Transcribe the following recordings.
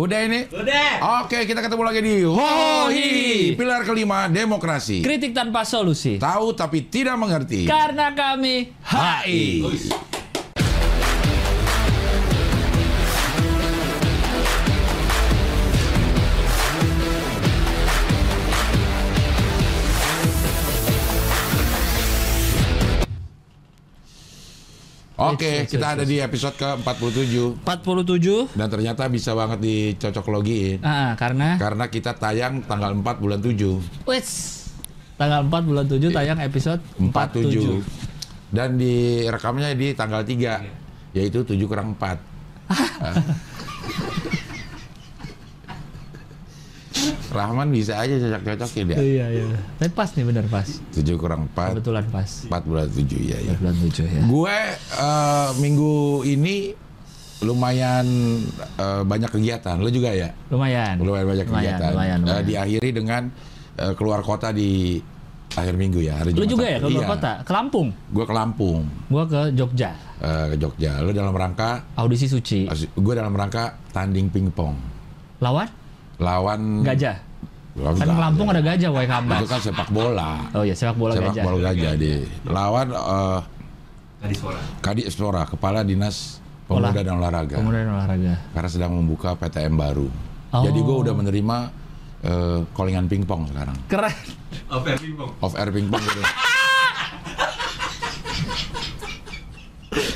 Udah ini? Udah. Oke, kita ketemu lagi di Hohi, pilar kelima demokrasi. Kritik tanpa solusi. Tahu tapi tidak mengerti. Karena kami HI. Oke, Yes, yes, kita yes, ada di episode ke-47 47. dan ternyata bisa banget dicocok logiin Ah, karena karena kita tayang tanggal 4 bulan 7. wes tanggal 4 bulan 7 tayang episode 47. 47. Dan di rekamnya di tanggal 3 yaitu 7 kurang 4. Rahman bisa aja cocok-cocokin ya. Iya, iya. Tapi pas nih bener pas. 7 kurang 4, Kebetulan pas. 4 bulan 7 ya ya. Bulan 7 ya. Gue eh, minggu ini lumayan eh, banyak kegiatan. Lo juga ya? Lumayan. Lumayan banyak Lumayan, kegiatan. lumayan, Eh, lumayan. diakhiri dengan eh, keluar kota di akhir minggu ya. Hari Lu juga ya Sabtu. ke luar Iya. kota? Ke Lampung. Gue ke Lampung, Gua ke Jogja. eh, ke Jogja. Lo dalam rangka, Audisi suci. gue dalam rangka tanding pingpong Lawan lawan gajah. lawan Kan gajah. Lampung ada gajah wae Itu kambas. kan sepak bola. Oh iya, sepak bola sepak gajah. bola gajah di lawan eh, Tadi suara. Kadis Espora, Kepala Dinas Olah- Pemuda dan Olahraga. Pemuda dan olahraga. karena sedang membuka PTM baru. Oh. Jadi gue udah menerima eh, callingan pingpong sekarang. Keren. Oh, fair pingpong. Off air pingpong gitu.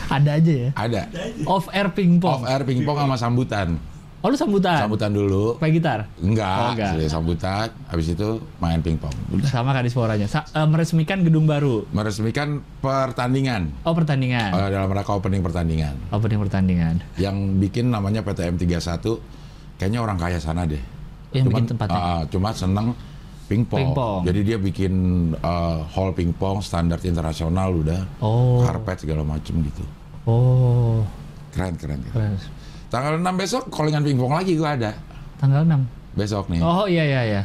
Ada aja ya. Ada. Off air pingpong. Off air pingpong sama sambutan. Oh lu sambutan. Sambutan dulu. Pakai gitar. Enggak, Oh, enggak. sambutan. Habis itu main pingpong. Udah. Sama Kadisporanya. Sa- eh, meresmikan gedung baru. Meresmikan pertandingan Oh pertandingan. eh, dalam rangka opening pertandingan. Opening pertandingan. Yang bikin namanya PTM 31 kayaknya orang kaya sana deh. Yang bikin tempatnya. ah, cuma seneng pingpong. Pingpong. Jadi dia bikin eh, hall pingpong standar internasional udah. Oh. Karpet segala macem gitu. Oh. Keren, keren. keren. Keren. Tanggal 6 besok callingan pingpong lagi gua ada. Tanggal 6. Besok nih. Oh iya iya iya.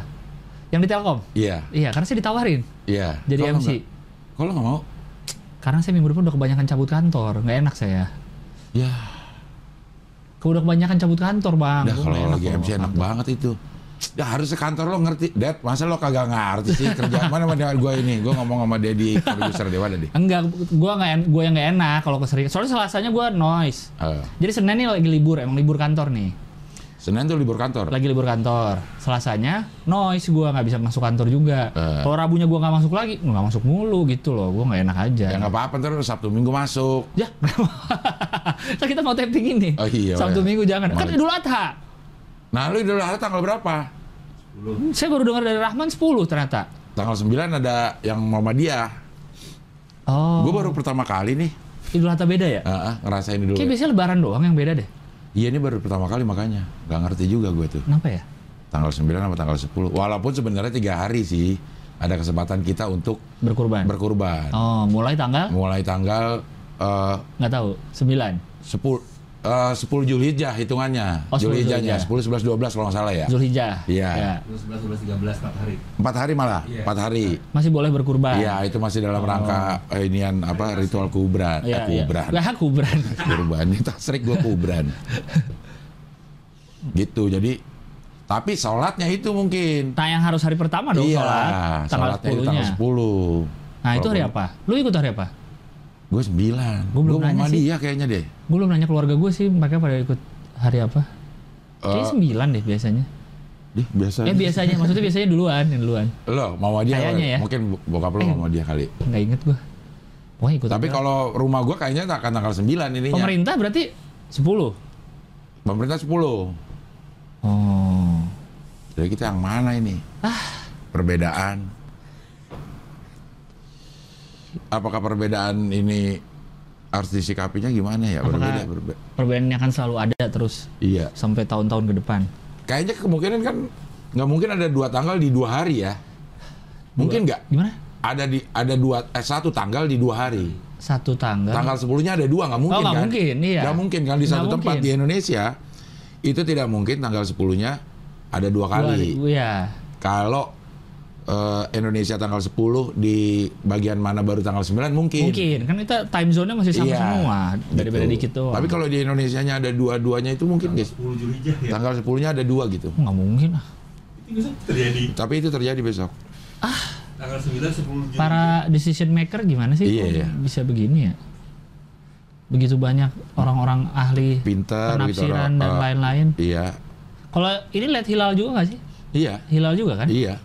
Yang di Telkom. Iya, Iya, karena saya ditawarin iya. jadi Kok lo MC. lo nggak mau? Karena saya minggu depan udah kebanyakan cabut kantor, nggak enak saya. Ya, Kau udah kebanyakan cabut kantor bang. udah kalau lagi kalau MC enak kantor. banget itu. Ya harus ke kantor lo ngerti. Dad, masa lo kagak ngerti sih kerjaan mana sama gua ini? Gua ngomong sama Dedi, produser Dewa tadi. Enggak, gua nggak en- gua yang nggak enak kalau keseringan. Soalnya selasanya gua noise. Eh, Jadi Senin ini lagi libur, emang libur kantor nih. Senin tuh libur kantor. Lagi libur kantor. Selasanya noise gua nggak bisa masuk kantor juga. Eh. Kalau Rabunya gua nggak masuk lagi, nggak masuk mulu gitu loh. Gua nggak enak aja. Ya nggak apa-apa ntar Sabtu Minggu masuk. Ya, kita mau tapping ini. Oh iya, Sabtu iya. Minggu jangan. Kan Idul Adha. Nah lu Idul Adha tanggal berapa? Saya baru dengar dari Rahman 10 ternyata. Tanggal 9 ada yang Muhammadiyah. Oh. Gua baru pertama kali nih Idul Adha beda ya? eh, eh, ngerasain Idul Kayak biasanya lebaran doang yang beda deh. Iya ini baru pertama kali makanya. Nggak ngerti juga gue tuh. Kenapa ya? Tanggal 9 sama tanggal 10. Walaupun sebenarnya tiga hari sih. Ada kesempatan kita untuk Berkurban. berkurban. oh, mulai tanggal Mulai tanggal eh, nggak tahu, 9. 10 eh, 10 Julhijjah hitungannya. Oh, 10 Julhijjahnya 10 Zulhijjah. 11 12 kalau nggak salah ya. Zulhijjah. Iya. Ya. 11, 12, 13, 4 hari. Empat hari malah, Iya. empat hari. Masih boleh berkurban. Iya, itu masih dalam rangka eh, inian apa ritual kubran, Iya, eh, iya. kubran. Lah, kubran. kurban ini tasrik gue kubran gitu jadi tapi sholatnya itu mungkin Nah, yang harus hari pertama dong iya sholat. Tanggal sholatnya itu 10-nya. tanggal 10 Nah, itu hari apa? Lu ikut hari apa? Gue sembilan Gua belum Gua nanya sih. dia kayaknya deh Gue belum nanya keluarga gue sih, mereka pada ikut hari apa? Kayaknya Eh, 9 deh biasanya. Dih, biasa Eh biasanya, maksudnya biasanya duluan, yang duluan. lo mau dia Kayaknya ya. mungkin bokap lo Eh. mau dia kali Nggak inget gue. Wah ikut. tapi kalau rumah gue kayaknya akan tanggal 9 ininya pemerintah berarti 10. pemerintah 10 Oh. jadi kita yang mana ini Ah. perbedaan apakah perbedaan ini harus disikapinya gimana ya Apakah- berbeda berbeda Perbedaannya kan selalu ada terus iya sampai tahun-tahun ke depan. kayaknya kemungkinan kan nggak mungkin ada dua tanggal di dua hari ya mungkin nggak Gimana? ada di ada dua eh satu tanggal di dua hari Satu tanggal. tanggal sepuluhnya ada dua nggak mungkin Oh, nggak kan mungkin, iya. nggak mungkin kan di Nggak satu tempat mungkin. di Indonesia itu tidak mungkin tanggal sepuluhnya ada dua Dua kali Iya. kalau eh, Indonesia tanggal 10 di bagian mana baru tanggal 9 mungkin. Mungkin kan kita time zone-nya masih sama Iya, semua. Beda-beda gitu. dikit doang. Tapi kalau di Indonesia-nya ada dua-duanya itu mungkin guys. 10 Julhijjah ya. Tanggal 10-nya ada dua gitu. nggak mungkin ah. Itu bisa terjadi. Tapi itu terjadi besok. Tanggal 9 10 Julhijjah. Para decision maker gimana sih Iya, iya. bisa begini ya? Begitu banyak orang-orang ahli Pintar gitu penafsiran orang- dan lain-lain. Iya. Kalau ini lihat hilal juga nggak sih? Iya. Hilal juga kan? Iya.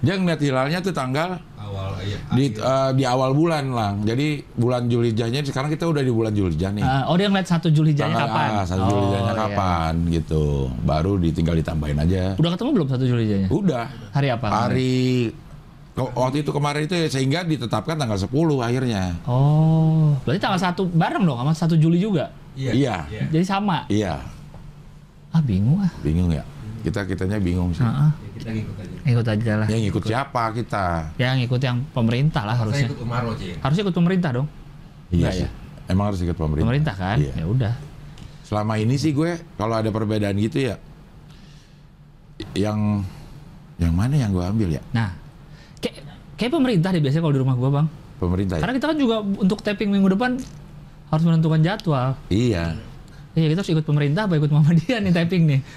Dia ngeliat hilalnya tuh tanggal awal ya. di eh, di awal bulan lang. Jadi bulan Julijahnya sekarang kita udah di bulan Julijah nih. Eh, oh dia ngeliat satu Julhijjahnya Tanggal kapan? ah, satu Oh, Julijahnya iya. kapan gitu. Baru ditinggal ditambahin aja. Udah ketemu belum satu Julhijjahnya? Udah. Hari apa? Hari waktu itu kemarin itu ya, sehingga ditetapkan tanggal 10 akhirnya. Oh, berarti tanggal satu bareng dong sama satu Juli juga. Iya. Iya. Iya. Jadi sama. Iya, Ah bingung ah. bingung ya. Kita kitanya bingung sih. Heeh. Ya, kita ngikut aja. Ikut aja lah. Yang ngikut siapa kita? Ya ngikut yang pemerintah lah Saya harusnya. ikut Umaro aja ya. Harusnya ikut pemerintah dong. Iya Enggak sih. ya? Emang harus ikut pemerintah. Pemerintah kan? Iya. Ya udah. Selama ini sih gue kalau ada perbedaan gitu ya yang yang mana yang gue ambil ya? Nah, kayak kayak pemerintah deh biasanya kalau di rumah gua bang. Pemerintah ya? Karena kita kan juga untuk tapping minggu depan harus menentukan jadwal. Iya. Iya kita harus ikut pemerintah apa ikut Muhammadiyah nih tapping nih.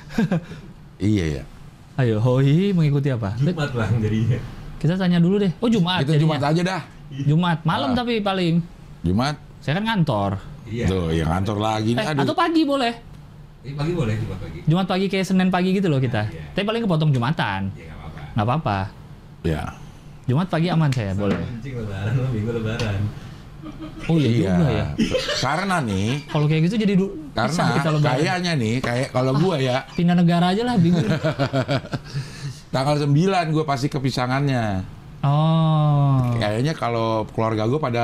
Iya ya. Ayo, hoi mengikuti apa? Jumat bang jadinya. Kita tanya dulu deh. Oh Jumat Kita jadinya. Jumat aja dah. Jumat malam Ah. tapi paling. Jumat. Saya kan ngantor. Iya. Tuh, yang kantor lagi. Eh, Aduh. atau pagi boleh. Ini pagi boleh Jumat pagi. Jumat pagi kayak Senin pagi gitu loh kita. Iya. Tapi paling kepotong Jumatan. Ya nggak apa-apa. Nggak apa-apa. Ya. Jumat pagi aman saya boleh. Kencing lebaran, minggu lebaran. Oh iya, Iya. juga ya. Karena nih, Kalau kayak gitu jadi du- karena lebaran. kayaknya nih, kayak kalau gua ya, Pindah negara aja lah bingung. tanggal 9 gua pasti kepisangannya. Oh. Kayaknya kalau keluarga gua pada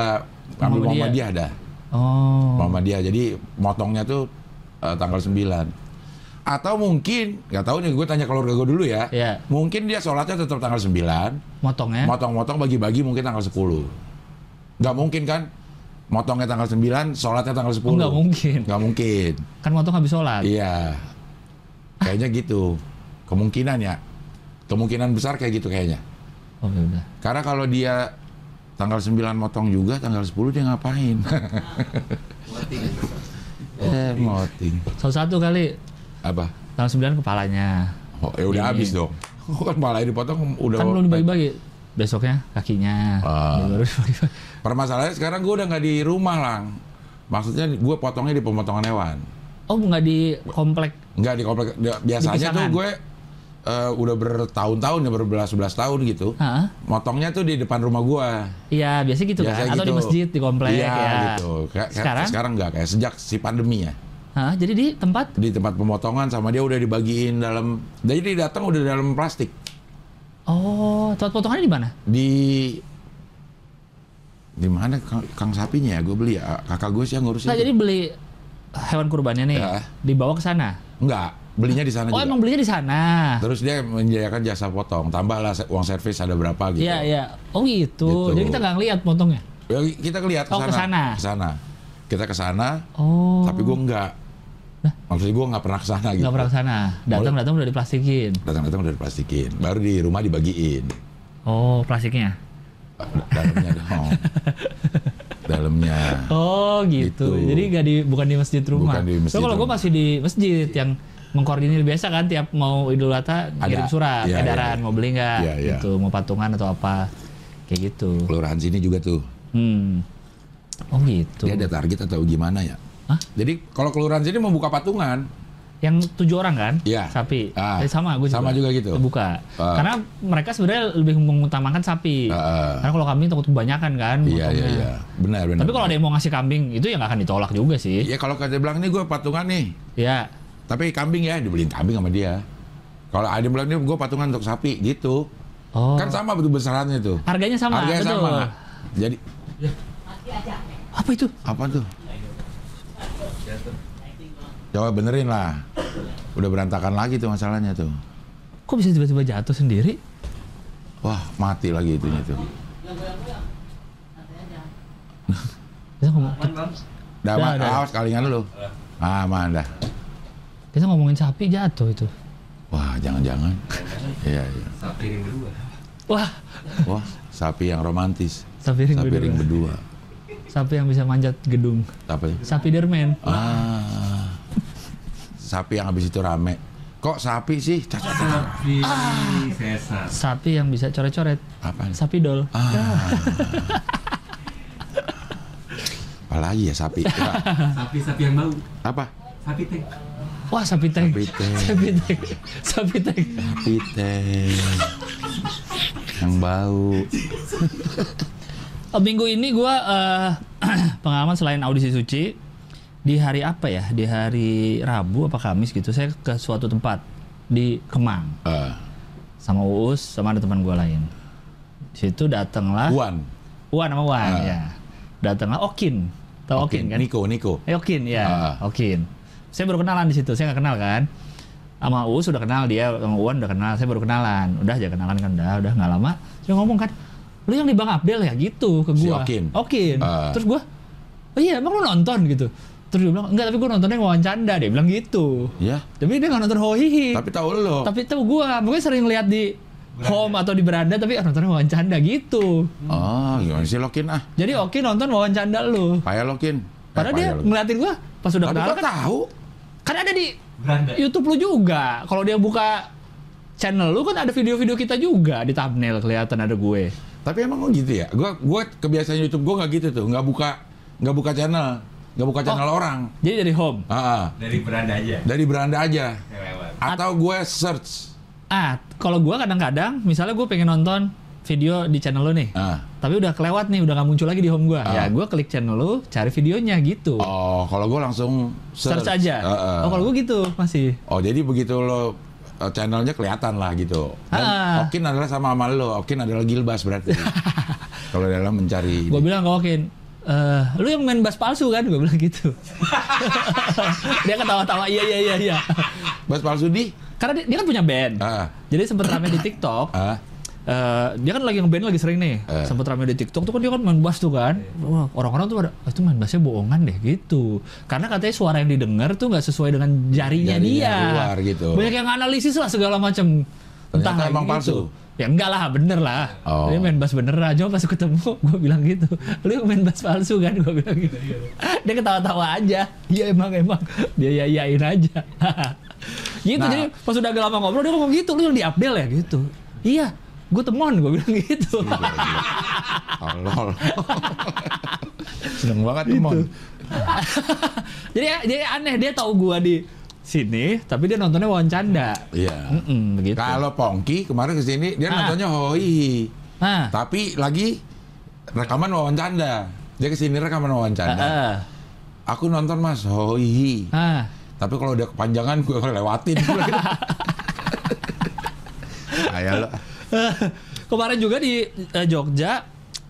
ambil Muhammadiyah. Muhammadiyah ada. Oh. Muhammadiyah. Jadi motongnya tuh eh, tanggal 9. Atau mungkin, nggak tahu nih, gue tanya keluarga gue dulu ya. Iya. Mungkin dia sholatnya tetap tanggal 9, Motongnya. motong-motong bagi-bagi mungkin tanggal 10. Nggak mungkin kan? Motongnya tanggal 9, sholatnya tanggal 10. Oh, nggak mungkin. Nggak mungkin. Kan motong habis sholat. Iya. Kayaknya gitu. Kemungkinan ya. Kemungkinan besar kayak gitu kayaknya. Oh ya udah. Karena kalau dia tanggal 9 motong juga, tanggal 10 dia ngapain? eh, moting. Satu-satu kali Apa? tanggal 9 kepalanya. Oh, ya udah Ini. habis dong. Kan palanya dipotong udah. Kan belum dibagi-bagi. Besoknya kakinya. Dibagi-bagi. Permasalahannya sekarang gue udah nggak di rumah lang. Maksudnya gue potongnya di pemotongan hewan. Oh nggak di komplek. Nggak di komplek. Biasanya tuh pisangan? gue eh, udah bertahun-tahun ya berbelas-belas tahun gitu. Hah? Motongnya tuh di depan rumah gue. Iya biasa gitu Biasa kan. Atau di gitu. masjid di komplek iya, ya. gitu. Kayak, Sekarang? sekarang nggak kayak sejak si pandemi ya. Hah? Jadi di tempat Di tempat pemotongan sama dia udah dibagiin dalam. Jadi datang udah dalam plastik. Oh, tempat potongannya di mana? Di di mana Kang, Kang sapinya ya? Gue beli ya. Kakak gue sih yang ngurusin. Nah, jadi beli hewan kurbannya nih, Ya. dibawa ke sana. Enggak, belinya di sana Oh, juga. emang belinya di sana. Terus dia menyediakan jasa potong, tambahlah uang servis ada berapa gitu. Iya, iya. Oh gitu. Gitu. Jadi kita nggak ngeliat potongnya. Ya, kita lihat ke Oh, ke sana. Ke sana. Kita ke sana, Oh. tapi gue enggak. Nah? Maksudnya gue nggak pernah ke sana gitu. nggak pernah ke sana. Datang datang udah diplastikin. Datang-datang udah diplastikin, baru di rumah dibagiin. Oh, plastiknya. Da- Dalamnya dong. Dalamnya. Oh gitu. Gitu. Jadi nggak di bukan di masjid rumah. Bukan di masjid So, kalau gue masih di masjid yang mengkoordinir biasa kan tiap mau Idul Adha ngirim surat Iya, edaran iya. mau beli nggak Iya, iya. gitu mau patungan atau apa kayak gitu. Kelurahan sini juga tuh. Hmm. Oh gitu. Dia ada target atau gimana ya? Hah? Jadi kalau kelurahan sini mau buka patungan, Yang tujuh orang kan? Iya. Sapi. Ah, Eh, sama gue sama juga gitu. Buka. Ah. Karena mereka sebenarnya lebih mengutamakan sapi. Heeh. Karena kalau kambing takut kebanyakan kan. iya iya iya, benar benar. Tapi kalau ada yang mau ngasih kambing itu ya nggak akan ditolak juga sih. Ya kalau kata bilang ini gue patungan nih, Ya. tapi kambing ya dibeliin kambing sama dia. Kalau ada yang bilang ini gue patungan untuk sapi gitu, Oh. kan sama betul besarannya tuh. Harganya sama. Harganya betul. sama. Jadi Apa itu? apa tuh? Coba benerin lah. Udah berantakan lagi tuh masalahnya tuh. Kok bisa tiba-tiba jatuh sendiri? Wah mati lagi itunya tuh. Kita, ngomong, Dah, Dah, Ma- dah. awas kalingan lu. Ah, aman dah. kita ngomongin sapi jatuh itu. Wah, jangan-jangan. Iya, iya. Sapi yang kedua. Wah, Wah, sapi yang romantis. sapi ring Sapi berdua. ring berdua. Sapi yang bisa manjat gedung. Apa ya? Sapi derman. Ah. Sapi yang habis itu rame. Kok sapi sih? Cacat, cacat. Sapi sesat. Sapi yang bisa coret-coret. Apa? Sapi dol. Ah. Apalagi ya sapi? Ya, Sapi-sapi yang bau. Apa? Sapi tank. Wah, sapi tank. Sapi tank. Sapi tank. Sapi tank. Sapi teh. Yang bau. Oh, minggu ini gua eh, pengalaman selain audisi suci di hari apa ya? Di hari Rabu apa Kamis gitu. Saya ke suatu tempat di Kemang Eh, sama Uus sama ada teman gua lain. Di situ datanglah Wan. Wan sama Wan Ah. ya. Datanglah Okin. Tahu Okin, kan? Niko, Niko. Eh, Okin ya, Ah. Okin. Saya baru kenalan di situ, saya nggak kenal kan. Sama Uus sudah kenal dia, sama Uwan udah kenal, saya baru kenalan. Udah aja kenalan kan, udah, udah nggak lama. Saya ngomong kan, lu yang di Bang Abdel ya gitu ke Si gua. Okin. Okin. Ah. Terus gua, oh iya emang lu nonton gitu. Terus dia bilang, enggak tapi gua nontonnya Wawan Canda, dia bilang gitu. Ya, Tapi dia nggak nonton Hohihi. tapi tahu lo. Tapi tahu gua, mungkin sering lihat di home atau di beranda, tapi ah, nontonnya Wawan Canda gitu. Oh, gimana sih Lokin ah? Jadi Okin nonton Wawan Canda lu. Payah Lokin. Eh, Padahal dia Lokin. ngeliatin gua pas udah kenal kan, tahu? kan ada di Beranda. YouTube lu juga. Kalau dia buka channel lu kan ada video-video kita juga di thumbnail kelihatan ada gue. Tapi emang gitu ya? Gua gua kebiasaan YouTube gua nggak gitu tuh, nggak buka nggak buka channel, nggak buka channel orang. Jadi dari home. Ah, ah. Dari beranda aja. dari beranda aja. Lewat. Atau gue search. Ah, kalau gua kadang-kadang misalnya gue pengen nonton video di channel lu nih. Ah. Tapi udah kelewat nih, udah nggak muncul lagi di home gua. Ah. Ya gua klik channel lu, cari videonya gitu. Oh, kalau gue langsung search. search, aja. Ah, ah. Oh, kalau gua gitu masih. Oh, jadi begitu lo eh, channelnya kelihatan lah gitu. Dan Ah. Okin adalah sama sama lo. Okin adalah Gilbas berarti. kalau dalam mencari. Gua bilang ke Okin, "Eh, lu yang main bass palsu kan? Gue bilang gitu. dia ketawa-tawa, iya iya iya iya. Bas palsu di? Karena dia, dia kan punya band. Ah. Jadi sempet rame di TikTok. Ah. eh, dia kan lagi ngeband lagi sering nih. Eh. Sempet rame di TikTok tuh kan dia kan main bass tuh kan. Wah, orang-orang tuh pada "Ah, itu main bassnya bohongan deh gitu. Karena katanya suara yang didengar tuh nggak sesuai dengan jarinya, Jarinya dia. keluar gitu. Banyak yang analisis lah segala macam. Ternyata emang palsu. Ya enggak lah, bener lah. Oh. Dia main bass beneran. Cuma pas ketemu, gue bilang gitu. Lu main bass palsu kan? Gue bilang gitu. Dia ketawa-tawa aja. Iya emang, emang. Dia yayain aja. gitu, Nah. jadi pas udah agak lama ngobrol, dia ngomong gitu. Lu yang di Abdel ya? Gitu. Iya, gue temon. Gue bilang gitu. Tolol. Seneng banget Mon. jadi, jadi aneh. Dia tahu gue di sini, tapi dia nontonnya Wawan Canda. Iya. Begitu. Kalau Pongki kemarin ke sini dia Ah. nontonnya Hoi. Nah, Tapi lagi rekaman wawancara. Dia ke sini rekaman wawancara. ah, Aku nonton mas Hoi. ah. Tapi kalau udah kepanjangan gue lewatin. Kayak lo. Kemarin juga di eh, Jogja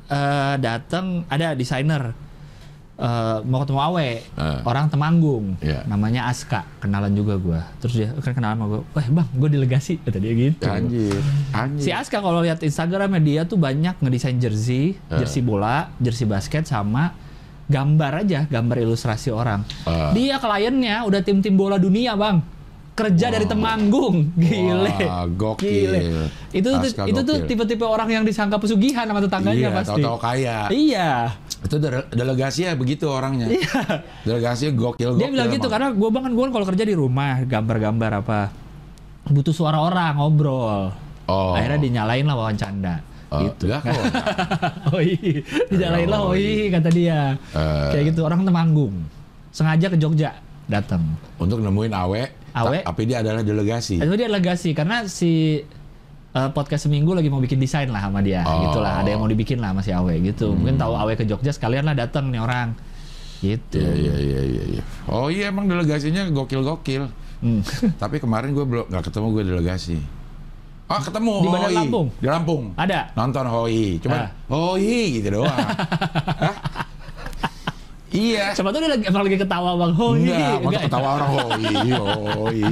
eh, datang ada desainer eh, mau ketemu Awe, Eh. orang Temanggung, Iya. namanya Aska, kenalan juga gua. Terus dia kan kenalan sama gua, wah bang, gue delegasi, kata dia gitu. Anjir. Si Anjir. Aska kalau lihat Instagramnya dia tuh banyak ngedesain jersey, Eh. jersey bola, jersey basket sama gambar aja, gambar ilustrasi orang. Eh. Dia kliennya udah tim-tim bola dunia bang, kerja dari Temanggung, gile. Wah, gokil. Gile. Itu tuh- Aska itu tuh gokil. tipe-tipe orang yang disangka pesugihan sama tetangganya Iya, pasti. tahu-tahu kaya. Iya. Itu dele- delegasi ya begitu orangnya. Iya. Delegasi gokil Dia gokil bilang gitu karena gue bang kan gue kalau kerja di rumah gambar-gambar apa butuh suara orang ngobrol. Oh. Akhirnya dinyalain lah wawan canda. Oh, gitu. lah kok. oh iya, dinyalain lah oh iya kata dia. Eh. Kayak gitu orang Temanggung. Sengaja ke Jogja datang. Untuk nemuin Awe, Awe. ta- tapi dia adalah delegasi. Itu dia legasi karena si eh, podcast seminggu lagi mau bikin desain lah sama dia, Oh. Hmm. gitulah. Ada yang mau dibikin lah sama si Awe gitu. Mungkin tahu Awe ke Jogja sekalian lah datang nih orang. Gitu. Iya, iya, iya, iya, iya. Oh iya emang delegasinya gokil-gokil. Hmm. Tapi kemarin gue belum nggak ketemu gue delegasi. Ah ketemu Di Bandar. Lampung? Di Lampung. Ada. Nonton Hoi. Cuma Ah. Hoi gitu doang. Hah? Iya. Siapa tuh dia lagi, emang lagi ketawa bang. Enggak, iya. Enggak. ketawa orang Hoi, Hoi.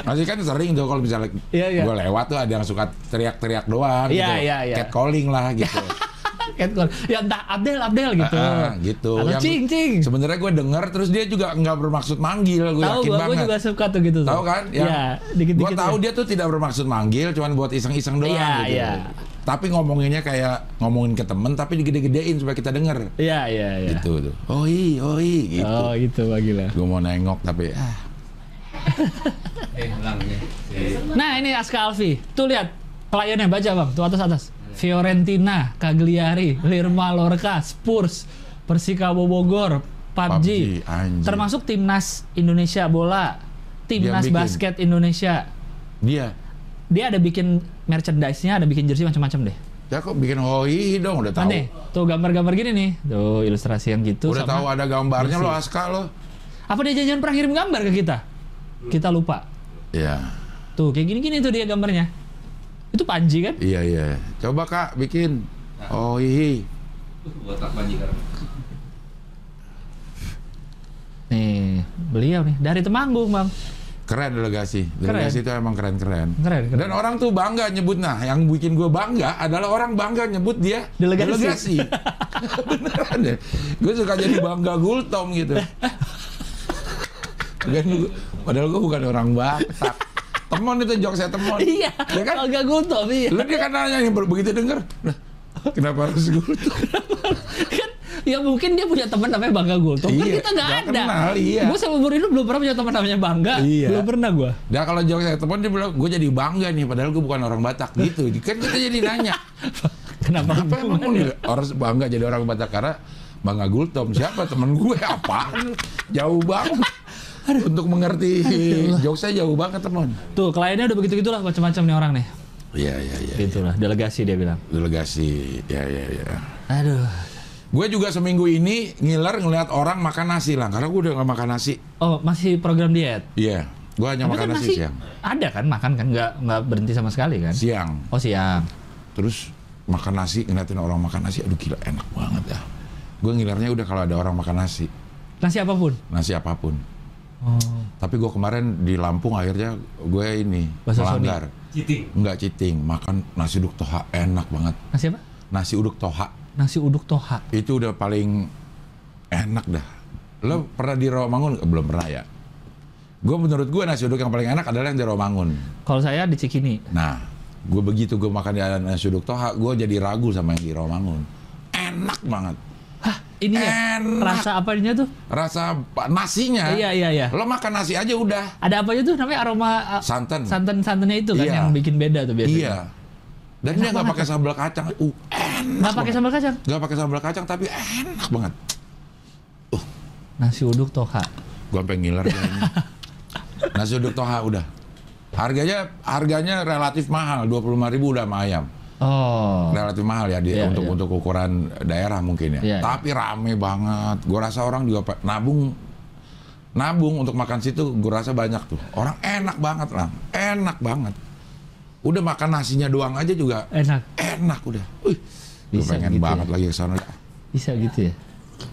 Masih kan sering tuh kalau misalnya Iya, iya. gue lewat tuh ada yang suka teriak-teriak doang Iya, gitu. iya, iya. Catcalling lah gitu. Catcall. Ya entah Abdel Abdel gitu. Ah, gitu. Atau Yang- cing cing. Sebenarnya gue denger terus dia juga nggak bermaksud manggil, gue yakin gua, banget. juga suka tuh gitu. Tahu kan? Yang Iya, dikit-dikit. Gue tahu ya. dia tuh tidak bermaksud manggil, cuman buat iseng-iseng doang Iya, gitu. iya. Tapi ngomonginnya kayak ngomongin ke temen, tapi digede-gedein supaya kita denger. Iya, iya, iya. Gitu tuh. Oh iya, oh iya, gitu. Oh, gitu Pak Gila. Gue mau nengok tapi ah, Eh, ya. Nah, ini Aska Alfi. Tuh lihat kliennya baca, Bang. Tuh atas atas. Fiorentina, Cagliari, Lirma Lorca, Spurs, Persikabo Bogor, PUBG, PUBG, anjir. termasuk timnas Indonesia bola, timnas basket Indonesia. dia. Dia ada bikin merchandise-nya, ada bikin jersey macam-macam deh. Ya kok bikin iya dong udah tahu. Mana? Tuh gambar-gambar gini nih. Tuh ilustrasi yang gitu Udah tahu ada gambarnya jersey. lo Aska lo. Apa dia jangan pernah kirim gambar ke kita? Kita lupa. Iya. Tuh kayak gini-gini tuh dia gambarnya. Itu Panji kan? Iya iya. Coba Kak bikin. Oh iya. Botak majikan. Nih, beliau nih dari Temanggung, Bang. Keren delegasi. Delegasi itu emang keren-keren. Keren, keren. Dan orang tuh bangga nyebut nah, yang bikin gue bangga adalah orang bangga nyebut dia Delegasi. Beneran deh. Gue suka jadi bangga gultom gitu. Dan gua- padahal gue bukan orang Batak. Temon itu jok saya temon. Iya, Ya kan? agak gultom iya. Lu dia kan nanya nih begitu denger. Nah, kenapa harus gultom? Kan ya mungkin dia punya teman namanya Bangga Gultom kan Iya, kita nggak ada. kenal, iya. Gue seumur hidup belum pernah punya teman namanya Bangga. Iya. Belum pernah gue. Nah kalau jok saya temon dia bilang gue jadi bangga nih padahal gue bukan orang Batak gitu. Kan kita jadi nanya. Kenapa? Apa emang lu orang bangga jadi orang Batak karena Bangga Gultom siapa temen gue apaan jauh banget untuk mengerti jokes saya jauh banget teman Tuh kliennya udah begitu gitulah macam-macam nih orang nih. iya iya iya Gitulah delegasi dia bilang. delegasi ya ya ya Aduh. Gue juga seminggu ini ngiler ngeliat orang makan nasi lah karena gue udah gak makan nasi Oh masih program diet. iya gue hanya Tapi makan kan nasi masih siang ada kan makan kan nggak nggak berhenti sama sekali kan? siang Oh siang. terus makan nasi ngeliatin orang makan nasi aduh gila enak banget ya gue ngilernya udah kalau ada orang makan nasi Nasi apa pun. nasi apa pun Oh. tapi gue kemarin di Lampung akhirnya gue ini Sony. melanggar Cheating. Enggak cheating, makan nasi uduk toha enak banget. Nasi apa? Nasi uduk toha Nasi uduk toha. itu udah paling enak dah. Lo pernah di Rawamangun? Belum pernah ya. Gue menurut gue nasi uduk yang paling enak adalah yang di Rawamangun. Kalau saya di Cikini. Nah, gue begitu gue makan di nasi uduk toha, gue jadi ragu sama yang di Rawamangun. Enak banget. Hah, ini ya? Enak. Rasa apanya tuh? Rasa nasinya. Iya, iya, iya. Lo makan nasi aja udah. Ada apa aja tuh namanya aroma uh, Santan. santan-santannya itu kan Iya. yang bikin beda tuh biasanya. Iya. Dan dia nggak pakai sambal kacang. Uh, enak. Nggak pakai sambal kacang. Nggak pakai sambal kacang tapi enak banget. Nasi uduk toha. Gua sampai ngiler. Nasi uduk toha udah. Harganya harganya relatif mahal, 25.000 ribu udah sama ayam. Oh. Relatif mahal ya di, Iya, untuk iya. untuk ukuran daerah mungkin ya. Iya, Tapi rame banget. Gua rasa orang juga nabung nabung untuk makan situ gua rasa banyak tuh. Orang enak banget lah. Enak banget. Udah makan nasinya doang aja juga Enak. enak udah. Wih, gua Bisa pengen gitu banget ya? lagi ke sana. Bisa gitu ya.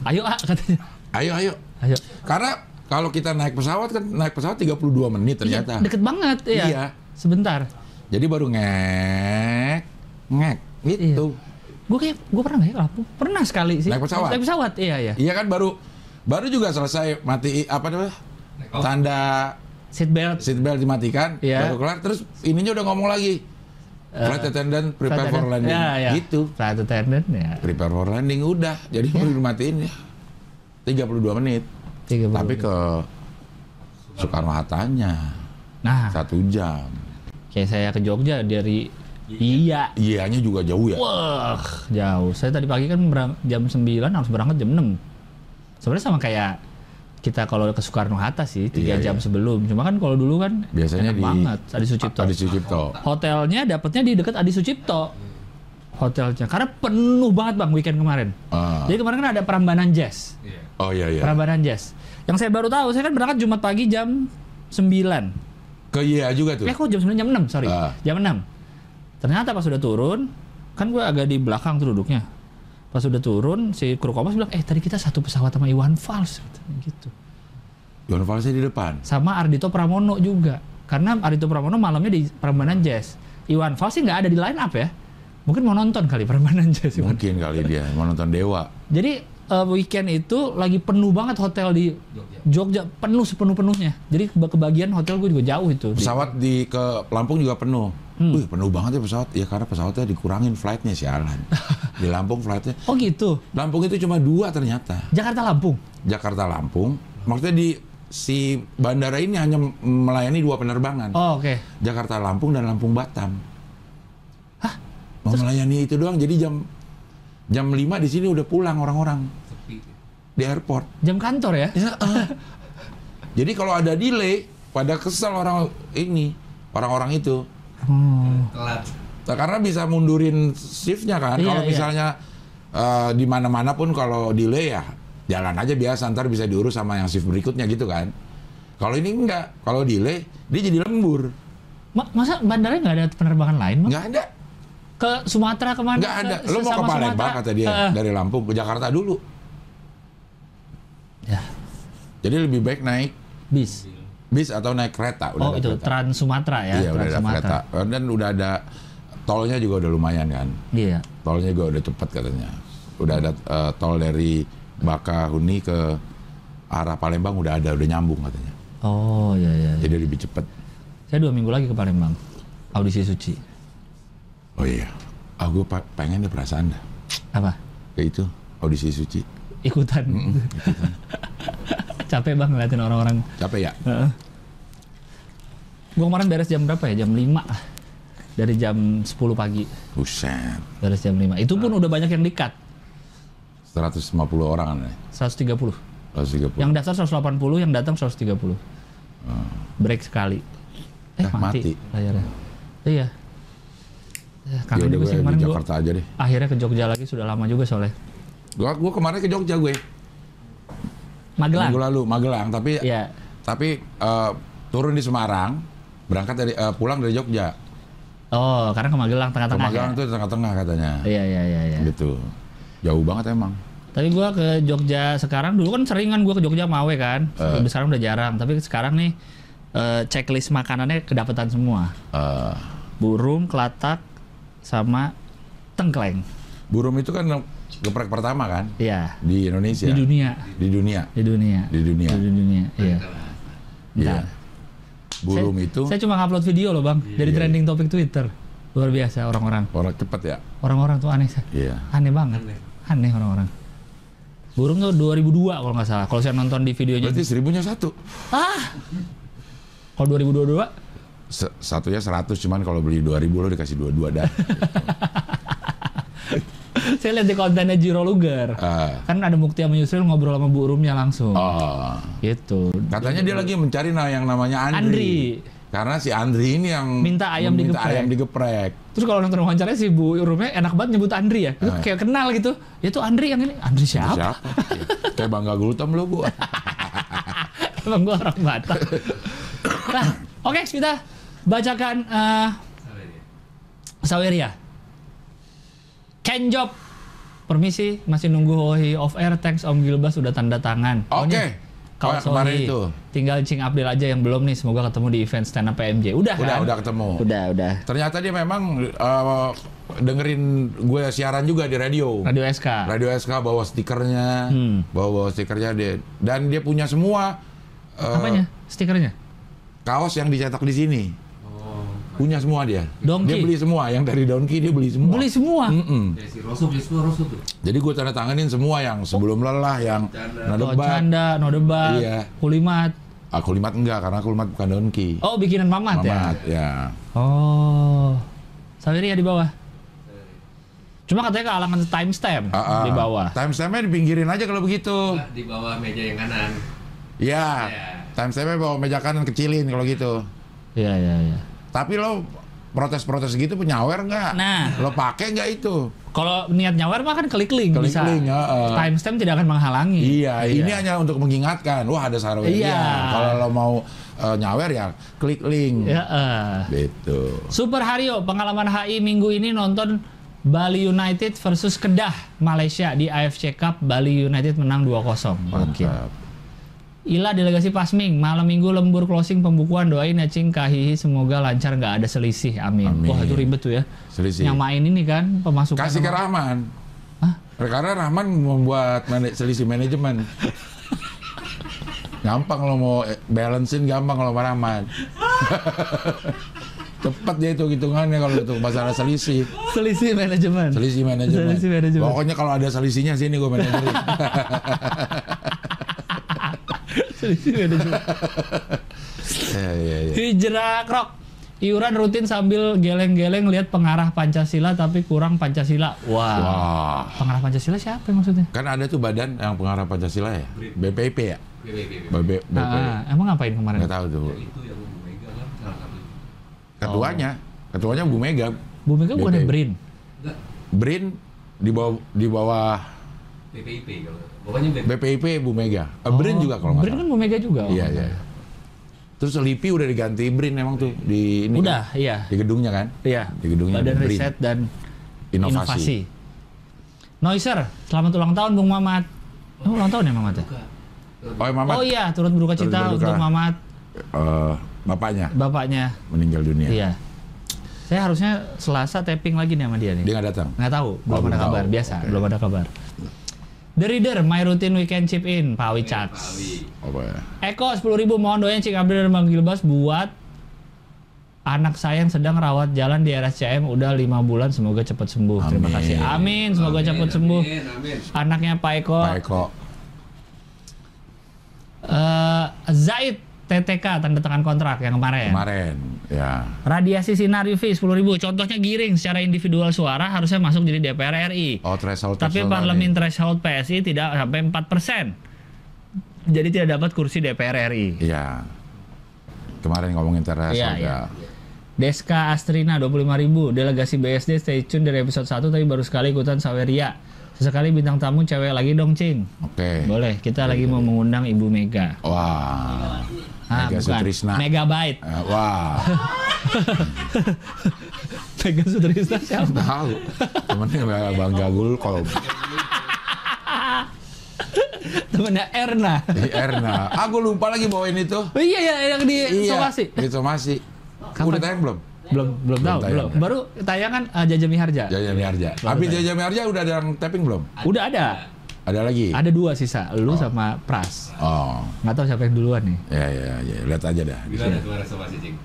Ayo ah katanya. Ayo ayo. Ayo. Karena kalau kita naik pesawat kan naik pesawat 32 menit ternyata. Iya, deket banget iya. Iya. Sebentar. Jadi baru ngek, ngek, gitu. Gue kayak gue pernah nggak ya Lampung? Pernah sekali sih. Naik pesawat? Naik pesawat, iya iya. Iya kan baru baru juga selesai mati apa namanya? Tanda Seat belt. seatbelt dimatikan, Iya. baru kelar terus ininya udah ngomong lagi. Flight attendant prepare for landing. Ya, ya. Gitu. Flight attendant ya. Prepare for landing udah. Jadi baru dimatiin ya. 32 menit. 30. Tapi ke Soekarno Hattanya Nah, satu jam. kayak saya ke Jogja dari Iya. Iyanya juga jauh ya. Wah, jauh. Saya tadi pagi kan berang- jam 9 harus berangkat jam 6. Sebenarnya sama kayak kita kalau ke Soekarno Hatta sih, tiga Iya, jam iya. sebelum. Cuma kan kalau dulu kan Biasanya enak di banget Adi Sucipto. Adi Sucipto. Hotelnya dapatnya di dekat Adi Sucipto. Hotelnya karena penuh banget Bang weekend kemarin. Ah. Jadi kemarin kan ada Prambanan Jazz. Iya. Oh iya iya. Prambanan Jazz. Yang saya baru tahu, saya kan berangkat Jumat pagi jam 9. Ke Iya juga tuh. Eh kok jam 9 jam 6, sorry. Ah. Jam 6. Ternyata pas sudah turun, kan gue agak di belakang tuh duduknya. Pas sudah turun, si kru kompas bilang, eh tadi kita satu pesawat sama Iwan Fals. Gitu. Iwan Falsnya di depan. Sama Ardito Pramono juga. Karena Ardito Pramono malamnya di Prambanan Jazz. Iwan Fals sih nggak ada di line up ya. Mungkin mau nonton kali permainan Chelsea. Mungkin kali dia mau nonton Dewa. Jadi eh, weekend itu lagi penuh banget hotel di Jogja, penuh sepenuh-penuhnya. Jadi ke- kebagian hotel gue juga jauh itu. Di- Pesawat di ke Lampung juga penuh. Hmm. Wih, penuh banget ya pesawat. Ya karena pesawatnya dikurangin flightnya sialan. di Lampung flightnya. Oh gitu. Lampung itu cuma dua ternyata. Jakarta Lampung. Jakarta Lampung. Maksudnya di si bandara ini hanya melayani dua penerbangan. Oh oke. Jakarta Lampung dan Lampung Batam. Hah? Mau melayani itu doang. Jadi jam jam 5 di sini udah pulang orang-orang Sepi. di airport. Jam kantor ya? Ya, eh. Jadi kalau ada delay, pada kesel orang ini, orang-orang itu. Hmm. Telat. Nah, karena bisa mundurin shiftnya kan. Iya, kalau iya. misalnya eh, di mana-mana pun kalau delay ya jalan aja biasa, ntar bisa diurus sama yang shift berikutnya gitu kan. Kalau ini enggak, kalau delay dia jadi lembur. Ma- masa bandaranya nggak ada penerbangan lain? Bang? Nggak ada, Ke Sumatera ke mana? nggak ada. Ke- Lo mau ke Palembang Sumatera? kata dia Eh, dari Lampung ke Jakarta dulu. ya, Jadi lebih baik naik bis. Bis atau naik kereta. Oh ada itu kereta. Trans Sumatera ya? Iya udah Trans ada Sumatera. kereta. Dan udah ada tolnya juga udah lumayan kan. Iya. Tolnya juga udah cepet katanya. Udah ada eh, tol dari Bakahuni ke arah Palembang udah ada, udah nyambung katanya. Oh iya iya. iya. Jadi lebih cepet. Saya dua minggu lagi ke Palembang. Audisi suci. Oh iya, aku pengen deh perasaan dah. Apa? Kayak itu, audisi suci. Ikutan. Capek bang ngeliatin orang-orang. Capek ya? Heeh. Gua kemarin beres jam berapa ya? Jam 5 lah. Dari jam 10 pagi. Buset, Beres jam 5. Itu pun udah banyak yang di-cut. 150 orang kan ya? 130. 130. Yang daftar 180, yang datang 130. Break sekali. Eh, Ah, mati, mati. layarnya. Iya. Ya, Ya kangen juga gue sih kemarin gua Jakarta aja deh. akhirnya ke Jogja lagi sudah lama juga soalnya. Gua, gua kemarin ke Jogja gue. Magelang. Minggu lalu Magelang, tapi Iya. tapi eh, turun di Semarang, berangkat dari eh, pulang dari Jogja. Oh, karena ke Magelang Ke tengah-tengah Magelang ya. tuh tengah-tengah katanya. Iya, iya, iya, iya. Gitu. Jauh banget emang. Tapi gua ke Jogja sekarang dulu kan seringan gua ke Jogja sama Awe kan. Tapi Sekarang udah jarang. Tapi sekarang nih eh, checklist makanannya kedapetan semua. Eh, Burung, kelatak, sama tengkleng. burung itu kan geprek pertama kan Iya. di Indonesia. Di dunia. Di dunia. Di dunia. Di dunia. Di dunia. Iya. Iya. Bentar. Burung saya, itu Saya cuma upload video loh bang. Dari Iya. trending topik Twitter. Luar biasa orang-orang. orang cepet ya. Orang-orang tuh aneh. Iya. Aneh banget. Aneh orang-orang. Burung tuh 2002 kalau nggak salah. Kalau saya nonton di videonya. Berarti seribunya satu. Ah. Kalau 2022 Se- Satunya 100 cuman kalau beli 2000 lo dikasih dua-dua dah. saya lihat di kontennya Jiro Luger. Ah. Kan ada Mukti sama Yusril ngobrol sama Bu Rumnya langsung. Oh. Gitu. Katanya dia lagi mencari nah yang namanya Andri. Andri. Karena si Andri ini yang Minta ayam minta digeprek. ayam digeprek. Terus kalau nonton wawancaranya si Bu Rumnya enak banget nyebut Andri ya. Itu Ah. kayak kenal gitu. Ya tuh Andri yang ini. Andri siapa? Siapa? Kayak bangga gulutam lo gua. Emang gua orang Batak. nah, oke kita bacakan dia. Saweria. Ken Job. Permisi, masih nunggu Hohi off air. Thanks Om Gilbas sudah tanda tangan. Oh, Oke. Oh, yang kemarin Sohi. itu. Tinggal Cing Abdel aja yang belum nih. Semoga ketemu di event stand up PMJ. Udah, Udah, kan? udah ketemu. Udah, udah. Ternyata dia memang eh, dengerin gue siaran juga di radio. Radio SK. Radio SK bawa stikernya, Hmm. bawa bawa stikernya dia dan dia punya semua eh, Apanya? Stikernya? kaos yang dicetak di sini. Punya semua dia. Donkey. Dia beli semua, yang dari Donkey dia beli semua. Beli semua. Mm-mm. Ya si Rosso beli semua Rosso tuh. Jadi gue tanda tanganin semua yang sebelum lelah, yang Canda. Oh, nadebat. canda, no debat, Iya. kulimat. Aku limat enggak karena aku limat bukan Donkey. Oh, bikinan Mamat, ya? Mamat, ya. Oh. Saweria di bawah. Cuma katanya kealangan timestamp Ah, ah. di bawah. Timestampnya dipinggirin aja kalau begitu. Nah, di bawah meja yang kanan. Ya. Ya. Timestampnya bawa meja kanan kecilin kalau gitu. Iya, iya, iya. Tapi lo protes-protes gitu penyawer nggak? Nah. Lo pakai nggak itu? Kalau niat nyawer mah kan klik link Klik bisa. link, heeh. Timestamp tidak akan menghalangi. Iya, ini hanya untuk mengingatkan. Wah ada Sarawet. Iya. Kalau lo mau eh, nyawer ya klik link. Ya, eh. Gitu. Super Hario, pengalaman HI minggu ini nonton Bali United versus Kedah Malaysia di AFC Cup. Bali United menang 2-0. Oke. Mantap. Ila delegasi Pasming, malam minggu lembur closing pembukuan doain ya Cing Kahihi semoga lancar nggak ada selisih. Amin. Amin. Wah itu ribet tuh ya. Selisih. Yang main ini kan pemasukan. Kasih ke sama- Rahman. Hah? Karena Rahman membuat mana- selisih manajemen. gampang lo mau balancein gampang kalau sama Rahman. Cepat dia itu hitungannya kalau untuk masalah selisih. selisih manajemen. Selisih manajemen. Selisih manajemen. Pokoknya kalau ada selisihnya sini gue manajerin. selisih manajemen. Iya, iya, iya. Hijrah krok. Iuran rutin sambil geleng-geleng lihat pengarah Pancasila tapi kurang Pancasila. Wah. Wah. Pengarah Pancasila siapa maksudnya? Kan ada tuh badan yang pengarah Pancasila ya? BPIP ya? BBB. BB, BP. Ah, emang ngapain kemarin? Nggak tahu tuh. Itu yang Bu Mega kan. Ketuanya. Ketuanya Bu Mega. Bu Mega bukan BPIP. Brin. Brin di bawah di bawah BPIP kalau. Pokoknya BPIP. BPIP Bu Mega. Eh, Brin Oh, juga kalau nggak Brin kan Bu Mega juga. Iya, iya. Terus Lipi udah diganti Brin emang tuh di ini Udah, kan? iya. Di gedungnya kan? Iya. Di gedungnya Badan Brin. Riset dan Inovasi. Inovasi. Noiser, selamat ulang tahun Bung Mamat. Oh, ulang tahun ya Mamat ya? Oh, Mamat. Oh iya, turut berduka Turut cita berduka. untuk Mamat, eh, bapaknya bapaknya. meninggal dunia. Iya. Saya harusnya Selasa tapping lagi nih sama dia nih. Dia nggak datang. Nggak tahu, belum belum ada tahu. kabar. Biasa, Oke. belum ada kabar. The Reader, My Routine Weekend Chip In, Pak Awi. Chats. Apa ya? Eko 10.000 mohon doain Cik Abdul dan Bang Gilbas buat anak saya yang sedang rawat jalan di RSCM udah lima bulan semoga cepat sembuh. Terima Amin. kasih. Amin, semoga Amin, cepat sembuh. Amin, amin. Anaknya Pak Eko, Pak Eko. eh, Zaid TTK tanda tangan kontrak yang kemarin. Kemarin. Ya. Radiasi sinar UV 10.000. Contohnya giring secara individual suara harusnya masuk jadi DPR RI. Oh, threshold Tapi threshold parlemen threshold PSI tidak sampai 4%. Jadi tidak dapat kursi DPR RI. Iya. Kemarin ngomongin threshold Iya, ya. iya. Deska Astrina 25.000 Delegasi BSD stay tune dari episode 1 Tapi baru sekali ikutan Saweria Sesekali bintang tamu cewek lagi dong Cing Oke. Boleh kita lagi mau mengundang Ibu Mega Wah. Ah, Mega bukan. Sutrisna. Megabyte Eh, wah. Mega Sutrisna siapa? Tahu. Temennya Bang Gagul kalau Temennya Erna Erna. Ah, gue lupa lagi bawain itu. oh, Iya iya yang di somasi Di somasi. Kapan? Udah tayang belum? Belum belum tahu tayang, belum. Baru tayangan uh, Jaja Miharja Jaja Miharja. Habis Jaja Miharja udah ada yang tapping belum? Udah ada Ada lagi? Ada dua sisa Lu sama Pras Oh. Nggak tahu siapa yang duluan nih Ya ya ya, lihat aja dah. Gimana tuh resolusi Cing?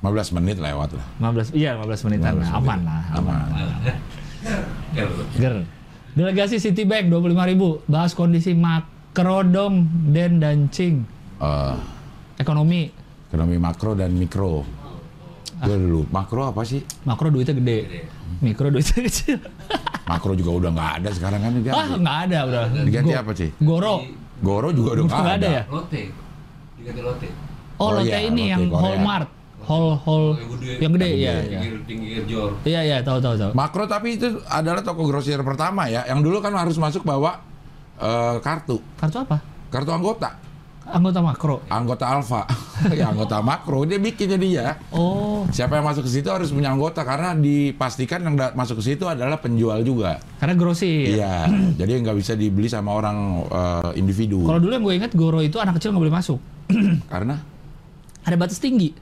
15 menit lewat lah. 15 Iya 15 menitan 15 lah Aman menit. lah Aman, Aman. Ger. Delegasi Citibank 25.000 bahas kondisi makro dong Den dan Cing. Eh, Ekonomi ekonomi makro dan mikro. Gue dulu makro apa sih? makro duitnya gede, mikro duitnya kecil. Makro juga udah nggak ada sekarang kan ah diganti. nggak ada udah. Diganti Go- apa sih? Goro. Goro juga udah nggak ada. ada ya? Lotte. Diganti Lotte. Oh, Oh, lotte iya, ini lotte yang Korea. Hallmark, Hall Hall Yang gede. yang gede Yang ya. ya. Pinggir jor. Iya iya tahu tahu tahu. Makro tapi itu adalah toko grosir pertama ya. Yang dulu kan harus masuk bawa eh, kartu, Kartu apa? kartu anggota, Anggota makro. anggota alfa, ya anggota makro dia bikinnya dia. Oh, Siapa yang masuk ke situ harus punya anggota karena dipastikan yang masuk ke situ adalah penjual juga. karena grosir. Iya, jadi nggak bisa dibeli sama orang eh, individu. Kalau dulu yang gue ingat Goro itu anak kecil nggak boleh masuk. Karena ada batas tinggi.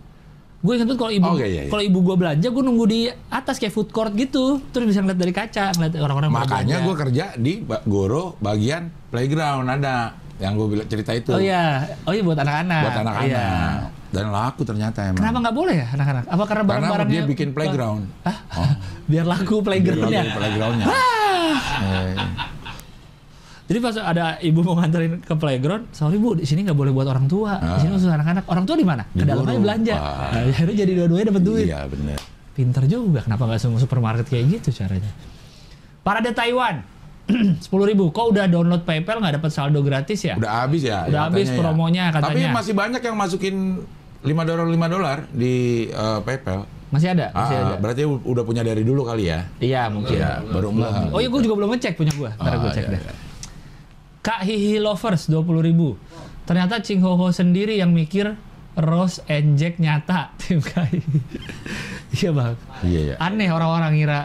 Gue ingat tuh kalau ibu Oh, iya, iya, iya. kalau ibu gue belanja, gue nunggu di atas kayak food court gitu, terus bisa ngeliat dari kaca, ngeliat orang-orang makanya gue kerja di Goro bagian playground ada yang gue bilang cerita itu Oh iya, oh iya buat anak-anak. buat anak-anak Iya. dan laku ternyata emang. Kenapa nggak boleh ya anak-anak? Apa karena Karena barang-barangnya? dia bikin playground. Hah? Oh, Biar laku biar playgroundnya. laku playgroundnya. Eh, Jadi pas ada ibu mau nganterin ke playground, sorry bu, di sini nggak boleh buat orang tua. Di sini Ah. khusus anak-anak. Orang tua di mana? Ke dalam aja belanja. Wah. Nah, akhirnya jadi dua-duanya dapat duit. Iya bener. Pinter juga. Kenapa nggak semua supermarket kayak gitu caranya? Parade Taiwan. 10.000 ribu. Kok udah download PayPal nggak dapat saldo gratis ya? Udah habis ya. Udah habis katanya ya. promonya Tapi katanya. masih banyak yang masukin 5 dolar 5 dolar di eh, PayPal. Masih ada? Masih Ah, ada. berarti udah punya dari dulu kali ya. Iya mungkin. Iya, baru enggak. Oh iya gue juga belum ngecek punya gue. Ntar gue Ah, cek iya, deh. iya. Kak Hihi Lovers 20.000 ribu. Ternyata Ching Ho Ho sendiri yang mikir Rose and Jack nyata tim Kak Hihi. iya bang. Iya ya. Aneh orang-orang ngira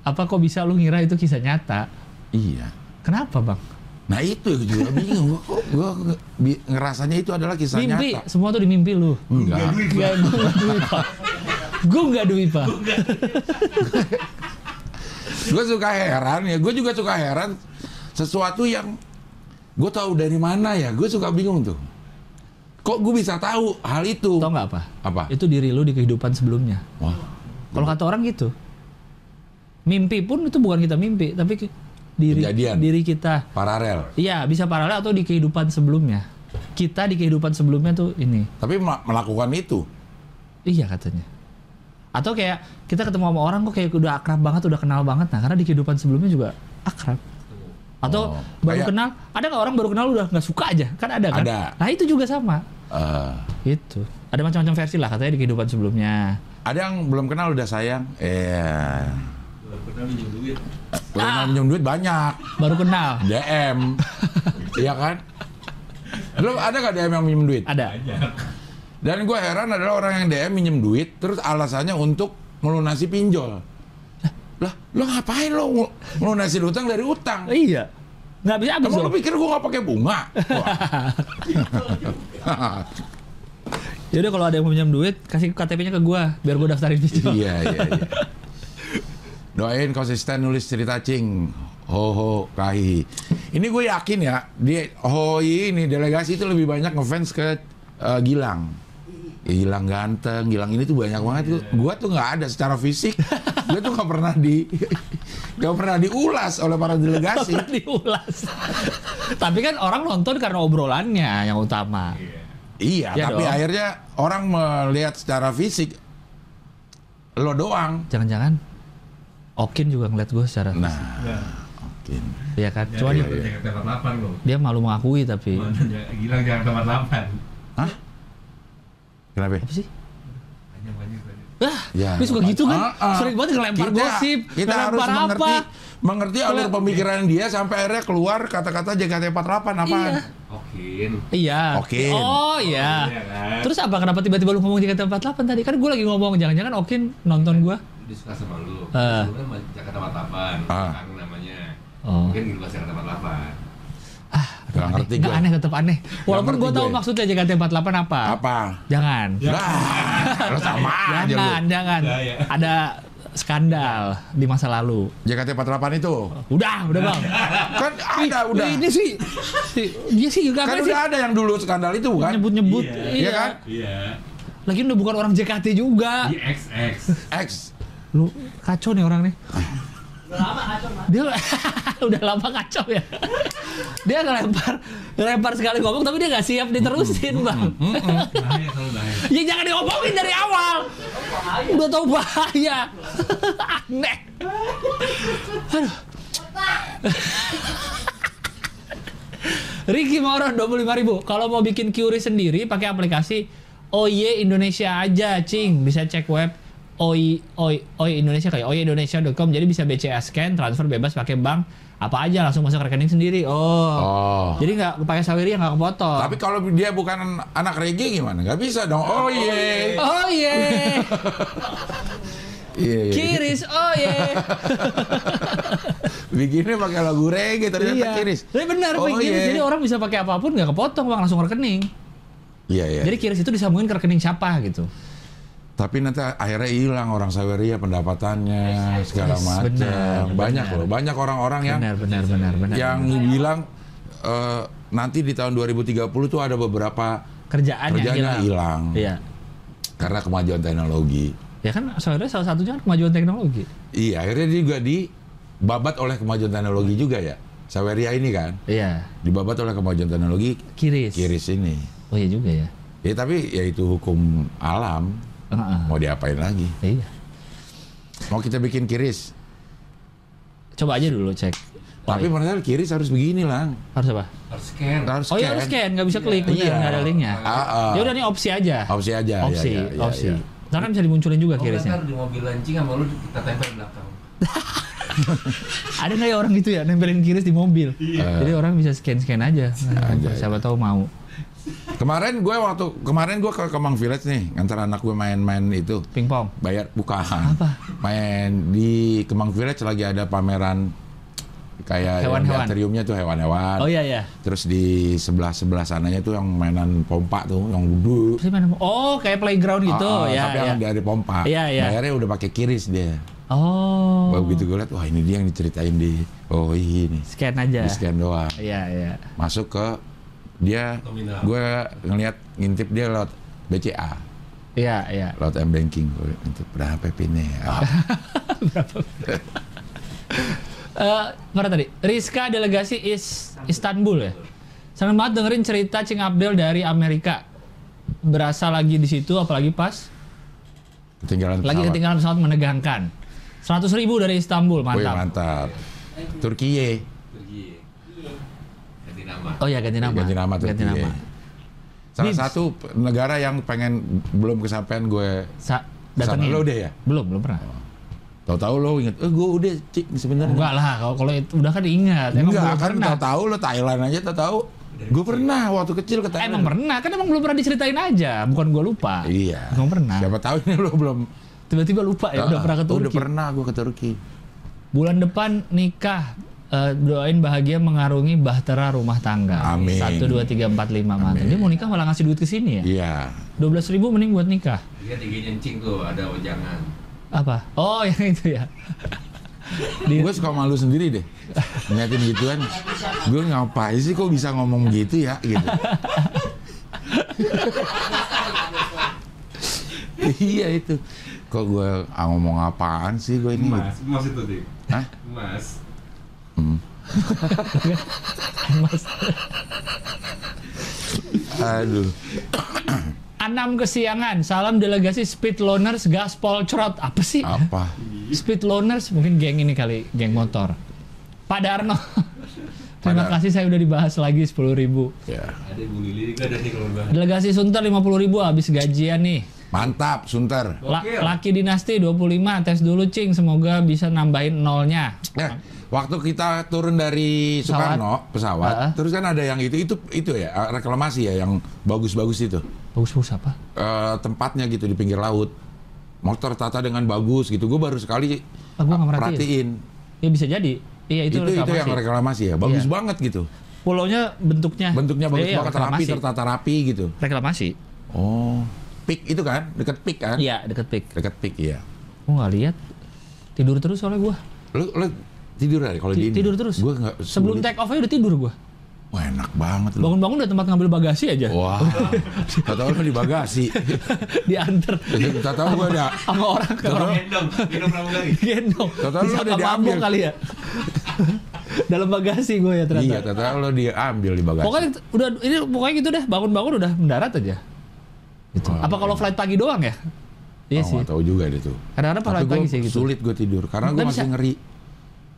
apa kok bisa lu ngira itu kisah nyata? Iya. Kenapa bang? Nah itu juga bingung. Gua kok gua nge- bi- ngerasanya itu adalah kisah Mimpi, nyata. semua tuh di mimpi lu. Enggak. Enggak, gue enggak Dwi Pak. Gue enggak Dwi Pak. Gue suka heran ya. Gue juga suka heran sesuatu yang gue tahu dari mana ya. Gue suka bingung tuh. Kok gue bisa tahu hal itu? Tau nggak apa? Apa? Itu diri lu di kehidupan sebelumnya. Wah. Kalau kata orang gitu. Mimpi pun itu bukan kita mimpi, tapi diri Kejadian. diri kita. Paralel. Iya, bisa paralel atau di kehidupan sebelumnya. Kita di kehidupan sebelumnya tuh ini. Tapi melakukan itu. Iya katanya. Atau kayak kita ketemu sama orang kok kayak udah akrab banget, udah kenal banget. Nah, karena di kehidupan sebelumnya juga akrab. Atau Oh, baru kayak- kenal, ada nggak orang baru kenal udah nggak suka aja? Kan ada kan? Ada. Nah, itu juga sama. Eh, Itu. Ada macam-macam versi lah katanya di kehidupan sebelumnya. ada yang belum kenal udah sayang. Eh, Baru pernah minjem duit. belum Ah. minjem duit banyak. Baru kenal. DM. Iya kan? Belum ada gak DM yang minjem duit? Ada. Banyak. Dan gue heran adalah orang yang DM minjem duit, terus alasannya untuk melunasi pinjol. Lah, lo ngapain lo melunasi utang dari utang? Iya. Nggak bisa habis Emang lo pikir gue gak pakai bunga? Yaudah kalau ada yang mau pinjam duit, kasih KTP-nya ke gua biar gua daftarin pinjol. iya, iya, iya. Doain konsisten nulis cerita cing. Ho ho kahi. Ini gue yakin ya, di Hoi ini delegasi itu lebih banyak ngefans ke eh, Gilang. Gilang ganteng, Gilang ini tuh banyak banget. Gua, gua tuh nggak ada secara fisik. gue tuh nggak pernah di nggak pernah diulas oleh para delegasi. Pernah diulas. Tapi kan orang nonton karena obrolannya yang utama. iya, Iya tapi dong. akhirnya orang melihat secara fisik lo doang. Jangan-jangan Okin juga ngeliat gue secara Nah, oke. Iya kan? Ya, Cuma iya, dia, lo. dia malu mengakui tapi Gilang jangan tempat lapan. Hah? Kenapa? apa sih? Banyak banyak banyak. Ah, Ya, dia suka gitu kan? Ah, ah. Sering banget ngelempar Kita- gosip, Kita harus mengerti apa? mengerti alur pemikiran dia sampai akhirnya keluar kata-kata JKT48 apaan? Iya. Okin. Iya. Okin. Oh iya. Iya kan? Terus apa kenapa tiba-tiba lu ngomong Jakarta 48 tadi? Kan gue lagi ngomong jangan-jangan Okin nonton gua. Dia suka sama lu. Ah. Sebelumnya mah Jakarta 48. Ah. Kang namanya. Oh. Mungkin di luar Jakarta 48. Gak ngerti Nggak gue. aneh tetap aneh. Walaupun ngerti gue tahu maksudnya Jakarta 48 apa. Apa? Jangan. Lah, lo sama aja lu. Jangan, jangan. Ya, ya. Ada skandal di masa lalu. JKT48 itu. Udah, udah bang. Kan ada udah. Ini sih, si- dia sih juga Kan apa sih? udah ada yang dulu skandal itu bukan? Nyebut-nyebut. Iya. Iya. Iya kan? Iya. Lagi udah bukan orang JKT juga. Di XX. X. Lu kacau nih orang nih. Dia udah lama kacau ya. Dia ngelempar, ngelempar sekali ngomong tapi dia nggak siap diterusin bang. Bahaya. Ya jangan diomongin dari awal. Udah tahu bahaya. Aneh. Aduh. Ricky Mauron 25 ribu. Kalau mau bikin QRI sendiri pakai aplikasi OY Indonesia aja, cing. Bisa cek web OY, OY, OY Indonesia kayak oyindonesia.com. Jadi bisa BCA scan, transfer bebas pakai bank apa aja langsung masuk rekening sendiri. Oh. Oh. Jadi nggak pakai sawiri nggak kepotong. Tapi kalau dia bukan anak reggae gimana? Gak bisa dong. Oh iya. Oh iya. Iya, iya. Kiris, oh iya. Bikinnya pakai lagu reggae ternyata iya. kiris. Tapi benar, Oh, iya. Jadi orang bisa pakai apa pun nggak kepotong bang langsung ke rekening. Iya, iya. Jadi kiris itu disambungin ke rekening siapa gitu. Tapi nanti akhirnya hilang orang Saweria pendapatannya segala Yes, macam. benar, Banyak benar. loh, banyak orang-orang yang Benar, benar, benar, benar. yang benar. bilang eh, nanti di tahun 2030 tuh ada beberapa kerjaan yang kerjanya hilang. hilang Iya. karena kemajuan teknologi. Ya kan sebenarnya salah satunya kan kemajuan teknologi. Iya, akhirnya dia juga dibabat oleh kemajuan teknologi juga ya. Saweria ini kan Iya. dibabat oleh kemajuan teknologi Kiris. kiris ini. Oh iya juga ya. Ya tapi ya itu hukum alam. Heeh. Mau diapain lagi? Iya. Mau kita bikin kiris. Coba aja dulu cek. Tapi Why? padahal kiris harus begini lang. harus apa? Harus scan. Harus Oh iya harus scan, nggak bisa klik, Iya. nggak ada linknya. Ah, ah. Ya udah nih opsi aja. Opsi aja. ya, Opsi, ya, ya, opsi. ya. Ntar kan bisa dimunculin juga Oh, kirisnya. ntar di mobil lancing sama lu kita tempel di belakang. Ada nggak ya orang gitu ya nempelin kiris di mobil? Iya. Jadi orang bisa scan-scan aja. Nah, Aja, siapa tahu mau. Kemarin gue waktu kemarin gue ke Kemang Village nih, ngantar anak gue main-main itu Pingpong. bayar bukan. Apa? Main di Kemang Village lagi ada pameran kayak Hewan-hewan. atriumnya tuh hewan-hewan. Oh iya iya. Terus di sebelah sebelah sananya tuh yang mainan pompa tuh, yang mana? Oh, kayak playground gitu. Ah, ah, ya, tapi ya. yang dari pompa. Iya, iya. Bayarnya udah pakai kiris dia. Oh. Begitu gue liat, wah ini dia yang diceritain di oh ini. Scan aja. Di scan doang. Iya, iya. Masuk ke dia, gue ngeliat ngintip dia lewat BCA, Iya, iya. lewat M banking. Gue ngintip berapa pinnya? Ah, Eh, mana tadi? Rizka delegasi is Istanbul ya. Senang banget dengerin cerita Cing Abdel dari Amerika. Berasa lagi di situ, apalagi pas ketinggalan lagi pesawat. ketinggalan pesawat menegangkan. 100 ribu dari Istanbul, Wih, mantap. mantap. Turkiye. Nama. Oh ya ganti nama. Ganti nama Ganti Turkiye. nama. Salah Bibs. satu negara yang pengen belum kesampaian gue Sa Sama datengin. lo udah ya? Belum, belum pernah. tahu-tahu lo inget, eh gue udah cik sebenarnya. Enggak lah, kalau kalau itu udah kan diingat. Emang Enggak kan pernah. tahu-tahu lo Thailand aja tahu-tahu. Gue pernah waktu kecil ke Thailand. Emang pernah, kan emang belum pernah diceritain aja, bukan gua lupa. Iya. Emang pernah. Siapa tahu ini lo belum. Tiba-tiba lupa ya, udah Ah, pernah ke Udah Turki. pernah gue ke Turki. Bulan depan nikah. Eh, doain bahagia mengarungi bahtera rumah tangga. Amin. Satu dua tiga empat lima mantap. Dia mau nikah malah ngasih duit ke sini ya. Iya. Dua belas ribu mending buat nikah. Lihat tingginya encing tuh, ada wejangan. Apa? Oh yang itu ya. Gue suka malu sendiri deh. Ngeliatin gituan. Gue ngapain sih kok bisa ngomong gitu ya gitu. iya itu. Kok gue ah, ngomong apaan sih gue ini? Emas, emas itu deh. Hah? Mas. Aduh. Anam kesiangan. Salam delegasi Speed Loners Gaspol Trot. Apa sih? Apa? Speed Loners mungkin geng ini kali, geng motor. Pak Darno. Terima Dar- kasih saya udah dibahas lagi 10.000 ribu. Ya. Ada Bu Lili juga ada nih kalau udah. Delegasi Sunter 50.000 ribu habis gajian nih. Mantap, Sunter. La-. Laki Dinasti 25 tes dulu cing semoga bisa nambahin nolnya. Ya, waktu kita turun dari Pesawat. Soekarno pesawat, Ah. terus kan ada yang itu itu itu ya eh, reklamasi ya yang bagus-bagus itu Bagus-bagus apa? Eh, tempatnya gitu di pinggir laut, motor tata dengan bagus gitu. Gue baru sekali Ah, gua perhatiin. Ya bisa jadi. Iya itu, Itu itu, yang reklamasi ya, bagus Iya. banget gitu. Pulaunya bentuknya Bentuknya bagus Iya, banget, rapi, reklamasi. tertata rapi gitu. Reklamasi. Oh, pik itu kan, deket pik kan? Iya deket pik. Deket pik iya. Gua nggak lihat. Tidur terus soalnya gua. Lu, lu tidur ya kalau di ini? tidur terus. Gue nggak. Sebelum sulit. take off aja udah tidur gua. Wah enak banget lu. Bangun-bangun udah tempat ngambil bagasi aja. Wah, tahu lu di bagasi. Diantar Kita tahu gue ada sama orang ke orang Gendong, gendong pramugari. gendong. Tahu-tahu lu Disangka udah diambil. kali ya. Dalam bagasi gue ya ternyata. Iya, tahu lo diambil di bagasi. Pokoknya udah ini pokoknya gitu deh, bangun-bangun udah mendarat aja. Gitu. Wah, Apa kalau flight pagi doang ya? Iya oh, sih. nggak tahu juga deh tuh. Kadang-kadang flight gue pagi sih gitu. sulit gue tidur karena gue masih bisa. ngeri,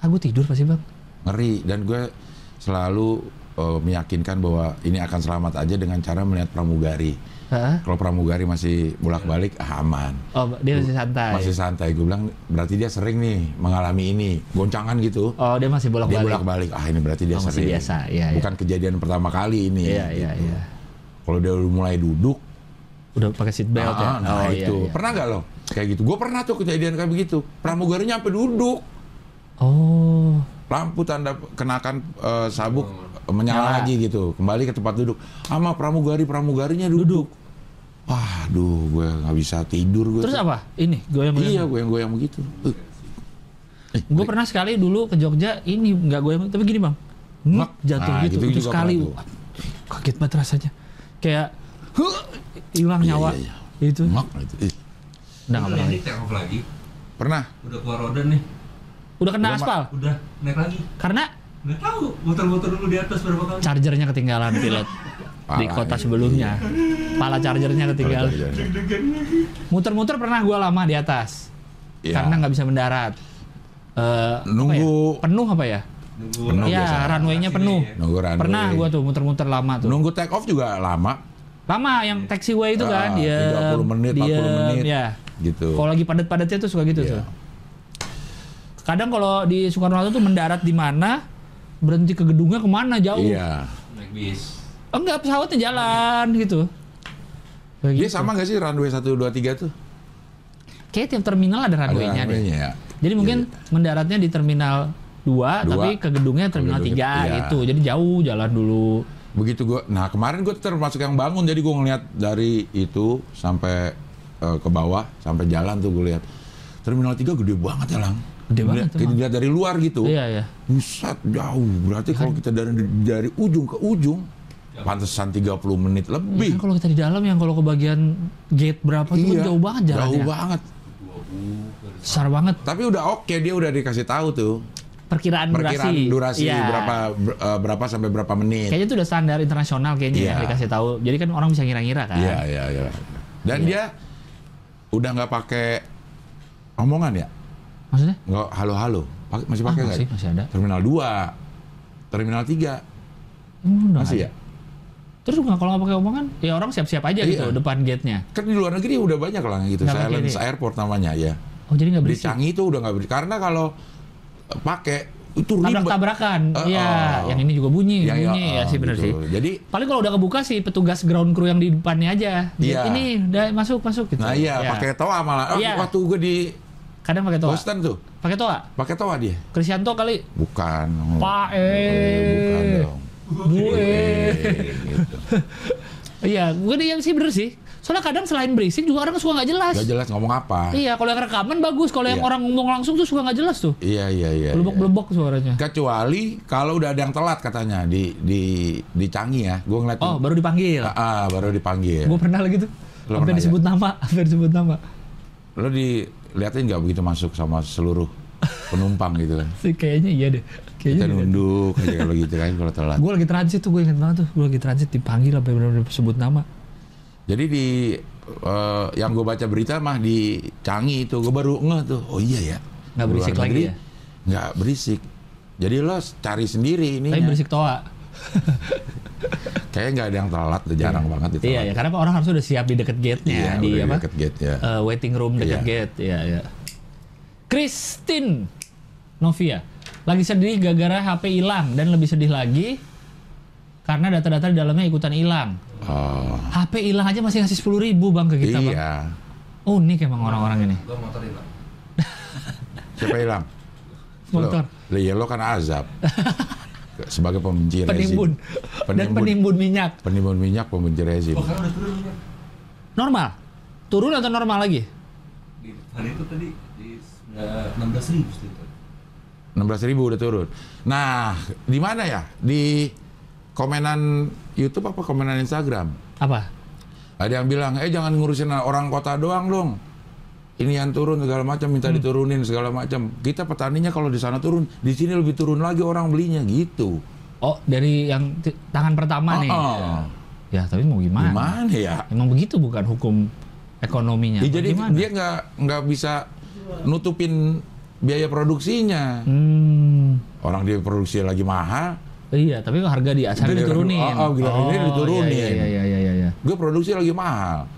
Ah, gue tidur pasti bang. ngeri dan gue selalu eh, meyakinkan bahwa ini akan selamat aja dengan cara melihat pramugari. Kalau pramugari masih bolak-balik ah, aman. Oh, dia masih santai. Masih santai. Gue bilang berarti dia sering nih mengalami ini, goncangan gitu. Oh, dia masih Dia bolak-balik. bolak-balik. Ah ini berarti dia Oh, masih sering. biasa, iya, iya. Bukan kejadian pertama kali ini. Iya, iya, gitu. iya. Kalau dia udah mulai duduk, Udah pakai seat belt ya. Ah, nah oh, iya, itu. iya. Pernah nggak lo? Kayak gitu. Gue pernah tuh kejadian kayak begitu. Pramugarinya sampai duduk. Oh. Lampu tanda kenakan eh, sabuk eh, menyala Nyala. lagi gitu. Kembali ke tempat duduk. Sama pramugari pramugarinya duduk. Waduh, gue nggak bisa tidur gue. Terus apa? Ini goyang-goyang. Iya, gue yang goyang begitu. Eh, eh, Gue pernah sekali dulu ke Jogja, ini nggak goyang, tapi gini bang, ngek jatuh Nah, gitu, gitu itu juga sekali, pernah Wah, kaget banget rasanya, kayak huh, hilang Iya, nyawa, iya, itu, Mak, udah nggak pernah, Ini take off lagi. Pernah? Udah keluar roda nih. Udah kena Udah, aspal, Udah naik lagi. karena Nggak tahu. Muter-muter dulu di atas berapa kali. chargernya ketinggalan pilot di kota sebelumnya, pala chargernya ketinggalan, muter-muter pernah gue lama di atas, Iya. karena nggak bisa mendarat, Eh, apa Nunggu- ya? penuh apa ya? Nunggu Penuh biasa. runway-nya penuh. Nunggu runway. Pernah gue tuh muter-muter lama tuh. Nunggu take off juga lama. Lama yang taxiway itu kan Ah, dia 30 menit, 40 menit. Ya. Gitu. Kalau lagi padat-padatnya tuh suka gitu Iya. tuh. Kadang kalau di Soekarno Hatta tuh mendarat di mana, berhenti ke gedungnya ke mana jauh. Iya. naik bis. Enggak pesawatnya jalan gitu. Kayak Dia gitu. sama gak sih runway 1, 2, 3 tuh? Kayak tiap terminal ada Ada runway-nya deh. runway-nya ya? Jadi mungkin Iya. mendaratnya di terminal 2, Dua. tapi ke gedungnya terminal Ke 3 gedung- iya. gitu. Jadi jauh jalan dulu. Begitu gue, nah kemarin gue termasuk yang bangun, jadi gue ngeliat dari itu sampai eh, ke bawah, sampai jalan tuh gue lihat. Terminal 3 gede banget ya lang. Gede banget, Dilihat- dilihat dari luar gitu. Iya, iya. Buset, jauh. Berarti kalau kita dari dari ujung ke ujung, pantesan 30 menit Ya lebih. kan kalau kita di dalam yang kalau ke bagian gate berapa itu kan jauh banget jalannya. Iya. Jauh banget. Besar banget. Tapi udah oke, dia udah dikasih tahu tuh. Perkiraan, Perkiraan durasi, Iya. berapa ber- eh, berapa sampai berapa menit. Kayaknya itu udah standar internasional kayaknya Iya. ya dikasih tahu. Jadi kan orang bisa ngira-ngira kan. Iya, iya, iya. Dan dia udah nggak pakai omongan ya? Maksudnya? Nggak halo-halo. Masih Ah, pakai nggak? masih, masih ada. Terminal 2, Terminal 3, Hmm, masih ada. ya? Terus nggak kalau nggak pakai omongan, ya orang siap-siap aja gitu Iya. depan gate-nya. Kan di luar negeri udah banyak lah gitu. Pakai Silence ini. Airport namanya ya. Oh jadi nggak Di berisik. Canggih itu udah nggak berisik. Karena kalau pakai itu ribet. Tabrak-tabrakan. Oh, Iya, oh. yang ini juga bunyi, Yang- bunyi ya oh, sih benar gitu. sih. Jadi Paling kalau udah kebuka sih petugas ground crew yang di depannya aja. Iya. Ini udah masuk masuk gitu. Nah iya, Ya. pakai toa malah. Oh, Iya. Waktu gue di Kadang pakai toa. Boston tuh, Pakai toa. pakai toa dia. Krisyanto kali. Bukan. Pak Eh, Bukan eh. dong. Bu eh. Eh, gitu. Iya, bukan yang sih bener sih. Soalnya kadang selain berisik juga orang suka nggak jelas. Gak jelas ngomong apa. Iya, kalau yang rekaman bagus. Kalau yang Iya. orang ngomong langsung tuh suka nggak jelas tuh. Iya, iya, iya. iya. Belebok-belebok suaranya. Kecuali kalau udah ada yang telat katanya di di di Canggih ya. Gue ngeliatin. Oh, baru dipanggil. Ah, ah, baru dipanggil. Gue pernah lagi tuh. Lo Sampai disebut nama, sampai disebut nama. Lo diliatin nggak begitu masuk sama seluruh penumpang gitu kan? Kayaknya iya deh. Kita Kayaknya iya. nunduk aja kalau gitu kan kalau telat. Gue lagi transit tuh, gue inget banget tuh. Gue lagi transit dipanggil sampai benar-benar sebut nama. Jadi di eh, yang gue baca berita mah di Canggih itu gue baru ngeh tuh. Oh iya ya. Nggak berisik lagi negeri ya? Nggak berisik. Jadi lo cari sendiri ini. Tapi berisik toa. Kayaknya nggak ada yang telat, tuh, jarang banget itu. Iya, ya, karena orang harus udah siap di deket gate-nya, Iya, di udah apa? deket gate ya. Eh, waiting room deket Iya. gate, iya, iya. Christine Novia lagi sedih gara-gara HP hilang dan lebih sedih lagi karena data-data di dalamnya ikutan hilang. Oh, HP hilang aja masih ngasih 10 ribu bang ke kita bang. iya. Unik emang orang-orang ini. Gua motor hilang. Siapa hilang? Motor. Lo, iya lo kan azab. Sebagai pembenci rezim. Penimbun. Dan penimbun minyak. Penimbun minyak, pembenci rezim. Oh, sekarang udah turun ya? Normal. Turun atau normal lagi? Di hari itu tadi di enam belas ribu itu. 16 ribu udah turun. Nah, di mana ya? Di komenan YouTube apa komenan Instagram? Apa? Ada yang bilang, eh jangan ngurusin orang kota doang dong. Ini yang turun segala macam, minta Hmm. diturunin segala macam. Kita petaninya kalau di sana turun, di sini lebih turun lagi orang belinya gitu. Oh, dari yang tangan pertama nih. Oh, Ya, tapi mau gimana? Gimana ya? Emang begitu bukan hukum ekonominya. Ya, jadi Bagaimana? dia nggak nggak bisa nutupin biaya produksinya. Hmm. Orang dia produksi lagi mahal, Iya, tapi harga di Dia- diturunin. oh, oh, gila, ini diturunin. Iya, iya, iya, iya, iya, iya. gue produksi lagi mahal.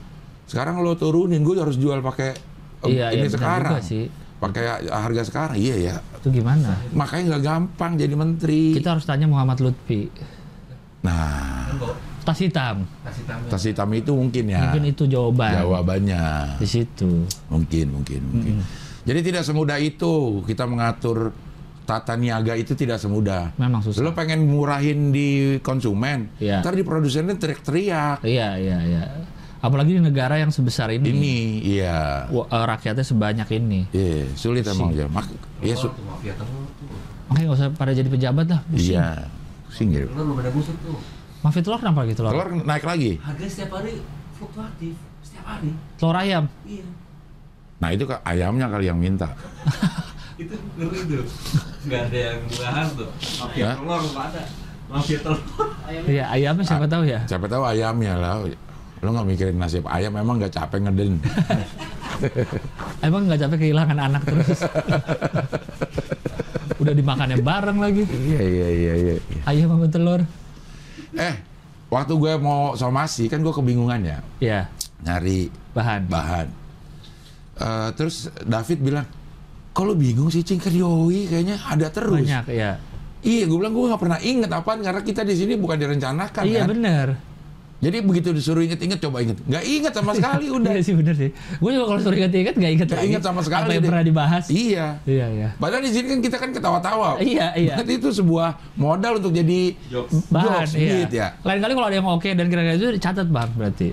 Sekarang lo turunin, gue harus jual pakai Iya, ini iya, sekarang. juga sih. Pakai harga sekarang, iya ya. Itu gimana? Makanya nggak gampang jadi menteri. Kita harus tanya Muhammad Lutfi. Nah, Tas hitam. tamu. tas hitam itu mungkin ya. Mungkin itu jawaban. Jawabannya Di situ. mungkin, mungkin, mungkin. Jadi tidak semudah itu kita mengatur tata niaga itu tidak semudah. Memang susah. Lo pengen murahin di konsumen, Iya. ntar di produsennya teriak-teriak. Iya, iya, iya. Apalagi di negara yang sebesar ini. Ini, iya. eh, rakyatnya sebanyak ini. Iya, sulit emang ya. Mak ya, su-. Makanya nggak usah pada jadi pejabat lah. Pusing. iya. Pusing ya. Telur lu pada busuk tuh. Mafia telur kenapa gitu telur? Telur naik lagi. Harga setiap hari fluktuatif. Setiap hari. Telur ayam. Iya. Nah itu ke ayamnya kali yang minta. Itu ngeri tuh. Nggak ada yang bahas tuh. Mafia telur nggak ada. Mafia telur. Iya, ayamnya siapa tahu ya. Siapa tahu ayamnya lah. Lo nggak mikirin nasib ayam, emang nggak capek ngeden. Emang nggak capek kehilangan anak terus. Udah dimakannya bareng lagi. Iya iya iya iya. Ayam sama telur. Eh, waktu gue mau somasi kan gue kebingungan ya Ya, nyari bahan. bahan. Eh, terus David bilang, kalau bingung sih cing kan yoi kayaknya ada terus. Banyak, ya. Iya, gue bilang gue nggak pernah inget apaan karena kita di sini bukan direncanakan Iya kan. bener. Jadi begitu disuruh inget-inget, coba inget. Nggak inget sama sekali udah. Iya sih bener sih. Gue juga kalau suruh inget-inget gak inget Nggak lagi. inget sama sekali Apa yang deh. pernah dibahas. Iya. Iya, iya. Padahal di sini kan kita kan ketawa-tawa. Iya, iya. Berarti itu sebuah modal untuk jadi Jokes. Bahan, jokes, iya. beat ya. Lain kali kalau ada yang oke dan kira-kira itu dicatat bang berarti.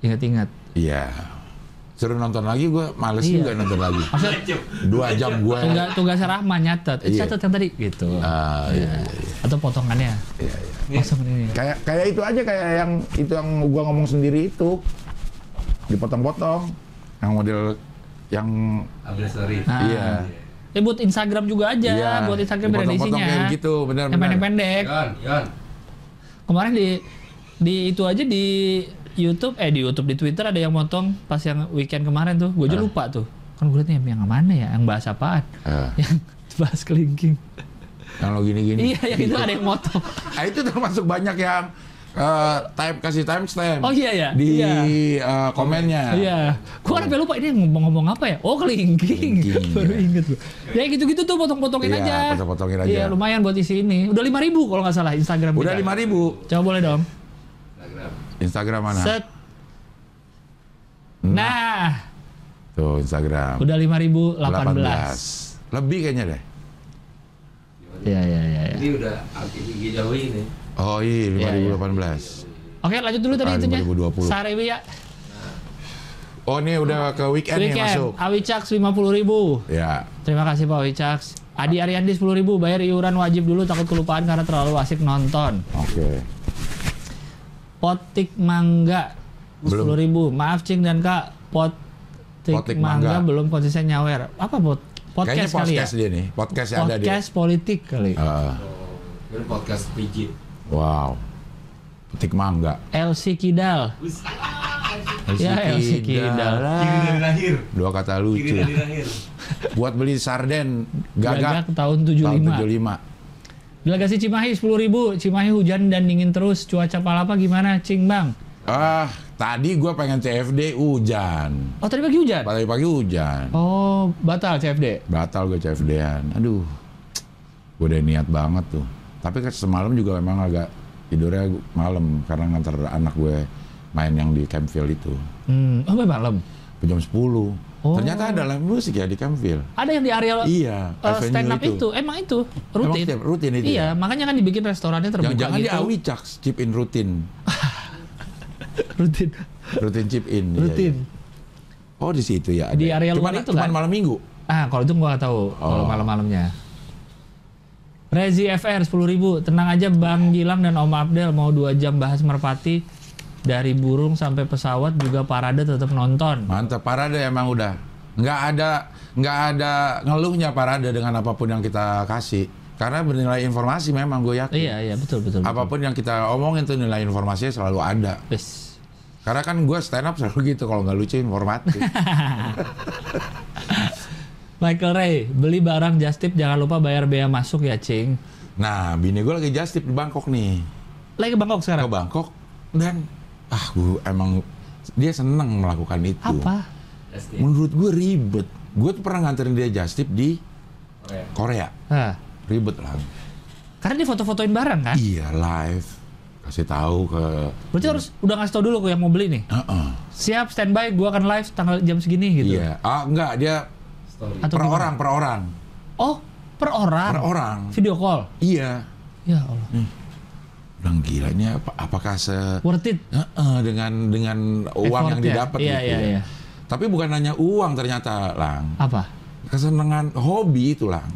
Ingat-ingat. Iya. Suruh nonton lagi gue males Iya. juga nonton lagi. Maksudnya Dua jam gue. tugas tugasnya Rahman nyatet. Eh, Iya. catat yang tadi gitu. Ah, iya, iya, Atau potongannya. iya, iya. Kosong ini. Kayak kayak itu aja kayak yang itu yang gua ngomong sendiri itu dipotong-potong. Yang model yang story. Nah. iya. Ya buat Instagram juga aja, Iya. buat Instagram ada isinya. kayak gitu, benar Yang pendek-pendek. Yon, Yon. Kemarin di di itu aja di YouTube eh di YouTube di Twitter ada yang motong pas yang weekend kemarin tuh. Gue aja Ah. lupa tuh. Kan gue liatnya yang mana ya? Yang bahas apaan? Ah, yang bahas kelingking. yang lo gini-gini. iya, yang itu ada yang motong. Ah, itu termasuk banyak yang eh, time kasih timestamp. Oh iya ya. Di Iya. eh, komennya. Iya, gue kan sampai lupa ini ngomong-ngomong apa ya? Oh kelingking, Kelingking, baru iya. inget. Ya gitu-gitu tuh potong-potongin Iya, aja. potong-potongin aja. Iya lumayan buat isi ini. Udah lima ribu kalau nggak salah Instagram. Udah lima ribu. Coba boleh dong. Instagram. Mana? Set. Nah, Tuh Instagram. udah 5018. 18. Lebih kayaknya deh. Iya, iya, iya. Ya. Ini udah aktif IG jauh ini. Oh iya, Iya, 5018. Oke, lanjut dulu tadi itunya. 2020. Sarewi ya. Oh ini udah ke weekend, nih Weekend, masuk. Awicaks 50 ribu. Ya. Terima kasih Pak Awicaks. Adi Ariandi 10 ribu, bayar iuran wajib dulu takut kelupaan karena terlalu asik nonton. Oke. Potik Mangga Belum. 10 ribu. Maaf Cing dan Kak, Potik, Potik Mangga, Mangga. belum konsisten nyawer. Apa pot? Kayaknya Podcast kali ya? podcast dia nih. Podcast yang ada dia. Podcast politik kali. Ah, Oh, ini podcast pijit. wow. Petik mangga. LC Kidal. Ya, LC Kidal. Kiri dari lahir. Dua kata Kiri lucu. dari lahir. Buat beli sarden Gagak gagak tahun tahun 75. 75. Delegasi Cimahi 10 ribu. Cimahi hujan dan dingin terus. Cuaca Palapa gimana, Cing Bang? Ah, tadi gua pengen CFD hujan. Oh tadi pagi hujan? Pagi pagi hujan. Oh batal CFD. Batal gue CFD-an. Aduh. Gue udah niat banget tuh. Tapi kan semalam juga memang agak tidurnya malam karena nganter anak gue main yang di Campfield itu. Hmm. Oh malam. Jam 10. Oh. Ternyata ada live musik ya di Campfield. Ada yang di area Iya, uh, stand up itu. Emang itu rutin. Emang rutin itu Iya, ya? makanya kan dibikin restorannya terbuka Jangan-jangan gitu. di Awicaks chip in rutin. rutin. Rutin chip in. iya, Rutin. iya. Oh di situ ya. Di area cuman, luar itu cuman kan? malam minggu. Ah, kalau itu gua nggak tahu kalau Oh. malam-malamnya. Rezi FR 10 ribu. Tenang aja Bang Gilang dan Om Abdel mau dua jam bahas merpati dari burung sampai pesawat juga parade tetap nonton. Mantap parade emang udah. Nggak ada nggak ada ngeluhnya parade dengan apa pun yang kita kasih. Karena bernilai informasi memang gue yakin. Iya iya betul betul. betul. Apa pun yang kita omongin tuh nilai informasinya selalu ada. Wes. Karena kan gue stand up selalu gitu kalau nggak lucu informatif. Michael Ray, beli barang just tip jangan lupa bayar bea masuk ya, Cing. nah, bini gue lagi just tip di Bangkok nih. Lagi ke Bangkok Ke sekarang. Bangkok dan ah gue emang dia seneng melakukan itu. Apa? Menurut gue ribet. Gue tuh pernah nganterin dia just tip di Oke. Korea. Hah. Ribet lah. Karena dia foto-fotoin barang kan? Iya live. Kasih tahu ke. Berarti harus udah ngasih tau dulu ke yang mau beli nih. Heeh. Siap standby, gua akan live tanggal jam segini gitu. Iya. Ah enggak dia Story. Atau per gimana? orang per orang Oh, per orang. per orang. Video call. Iya. Ya Allah. Bilang gila ini apa, apakah se Worth it. Heeh, dengan dengan uang yang didapat Iya, gitu iya, ya. iya. Tapi bukan hanya uang ternyata, Lang. Apa? Kesenangan hobi itu, Lang.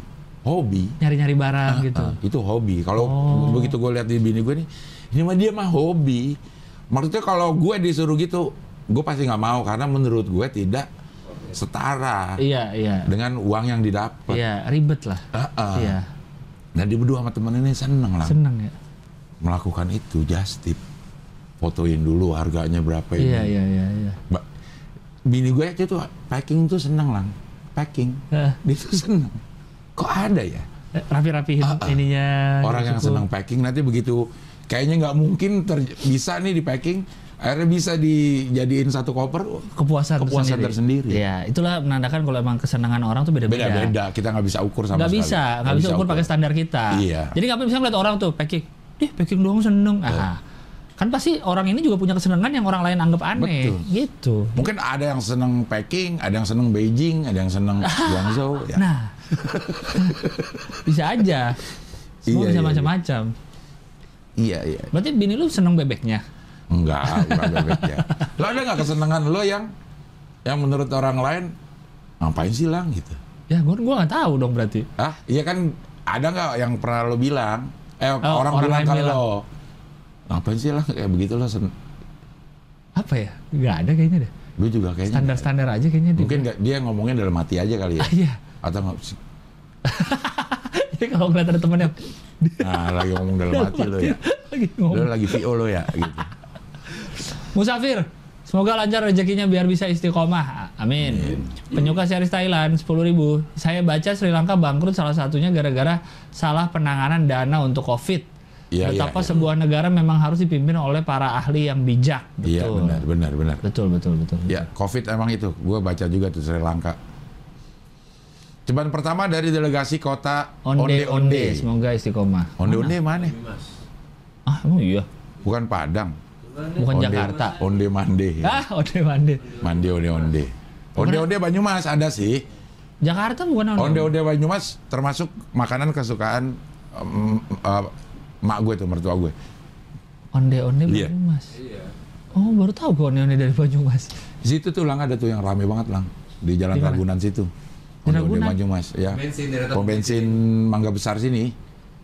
Hobi. Nyari-nyari barang gitu. Ah, itu hobi. Kalau Oh. begitu gue lihat di bini gue nih, ini mah dia mah hobi. Maksudnya kalau gue disuruh gitu, gue pasti nggak mau karena menurut gue tidak setara Iya, iya. dengan uang yang didapat. Iya, ribet lah. Ah, ah. Iya. Nah dia berdua sama temen ini seneng lah Seneng ya. Melakukan itu just tip. Fotoin dulu harganya berapa ini. Iya, iya, iya, iya. Bini gue aja tuh packing tuh seneng lang. Packing. Eh, Dia tuh seneng. Kok ada ya? eh, rapi-rapihin ininya. Ah, Orang yang cukup. senang packing nanti begitu kayaknya nggak mungkin ter- bisa nih di packing akhirnya bisa dijadiin satu koper kepuasan, Kepuasan tersendiri. Iya, itulah menandakan kalau emang kesenangan orang tuh beda-beda. beda-beda kita nggak bisa ukur sama Nggak sekali bisa, nggak bisa ukur pakai standar kita. Iya. Jadi nggak bisa ngeliat orang tuh packing, ih packing doang seneng. Ah, Kan pasti orang ini juga punya kesenangan yang orang lain anggap aneh. Betul. Gitu. Mungkin ada yang seneng Peking, ada yang seneng Beijing, ada yang seneng Guangzhou. Ya. Nah. bisa aja. Semua Iya, bisa iya, macam-macam. Iya, iya. Berarti bini lu seneng bebeknya? Enggak, bukan bebek ya. Lo ada nggak kesenangan lo yang yang menurut orang lain ngapain sih lang gitu? Ya gua gua nggak tahu dong berarti. Ah, iya kan ada nggak yang pernah lo bilang? Eh orang, Oh, orang bilang ke bilang. lo, ngapain sih lang kayak begitu lo? Sen Apa ya? Nggak ada kayaknya deh. gue juga kayaknya. Standar-standar aja kayaknya dia. Mungkin nggak dia ngomongnya dalam hati aja kali ya? Ah, iya. Atau nggak sih? Jadi kalau ngeliat ada temennya Nah, lagi ngomong dalam hati lo ya. lagi ngomong. Lo lagi VO lo ya gitu. Musafir, semoga lancar rezekinya biar bisa istiqomah. Amin. Penyuka series Thailand 10.000 Saya baca Sri Lanka bangkrut salah satunya gara-gara salah penanganan dana untuk Covid. Iya, Betapa iya, iya. sebuah negara memang harus dipimpin oleh para ahli yang bijak. Betul. Iya benar, benar, benar. Betul, betul, betul. Ya, COVID emang itu. Gue baca juga tuh Sri Lanka. Cobaan pertama dari delegasi kota Onde, onde, Onde-Onde. semoga istiqomah. Onde-Onde mana? Mas. Ah, emang iya. Bukan Padang. Bukan Onde- Jakarta. Onde Mande. Ah, onde, onde. Mande Onde Onde. Onde Onde Banyumas ada sih. Jakarta bukan onde. Onde Onde Banyumas termasuk makanan kesukaan em, eh, mak gue tuh mertua gue. Onde, onde Iya. Banyumas. Iya. Oh, baru tahu gue onde, onde dari Banyumas. Di situ tuh lang ada tuh yang rame banget lang di Jalan Di mana? Ragunan situ. Di Onde Onde? Banyumas ya. Bensin Pom bensin Mangga Besar sini,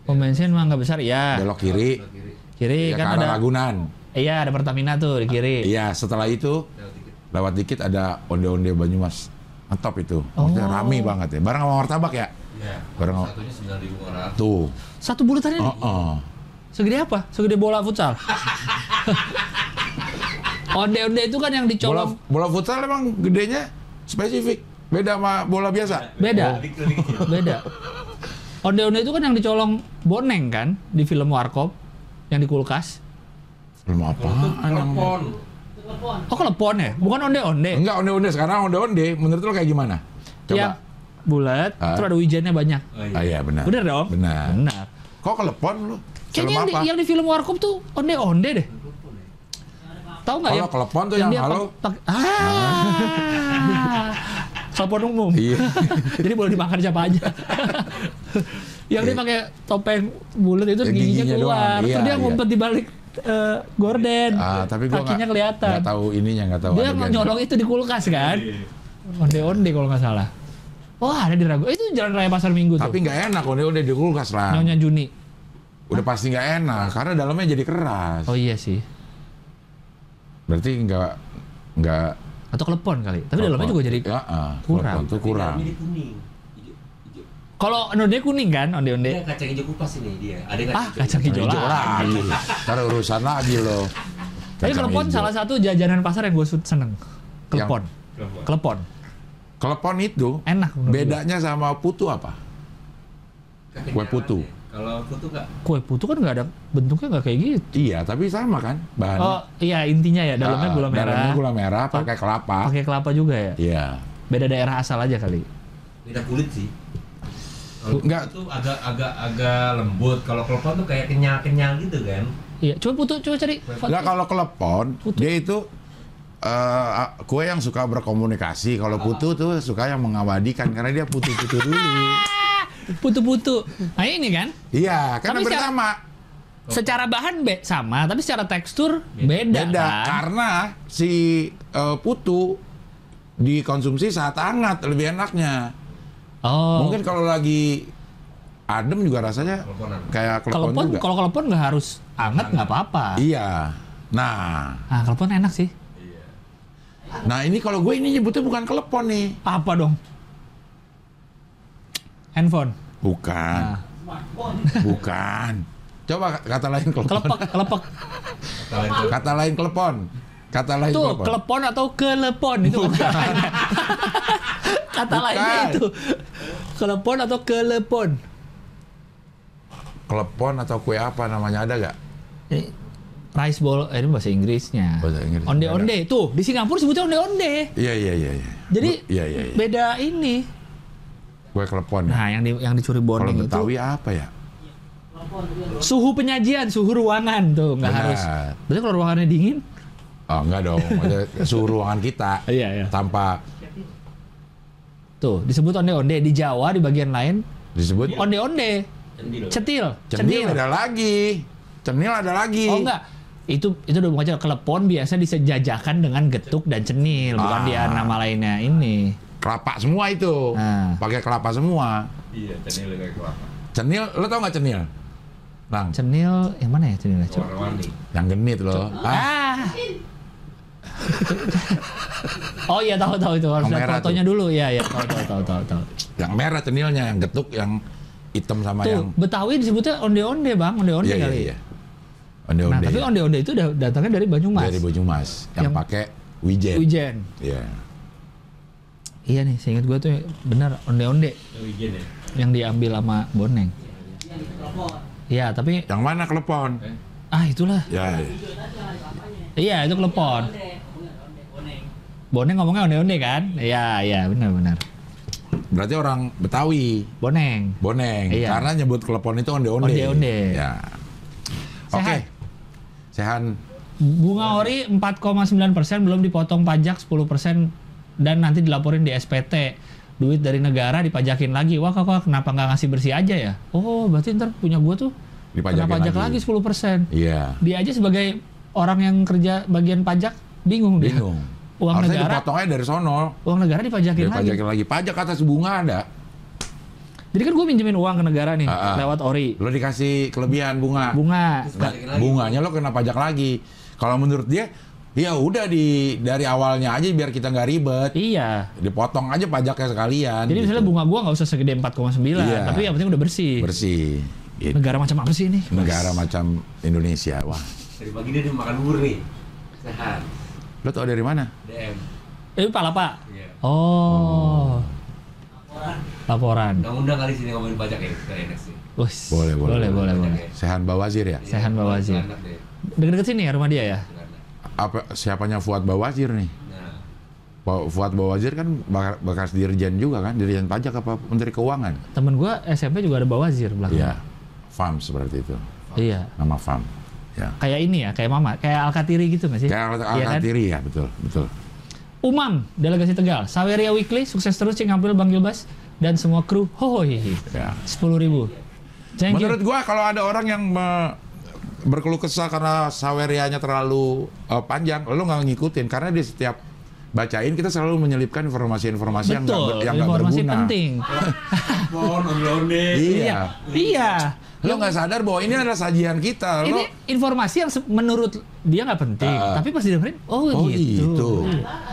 Pom bensin mah nggak besar ya. belok kiri, kiri. Kiri ya kan ada. Ragunan. Iya, ada Pertamina tuh di kiri. Iya, setelah itu Lewat dikit. lewat dikit ada onde-onde Banyumas. Mantap itu. Maksudnya Oh. rame banget ya. Barang sama martabak ya? Iya. Barang Satunya sembilan ribu orang. tuh. Satu bulatannya Oh, oh. segede apa? Segede bola futsal. Onde-onde itu kan yang Bola dicolong bola futsal emang gedenya spesifik. Beda sama bola biasa. beda. Dikit-dikit. Beda. Onde-onde itu kan yang dicolong boneng kan di film Warkop yang di kulkas. Belum apa? Telepon. Oh, kelepon ya? Bukan onde-onde. Enggak onde-onde sekarang onde-onde. Menurut lo kayak gimana? Coba. Yang bulat, Ah. terus ada wijennya banyak. Oh, iya. Ah iya benar. Bener dong? Benar. Benar. Kok kelepon lu? Kayaknya Film yang di, yang di film Warkop tuh onde-onde deh. Tahu nggak Kalau ya? kelepon tuh yang dia halo. pak- ah. Telepon umum. Iya. Jadi boleh dimakan siapa aja. yang dia pakai topeng bulat itu Yang giginya giginya keluar. doang, Terus iya, dia iya. ngumpet di balik eh, gorden. Ah, tapi gua kakinya kelihatan. nggak tahu ininya, nggak tahu Dia nyolong itu di kulkas kan. Onde-onde kalau nggak salah. Wah, ada di Ragu. Itu jalan raya Pasar Minggu Tapi tuh. nggak enak onde-onde di kulkas lah. Nyonya Juni. Udah pasti nggak enak karena dalamnya jadi keras. Oh iya sih. Berarti nggak nggak Atau kelepon kali. Tapi dalamnya juga jadi ya, ah, kurang. kelepon tuh kurang. Hijau. Kalau onde kuning kan, Dia onde-onde. kacang hijau kupas ini dia. Ada Ah, kacang hijau Hijau lagi. Ntar urusan lagi loh. Tapi Kacang kelepon hijau. salah satu jajanan pasar yang gue seneng. Kelepon. Telepon. Kelepon. Kelepon itu Enak. bedanya sama putu apa? Kue putu. Kalau putu enggak? Kue putu kan nggak ada bentuknya nggak kayak gitu. Iya, tapi sama kan bahannya. Oh iya intinya ya dalamnya Ah, gula merah. Dalamnya gula merah pakai kelapa. Pakai kelapa juga ya. Iya. Beda daerah asal aja kali. Beda kulit sih. Enggak. putu tuh agak agak agak lembut. Kalau kelepon tuh kayak kenyal-kenyal gitu kan. Iya, coba putu coba cari. Enggak kalau kelepon Putu. dia itu eh, kue yang suka berkomunikasi. Kalau putu tuh suka yang mengabadikan karena dia putu-putu dulu. Putu-putu. Nah ini kan, Iya, kan Tapi hampir secara- sama. secara bahan be sama, tapi secara tekstur beda, Beda kan. karena si eh, putu dikonsumsi saat hangat lebih enaknya. Oh, Mungkin kalau lagi adem juga rasanya Keleponan. kayak kalau kelepon pon juga. kalau kelepon nggak harus anget nggak apa-apa. Iya. Nah, Nah, kelepon enak sih. nah ini kalau gue ini nyebutnya bukan kelepon nih. Apa dong? Handphone. Bukan. Nah. Bukan. Coba kata lain kelepon. Kelepek, kelepek. Kata lain tuh. Kata lain kelepon. Kata lain Tuh, kelepon. kelepon atau kelepon itu kata lainnya. kata lainnya Bukan. itu. Kelepon atau kelepon. Kelepon atau kue apa namanya ada gak? Ini rice ball, eh, ini bahasa Inggrisnya. Bahasa Inggris. Onde-onde. Tuh, di Singapura sebutnya onde-onde. Iya iya iya. iya. Jadi Bu- iya iya iya. beda ini. Kue kelepon. ya. Nah, yang di, yang dicuri Kalau boning itu Betawi apa ya? Suhu penyajian, suhu ruangan tuh nggak harus. Berarti kalau ruangannya dingin? Oh enggak dong, maksudnya suhu ruangan kita Iya iya. tanpa Tuh disebut onde-onde di Jawa di bagian lain disebut onde-onde, Cendil. cetil, cenil ada lagi. Cenil ada lagi. Oh enggak, itu itu udah bukan cetil. Kelepon biasa disejajakan dengan getuk dan cenil, bukan Ah. dia nama lainnya ini. Kelapa semua itu. Nah. Pakai kelapa semua. Iya, cendil kayak kelapa. Cenil, lo tau nggak cenil? Bang, Cenil yang mana ya cenilnya? Coba. Warna-warni. yang genit loh. Ah, Ah. Oh iya tahu tahu itu harus Yang lihat merah fotonya dulu ya ya tahu tahu tahu tahu tahu. yang merah cenilnya, yang getuk, yang hitam sama Tuh yang Betawi disebutnya onde-onde bang onde-onde Iya, iya, kali. iya. Onde Nah onde. tapi onde-onde itu udah datangnya dari Banyumas. dari Banyumas yang, Yang- pakai wijen. Wijen. Iya. Iya nih, seingat gue tuh benar onde-onde Yang wijen ya. yang diambil sama Boneng. Iya, tapi Yang mana kelepon? ah itulah. Ya. Iya, itu telepon. Boneng ngomongnya onde-onde kan? Iya, iya, benar-benar. Berarti orang Betawi, Boneng. Boneng. Iya. Karena nyebut kelepon itu onde-onde. Onde-onde. Ya. Oke. Sehat. Sehan. Bunga ori 4,9% belum dipotong pajak 10% dan nanti dilaporin di SPT. Duit dari negara dipajakin lagi. Wah, kok kenapa nggak ngasih bersih aja ya? Oh, berarti ntar punya gua tuh Dipajakin kena pajak lagi. lagi 10%. Iya. Dia aja sebagai orang yang kerja bagian pajak bingung dia. Bingung. Uang Harusnya negara, dipotongnya dari sono. uang negara dipajakin lagi. Dipajakin lagi. Pajak atas bunga ada. Jadi kan gue minjemin uang ke negara nih Ah, ah. lewat ori. Lo dikasih kelebihan bunga. Bunga. Nah, lagi. bunganya lo kena pajak lagi. Kalau menurut dia, ya udah di dari awalnya aja biar kita nggak ribet. Iya. Dipotong aja pajaknya sekalian. Jadi gitu. misalnya bunga gua nggak usah segede 4,9, Iya. tapi yang penting udah bersih. bersih. Gitu. Negara macam apa sih ini? Negara macam Indonesia. Wah, Dari pagi dia makan bubur nih. Sehat. Lo tau dari mana? DM. Ini palapa. Iya. Oh. Laporan. Undang-undang kali sini ngomongin pajak ya, enak sih. Boleh, boleh, boleh, boleh, boleh. boleh. Sehan Bawazir ya? Sehan Bawazir. Deket-deket sini ya rumah dia ya? Apa siapanya Fuad Bawazir nih? Nah, Pak Fuad Bawazir kan bekas dirjen juga kan, dirjen pajak apa Menteri Keuangan? Temen gua SMP juga ada bawazir belakang. Iya, FAM seperti itu. Iya. Nama FAM. Ya. Kayak ini ya, kayak mama, kayak Alkatiri gitu nggak sih? Kayak Al- Iya kan? Alkatiri ya, betul, betul. Umam, delegasi Tegal. Saweria Weekly, sukses terus Cing April Bang Gilbas dan semua kru. Hoi. Ya. Sepuluh ribu. Thank you. Menurut gua kalau ada orang yang me- berkeluh kesah karena sawerianya terlalu uh, panjang, lo nggak ngikutin karena di setiap bacain kita selalu menyelipkan informasi-informasi yang nggak yang nggak informasi berguna. penting. pohon onde-onde. Iya. Iya. Lo nggak sadar bahwa ini adalah sajian kita. Lo Ini informasi yang menurut dia nggak penting, Ah. tapi pas didengerin, oh, Oh, gitu. gitu.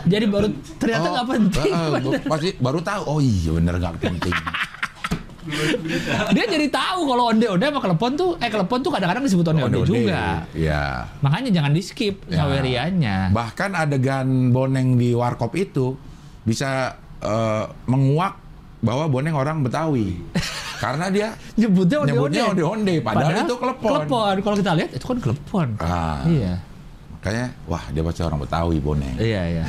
Jadi baru ternyata Oh, nggak penting. eh, eh, bener. pasti baru tahu. Oh iya bener nggak penting. dia jadi tahu kalau onde-onde sama kelepon tuh, eh kelepon tuh kadang-kadang disebut onde-onde juga. Iya. Makanya jangan di skip Ya. sawerianya. Bahkan adegan boneng di warkop itu bisa eh, menguak bahwa boneng orang Betawi. Karena dia Nyebutnya onde-onde. onde-onde, padahal, itu kelepon. Kelepon. Kalau kita lihat itu kan kelepon. Ah, Iya. Makanya, wah dia pasti orang Betawi boneng. Iya, iya.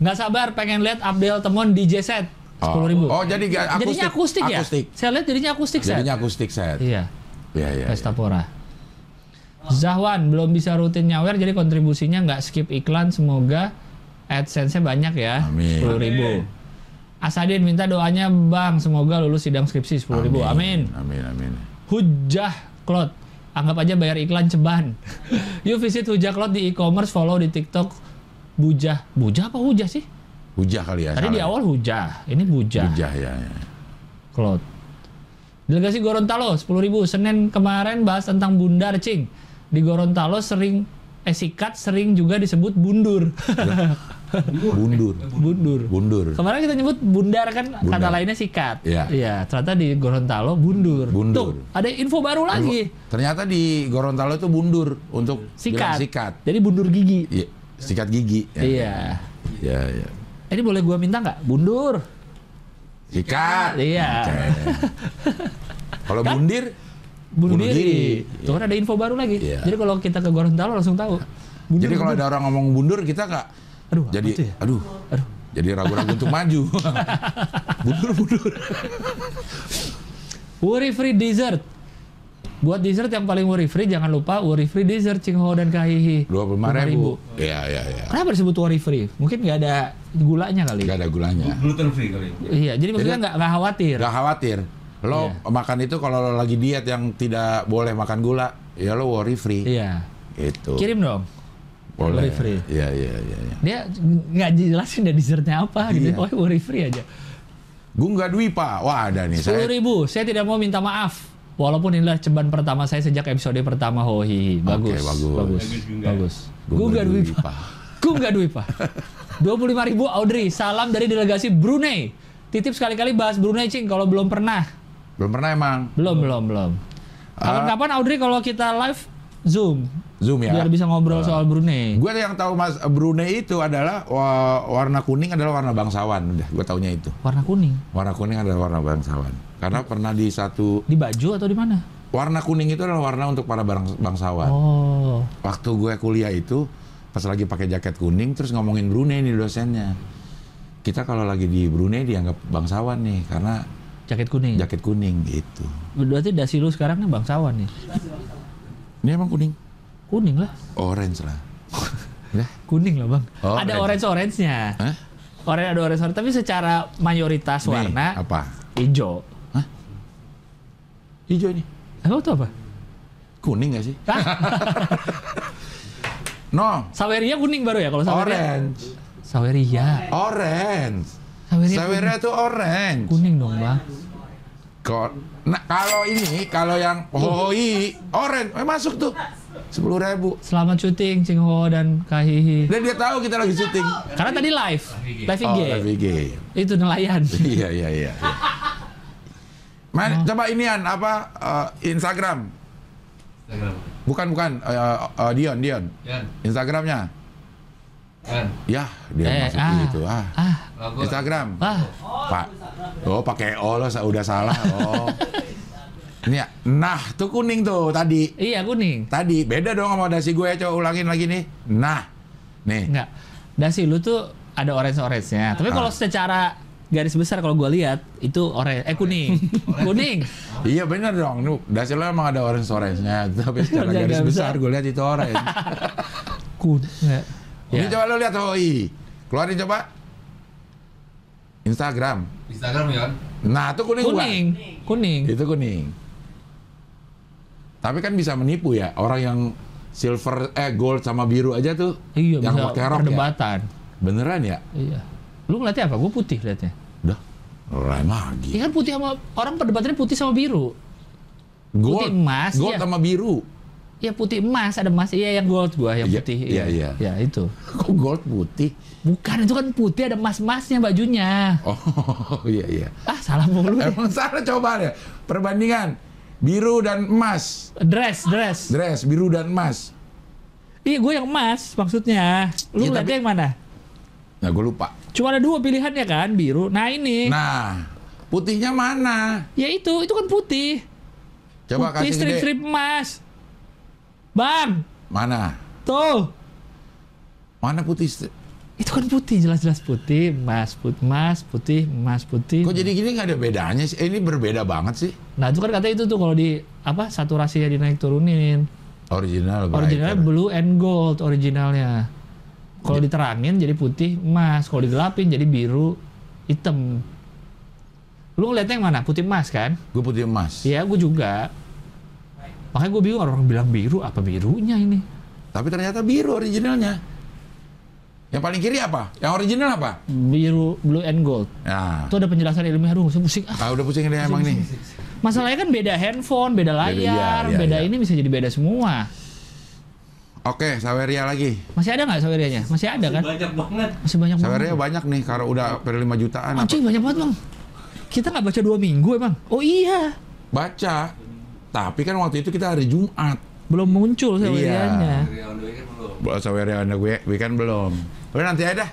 Nggak sabar pengen lihat Abdel Temon DJ set. Sepuluh ribu. Oh, jadi akustik. Jadinya akustik ya? Akustik. Saya lihat jadinya akustik set. Jadinya akustik set. Iya. Iya, iya. Pesta Pora. Zahwan belum bisa rutin nyawer jadi kontribusinya nggak skip iklan semoga AdSense-nya banyak ya Amin. 10 ribu. Asadin minta doanya bang semoga lulus sidang skripsi 10 ribu amin. Amin, amin. Hujah Cloud anggap aja bayar iklan ceban. Yuk visit Hujah Cloud di e-commerce follow di TikTok Bujah. Bujah apa Hujah sih? Hujah kali ya. Tadi salah di ya? awal Hujah, ini Bujah. Hujah ya. ya. Cloud. Delegasi Gorontalo 10.000 Senin kemarin bahas tentang bundar cing. Di Gorontalo sering eh sikat sering juga disebut bundur. Bundur. bundur. Bundur. Kemarin kita nyebut bundar kan kata Bundar. lainnya sikat. Iya. ternyata di Gorontalo bundur. Bundur. Tuh, ada info baru lagi. Ternyata di Gorontalo itu bundur untuk Sikat. sikat. Jadi bundur gigi. Iya, sikat gigi. Ya. Iya. Iya, iya. Ini boleh gua minta nggak? Bundur. Sikat. Iya. Kalau Kan? bundir, Bunuh, Bunuh diri. kan ada info baru lagi. Iya. Jadi kalau kita ke Gorontalo langsung tahu. Bundur, jadi kalau ada orang ngomong bundur kita nggak Aduh, jadi ya? aduh Aduh. jadi ragu-ragu untuk maju. bundur bundur. Worry free dessert. Buat dessert yang paling worry free jangan lupa worry free dessert Cing Ho dan Kahihi. Dua puluh lima ribu. Iya iya iya. Kenapa disebut worry free? Mungkin nggak ada gulanya kali. Gak ada gulanya. Gluten free kali. Iya, jadi maksudnya nggak nggak khawatir. Gak khawatir. Lo Iya. makan itu kalau lo lagi diet yang tidak boleh makan gula, ya lo worry free. Iya. Gitu. Kirim dong. boleh. worry free. Iya iya iya. iya. Dia nggak jelasin deh dessertnya apa gitu. Iya. Pokoknya worry free aja. Gungga Dwipa. Wah ada nih. Sepuluh Saya ribu. Saya tidak mau minta maaf. Walaupun inilah ceban pertama saya sejak episode pertama Hohi. Bagus. Oke, bagus. Bagus. Bagus, Gungga. Bagus. Gungga Gungga Dwipa. Dwipa. Gungga Dwipa. 25 ribu Audrey. Salam dari delegasi Brunei. Titip sekali-kali bahas Brunei, Cing. Kalau belum pernah. belum pernah emang. Belum, belum, belum. Kapan-kapan Audrey kalau kita live Zoom. Zoom ya. Biar bisa ngobrol soal Brunei. Gue yang tahu Mas Brunei itu adalah wa- warna kuning adalah warna bangsawan. Udah, gue taunya itu. Warna kuning. Warna kuning adalah warna bangsawan. Karena pernah di satu Di baju atau di mana? warna kuning itu adalah warna untuk para bang- bangsawan. Oh. Waktu gue kuliah itu pas lagi pakai jaket kuning terus ngomongin Brunei nih dosennya. Kita kalau lagi di Brunei dianggap bangsawan nih karena Jaket kuning. jaket kuning gitu. Berarti dasi lu sekarang nih bangsawan nih. Ini emang kuning? Kuning lah. Orange lah. Ya. Kuning lah bang. Oh, ada orange. orange-orange-nya. Hah? Orange ada orange orange tapi secara mayoritas Nih, warna apa? hijau. Hijau nih. Emang itu apa? Kuning gak sih? No, Saweria kuning baru ya kalau Saweria. orange. Saweria. Orange. Saweria, Saweria tuh orange. kuning. dong bang. Kok nah kalau ini kalau yang hoi orange eh, masuk tuh sepuluh ribu. Selamat syuting Cing Ho dan Kahihi. Dan dia tahu kita lagi syuting. Karena tadi live, live IG. Oh, live IG. Itu nelayan. iya iya iya. iya. Man, coba inian apa eh, Instagram? Instagram. Bukan bukan eh, eh, Dion Dion. Yan, Instagramnya. Yan. Ya dia Eh, masuk ah. itu ah. Ah. Instagram. ah, Pak. Oh, pakai O lo udah salah. Oh. Ini ya. Nah, tuh kuning tuh tadi. iya kuning. Tadi beda dong sama dasi gue. Coba ulangin lagi nih. Nah. Nih. Enggak. Dasi lu tuh ada orange-orange-nya. Tapi kalau Ah. secara garis besar kalau gua lihat itu orange eh kuning. kuning. Iya bener dong. Lo emang ada orange-orange-nya. Tapi secara garis besar gue lihat itu orange. Kuning. Ini Ya. coba lo lihat HOI. Keluarin coba. Instagram. Instagram Yan. Nah, itu kuning, gua. Kuning. Kuning. Itu kuning. Tapi kan bisa menipu ya orang yang silver eh gold sama biru aja tuh. Iya, yang pakai rok ya. Beneran ya? Iya. Lu ngeliatnya apa? Gue putih liatnya. Udah. Lain lagi. Ya kan putih sama orang perdebatannya putih sama biru. Gold, putih emas, gold iya. sama biru. Ya putih emas ada emas. Iya yang gold gua yang Iya, putih. iya, iya. Ya itu. Kok gold putih? Bukan itu kan putih ada emas-emasnya bajunya. Oh iya iya. Ah salah mulu. Emang salah coba deh. Perbandingan biru dan emas. Dress, dress. Dress biru dan emas. Iya gue yang emas maksudnya. Lu lihatnya tapi- yang mana? Nah gue lupa. Cuma ada dua pilihannya kan, biru. Nah ini. Nah putihnya mana? Ya itu, itu kan putih. Coba putih kasih strip-strip emas. Bang, Mana? tuh. Mana putih? stri- Itu kan putih, jelas-jelas putih, emas, putih, emas, putih, emas, putih. Kok jadi gini nggak ada bedanya sih? Eh, ini berbeda banget sih. Nah itu kan katanya itu tuh kalau di apa saturasinya dinaik turunin. Original. Originalnya brighter. blue and gold originalnya. Kalau diterangin jadi putih emas, kalau digelapin jadi biru hitam. Lu ngeliatnya yang mana? Putih emas kan? Gue putih emas. Iya, gue juga. Makanya gue bingung orang bilang biru apa birunya ini? Tapi ternyata biru originalnya. Yang paling kiri apa? Yang original apa? Biru, blue and gold. Nah, Itu ada penjelasan ilmiah dong, saya pusing. Ah, ah, udah pusing deh emang nih. masalahnya kan beda handphone, beda layar, iya, iya, beda iya. ini bisa jadi beda semua. Oke, Saweria lagi. Masih ada nggak sawerianya? Masih ada kan? Banyak banget. Masih banyak banget. Saweria banyak nih, karena udah hampir 5 jutaan. Anjing banyak banget bang. Kita nggak baca dua minggu emang. Oh iya, Baca. Tapi kan waktu itu kita hari Jumat. belum muncul sawerianya. Dari on the way kan Saweria anda gue weekend belum. Tapi nanti aja dah.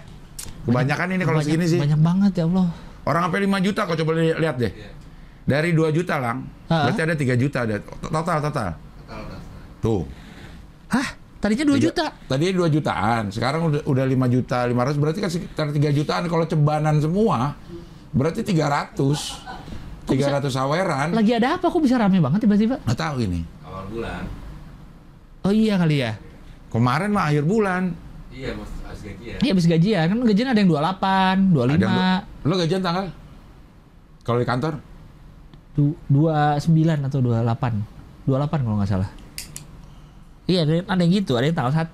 Kebanyakan ini kalau segini sih. Banyak banget ya Allah. Orang sampai 5 juta kau coba li- lihat deh. Iya. Dari 2 juta lang, berarti ada 3 juta ada total total. Total. Tuh. Hah? Tadinya 2 Tiga- juta. Tadi 2 jutaan, sekarang udah udah 5 juta 500 berarti kan sekitar 3 jutaan kalau cebanan semua. Berarti 300. 300 saweran. Lagi ada apa? Kok bisa rame banget tiba-tiba? Nggak tahu ini. awal bulan. Oh iya kali ya. Kemarin mah akhir bulan. Iya, mas harus gaji ya. Iya habis gajian kan gajian ada yang 28, 25, Ada yang Lo gajian tanggal? Kalau di kantor? du- 29 atau 28. 28 kalau nggak salah. Iya ada, ada yang gitu, ada yang tanggal 1,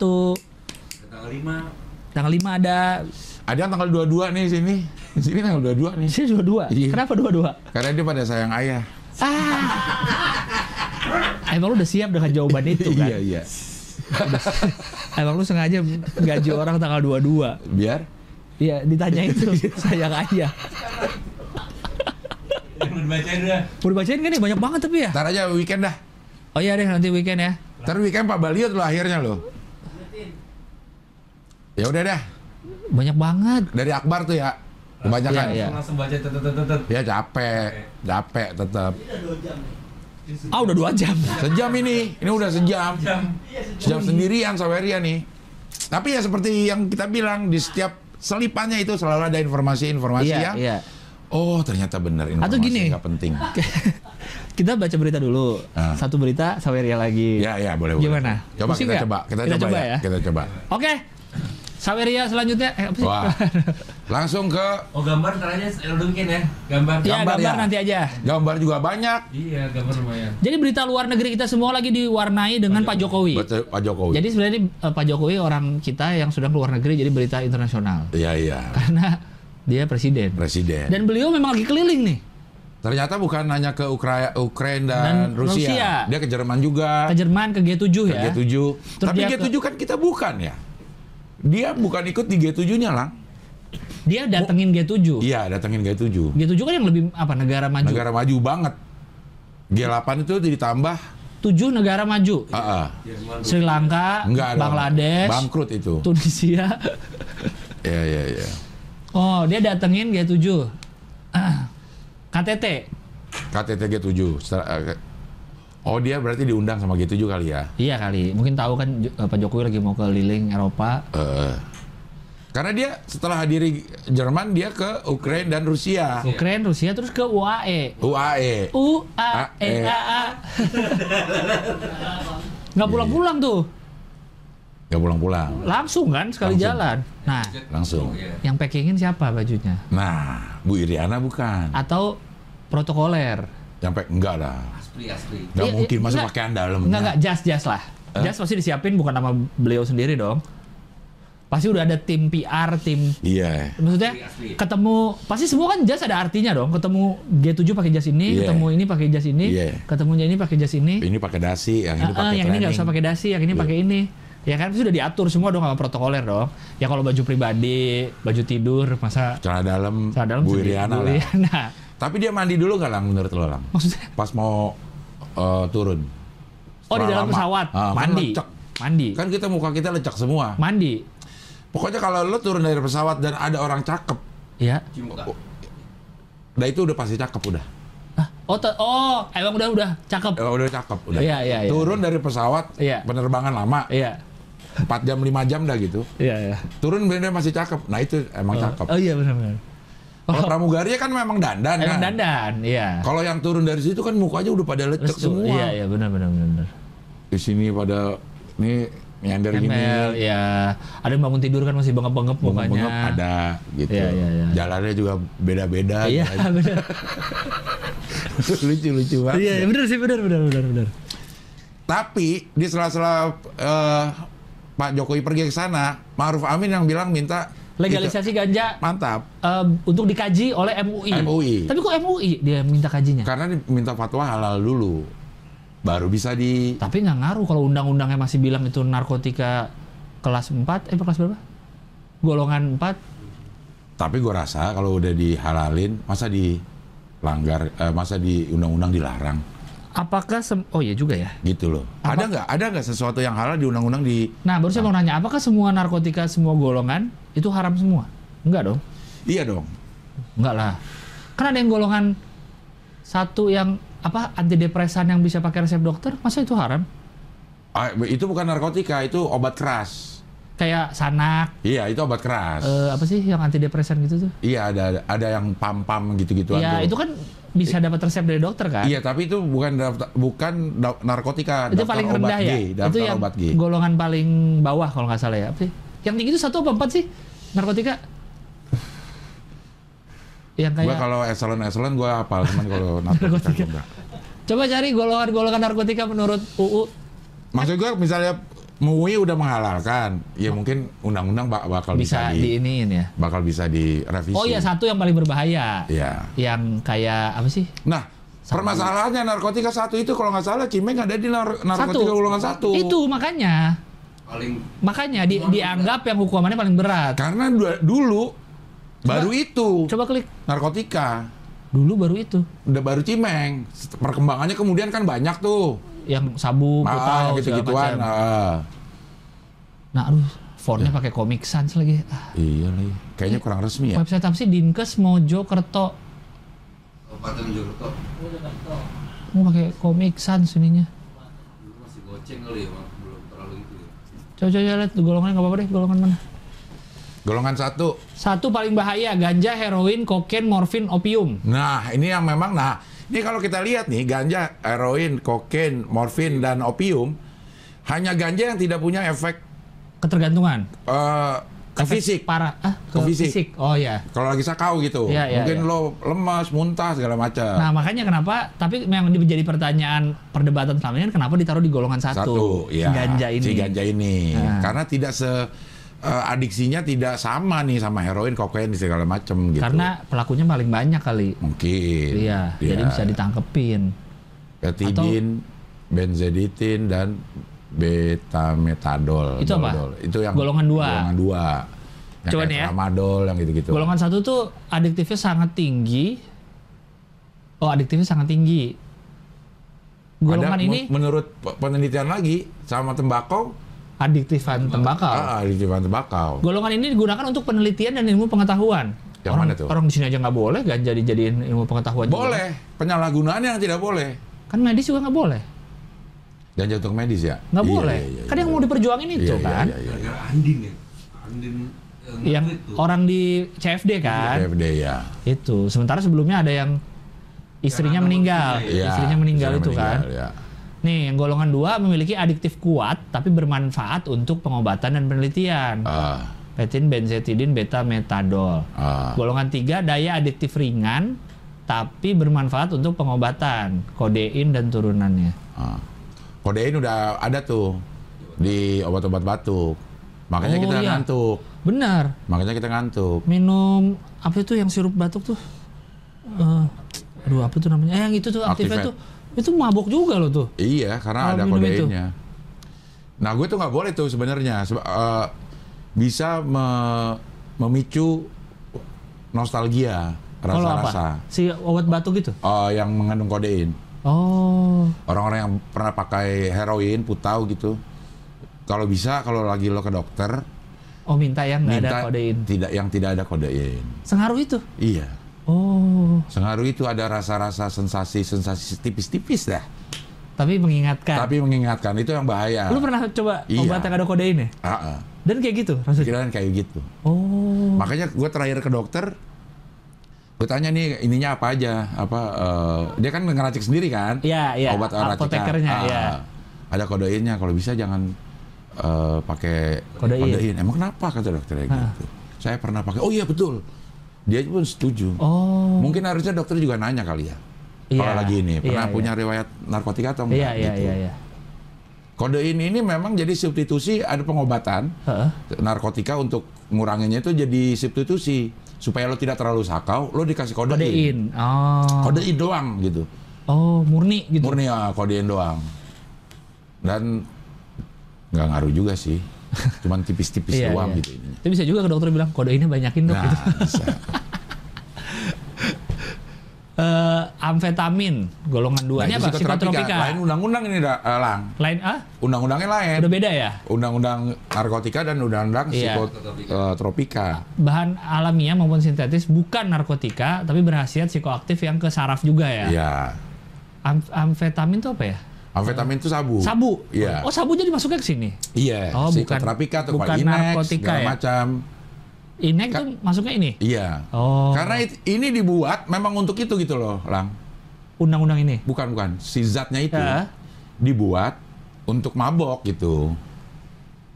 Tanggal 5 tanggal 5 ada. Ada yang tanggal 22 nih sini. Di sini tanggal 22 nih. Sini 22. Iya. Kenapa 22? Karena dia pada sayang ayah. Ah. Emang lu udah siap dengan jawaban itu kan? Iya, iya. Emang lu sengaja gaji orang tanggal 22. Biar Iya, ditanya itu sayang ayah. Udah bacain udah. Mau dibacain kan nih banyak banget tapi ya. ntar aja weekend dah. Oh iya deh nanti weekend ya. Ntar weekend Pak Baliot lo akhirnya lo. Ya udah dah. Banyak banget. Dari Akbar tuh ya. Kebanyakan. Iya, iya. Langsung baca. Ya capek, capek tetap. Ah udah dua jam. Sejam ini, ini udah sejam. Jam. Sejam sendirian Saweria nih. Tapi ya seperti yang kita bilang di setiap selipannya itu selalu ada informasi-informasi Iya, yang iya. Oh ternyata benar informasi Atau gini. nggak penting. kita baca berita dulu. Ah. Satu berita Saweria lagi. Ya ya boleh boleh. Gimana? Coba Pusing kita coba, kita, Kita coba, coba ya. ya. Kita coba. Oke. Saweria selanjutnya eh apa sih? Wah. Langsung ke Oh gambar ntar aja bikin ya. Gambar. ya, gambar gambar ya. nanti aja. gambar juga banyak. Iya, gambar lumayan. Jadi berita luar negeri kita semua lagi diwarnai dengan Pak Jokowi. Betul Pak Jokowi. Jadi sebenarnya ini, eh, Pak Jokowi orang kita yang sudah keluar negeri jadi berita internasional. Iya iya. Karena dia presiden. Presiden. Dan beliau memang lagi keliling nih. Ternyata bukan hanya ke Ukraina, Ukraina dan, Dan Rusia. Rusia. Dia ke Jerman juga. Ke Jerman ke G7 ke ya. G7. Terus Tapi dia G7 kan kita bukan ya. Dia bukan ikut di G7-nya lah. Dia datengin G7. Iya, datengin G7. G7 kan yang lebih apa negara maju. Negara maju banget. G8 itu ditambah Tujuh negara maju. ah. Jerman. Sri Lanka, enggak. Bangladesh, Bangkrut itu. Tunisia. Iya, iya, iya. Oh, dia datengin G7. Ah, KTT. KTT G7. Setelah- eh, Oh, dia berarti diundang sama G7 kali ya. Iya kali. Mungkin tahu kan J- Pak Jokowi lagi mau keliling Eropa. Eh, karena dia setelah hadiri Jerman dia ke Ukraina dan Rusia. Ukraina, Rusia terus ke UAE. UAE. UAE A A. Nggak pulang-pulang tuh. Gak pulang-pulang. Langsung kan sekali Langsung. jalan. Nah, Langsung. Iya. yang packingin siapa bajunya? Nah, Bu Iriana bukan. Atau protokoler? Sampai enggak lah. Asli asli. Nggak Iya, mungkin masuk enggak. pakaian dalamnya. Enggak enggak jas-jas lah. Hah? Jas pasti disiapin bukan nama beliau sendiri dong. Pasti udah ada tim PR, tim Iya. maksudnya Asli, asli. ketemu pasti semua kan jas ada artinya dong. Ketemu G7 pakai jas ini, Iya. ketemu ini pakai jas ini, Iya. ketemunya ini pakai jas ini. Ini pakai dasi, yang ini Ah, ah, pakai yang ini nggak usah pakai dasi, yang ini Iya. pakai ini. Ya kan sudah diatur semua dong sama protokoler dong. Ya kalau baju pribadi, baju tidur, masa Celana dalam, celana dalam Bu. Iriana lah. Iriana. Tapi dia mandi dulu nggak lang menurut lo lang? Maksudnya Pas mau eh, turun. oh di dalam lama. pesawat kan mandi. lecek. Mandi. Kan kita muka kita lecek semua. Mandi. Pokoknya kalau lo turun dari pesawat dan ada orang cakep, Ya. Muka. nah itu udah pasti cakep udah. Ah, oh, oh, emang udah udah cakep. Eh, udah cakep udah. Iya, iya, iya. Turun dari pesawat, Iya. penerbangan lama, Iya. 4 jam 5 jam dah gitu. Iya, iya. Turun bener masih cakep. Nah itu emang cakep. Oh iya benar-benar. Kalau pramugari kan memang dandan Emang kan. dandan, iya. Kalau yang turun dari situ kan mukanya udah pada lecek Terus tuh, semua. Iya, iya benar benar benar. Di sini pada nih meander gini. Ya. Ada yang bangun tidur kan masih bengep-bengep mukanya. Bengep ada gitu. Iya, iya, iya. Jalannya juga beda-beda. Iya, benar. Lucu-lucu banget. Iya, iya, benar sih, benar benar benar benar. Tapi di sela-sela eh, Pak Jokowi pergi ke sana, Ma'ruf Amin yang bilang minta Legalisasi ganja Itu- mantap. eh, untuk dikaji oleh MUI. MUI. Tapi kok MUI dia minta kajinya? Karena minta fatwa halal dulu. Baru bisa di Tapi nggak ngaruh kalau undang-undangnya masih bilang itu narkotika kelas 4, eh kelas berapa? Golongan 4. Tapi gue rasa kalau udah dihalalin, masa dilanggar, eh, masa di undang-undang dilarang, Apakah sem- oh iya juga ya. gitu loh. Apa? Ada nggak? Ada nggak sesuatu yang halal di undang-undang di? Nah, baru saya mau nanya, apakah semua narkotika semua golongan itu haram semua? Enggak dong. Iya dong. Enggak lah. Kan ada yang golongan satu yang apa antidepresan yang bisa pakai resep dokter, masa itu haram? Ah, itu bukan narkotika, itu obat keras. kayak sanak, Iya, itu obat keras. eh, apa sih yang antidepresan gitu tuh? Iya, ada ada yang pam-pam gitu-gituan Iya, itu kan bisa dapat resep dari dokter kan? Iya, tapi itu bukan daftar, bukan narkotika, itu paling obat rendah ya. G, Itu yang obat G. golongan paling bawah kalau nggak salah ya. Apa sih? Yang tinggi itu satu apa empat sih narkotika? Yang Gua kayak kalau eselon-eselon gua hafal, cuman kalau narkotika Narkotika. coba cari golongan-golongan narkotika menurut UU. Maksud gua misalnya MUI udah menghalalkan, ya mungkin undang-undang bak- bakal bisa, Bisa di, diiniin ya. bakal bisa direvisi. Oh iya satu yang paling berbahaya. Iya. Yang kayak apa sih? Nah, permasalahannya narkotika satu itu kalau nggak salah Cimeng ada di nar- narkotika Satu. golongan satu. Itu makanya. paling Makanya di- dianggap yang hukumannya paling berat. Karena du- dulu baru itu Coba klik. narkotika. Dulu baru itu. Udah baru Cimeng. Perkembangannya kemudian kan banyak tuh. Yang sabu, Ah, gitu-gituan. macam. ah. Nah, aduh, fontnya pakai Comic Sans lagi. Ah, Iya lagi. Kayaknya kurang resmi ya. Website apa sih? Dinkes Mojokerto. Kabupaten Mojokerto Mau pakai Comic Sans ininya. dulu masih goceng kali ya Bang. belum terlalu itu ya Coba coba lihat golongannya nggak apa-apa deh, golongan mana? Golongan satu. Satu paling bahaya, ganja, heroin, kokain, morfin, opium. Nah, ini yang memang nah, ini kalau kita lihat nih ganja, heroin, kokain, morfin dan opium hanya ganja yang tidak punya efek Ketergantungan. eh, ke Efek fisik. Parah. Ah, ke, Ke fisik. fisik. Oh ya. Kalau lagi sakau gitu, Iya, iya, mungkin iya. lo lemas, muntah segala macam. Nah makanya kenapa? Tapi memang menjadi pertanyaan perdebatan selama ini kenapa ditaruh di golongan satu, satu, si ya, ganja ini. si ganja ini, Nah. karena tidak se eh, adiksinya tidak sama nih sama heroin, kokain segala macam gitu. Karena pelakunya paling banyak kali. mungkin, Iya, jadi bisa ditangkepin. Etidin, benzodiazepin dan betametadol. Itu apa? Dol-dol. Itu yang Golongan dua. Golongan dua. Yang Coba nih ya. tramadol yang gitu-gitu. Golongan satu tuh adiktifnya sangat tinggi. Oh, adiktifnya sangat tinggi. Golongan Ada, ini menurut pe- penelitian lagi sama tembakau, adiktifan tembakau. ah, adiktifan tembakau. Golongan ini digunakan untuk penelitian dan ilmu pengetahuan. Yang orang, mana tuh? Orang di sini aja nggak boleh ganja dijadiin ilmu pengetahuan. juga. Boleh, penyalahgunaan yang tidak boleh. Kan medis juga nggak boleh. Ganja untuk medis ya? Nggak Iya, boleh. iya, iya, kan iya. yang mau diperjuangin itu Iya, iya, kan. iya, iya. gara-gara Andin ya Andin eh, Yang tuh. orang di CFD kan. CFD ya. Itu. Sementara sebelumnya ada yang istrinya Yang meninggal. Iya, istrinya meninggal istrinya itu kan. ya. Nih, yang golongan dua memiliki adiktif kuat tapi bermanfaat untuk pengobatan dan penelitian. Ah, Petin, benzetidin, beta metadol. ah. Golongan tiga daya adiktif ringan tapi bermanfaat untuk pengobatan, kodein dan turunannya. Ah. Kodein udah ada tuh di obat-obat batuk. Makanya Oh, kita iya. ngantuk. Benar. Makanya kita ngantuk. Minum apa itu yang sirup batuk tuh? Eh, aduh apa tuh namanya? Eh, yang itu tuh aktifnya tuh. Itu mabok juga loh tuh. Iya, karena ada minum itu. kodeinnya. Nah, gue tuh nggak boleh tuh sebenarnya. Eh, bisa me- memicu nostalgia, rasa-rasa. Si obat batuk gitu. Eh, yang mengandung kodein. Oh. Orang-orang yang pernah pakai heroin, putau gitu. Kalau bisa, kalau lagi lo ke dokter, Oh minta yang nggak ada kodein. tidak yang tidak ada kodein. Sengaruh itu. Iya. Oh. Sengaruh itu ada rasa-rasa sensasi-sensasi tipis-tipis dah. Tapi mengingatkan. Tapi mengingatkan itu yang bahaya. Lu pernah coba Iya. obat yang ada kodein ya? Ah, ah. Dan kayak gitu rasanya. Pikiran kayak gitu. Oh. Makanya gue terakhir ke dokter, gue tanya nih ininya apa aja, apa eh, dia kan ngeracik sendiri kan, Iya, iya. obat. Apotekernya, Ah, iya. Ada kodeinnya, kalau bisa jangan eh, pakai Kodein. Emang kenapa kata dokternya gitu? Saya pernah pakai. Oh iya betul. Dia pun setuju. Oh. Mungkin harusnya dokter juga nanya kali ya. Iya, Kalau lagi ini pernah iya, punya riwayat narkotika atau Iya, enggak iya, gitu. iya, iya. Kodein ini memang jadi substitusi ada pengobatan Heeh. narkotika untuk nguranginnya itu jadi substitusi supaya lo tidak terlalu sakau lo dikasih kodein Kodein. Oh. kodein doang gitu Oh, murni gitu. murni ya kodein doang dan nggak ngaruh juga sih cuman tipis-tipis Iya, doang iya. gitu ininya Tapi bisa juga ke dokter bilang kodeinnya banyakin dok. nah gitu. bisa. Eh, amfetamin golongan dua Nah, ini apa? psikotropika. lain undang-undang ini dah, eh, lang Lain ah? undang-undangnya lain Udah beda ya? undang-undang narkotika dan undang-undang Iya. psikotropika Bahan alamiah maupun sintetis bukan narkotika tapi berhasiat psikoaktif yang ke saraf juga ya. Iya. Am- amfetamin itu apa ya? Amfetamin itu sabu. Sabu. Iya. Oh, sabu jadi masuknya ke sini. Iya, Oh, bukan- psikoterapika tuh bukan Inex, narkotika ya? macam. Inek tuh masuknya ini. Iya. Oh. Karena it- ini dibuat memang untuk itu gitu loh, Lang. undang-undang ini. Bukan bukan, si zatnya itu Ya. dibuat untuk mabok gitu.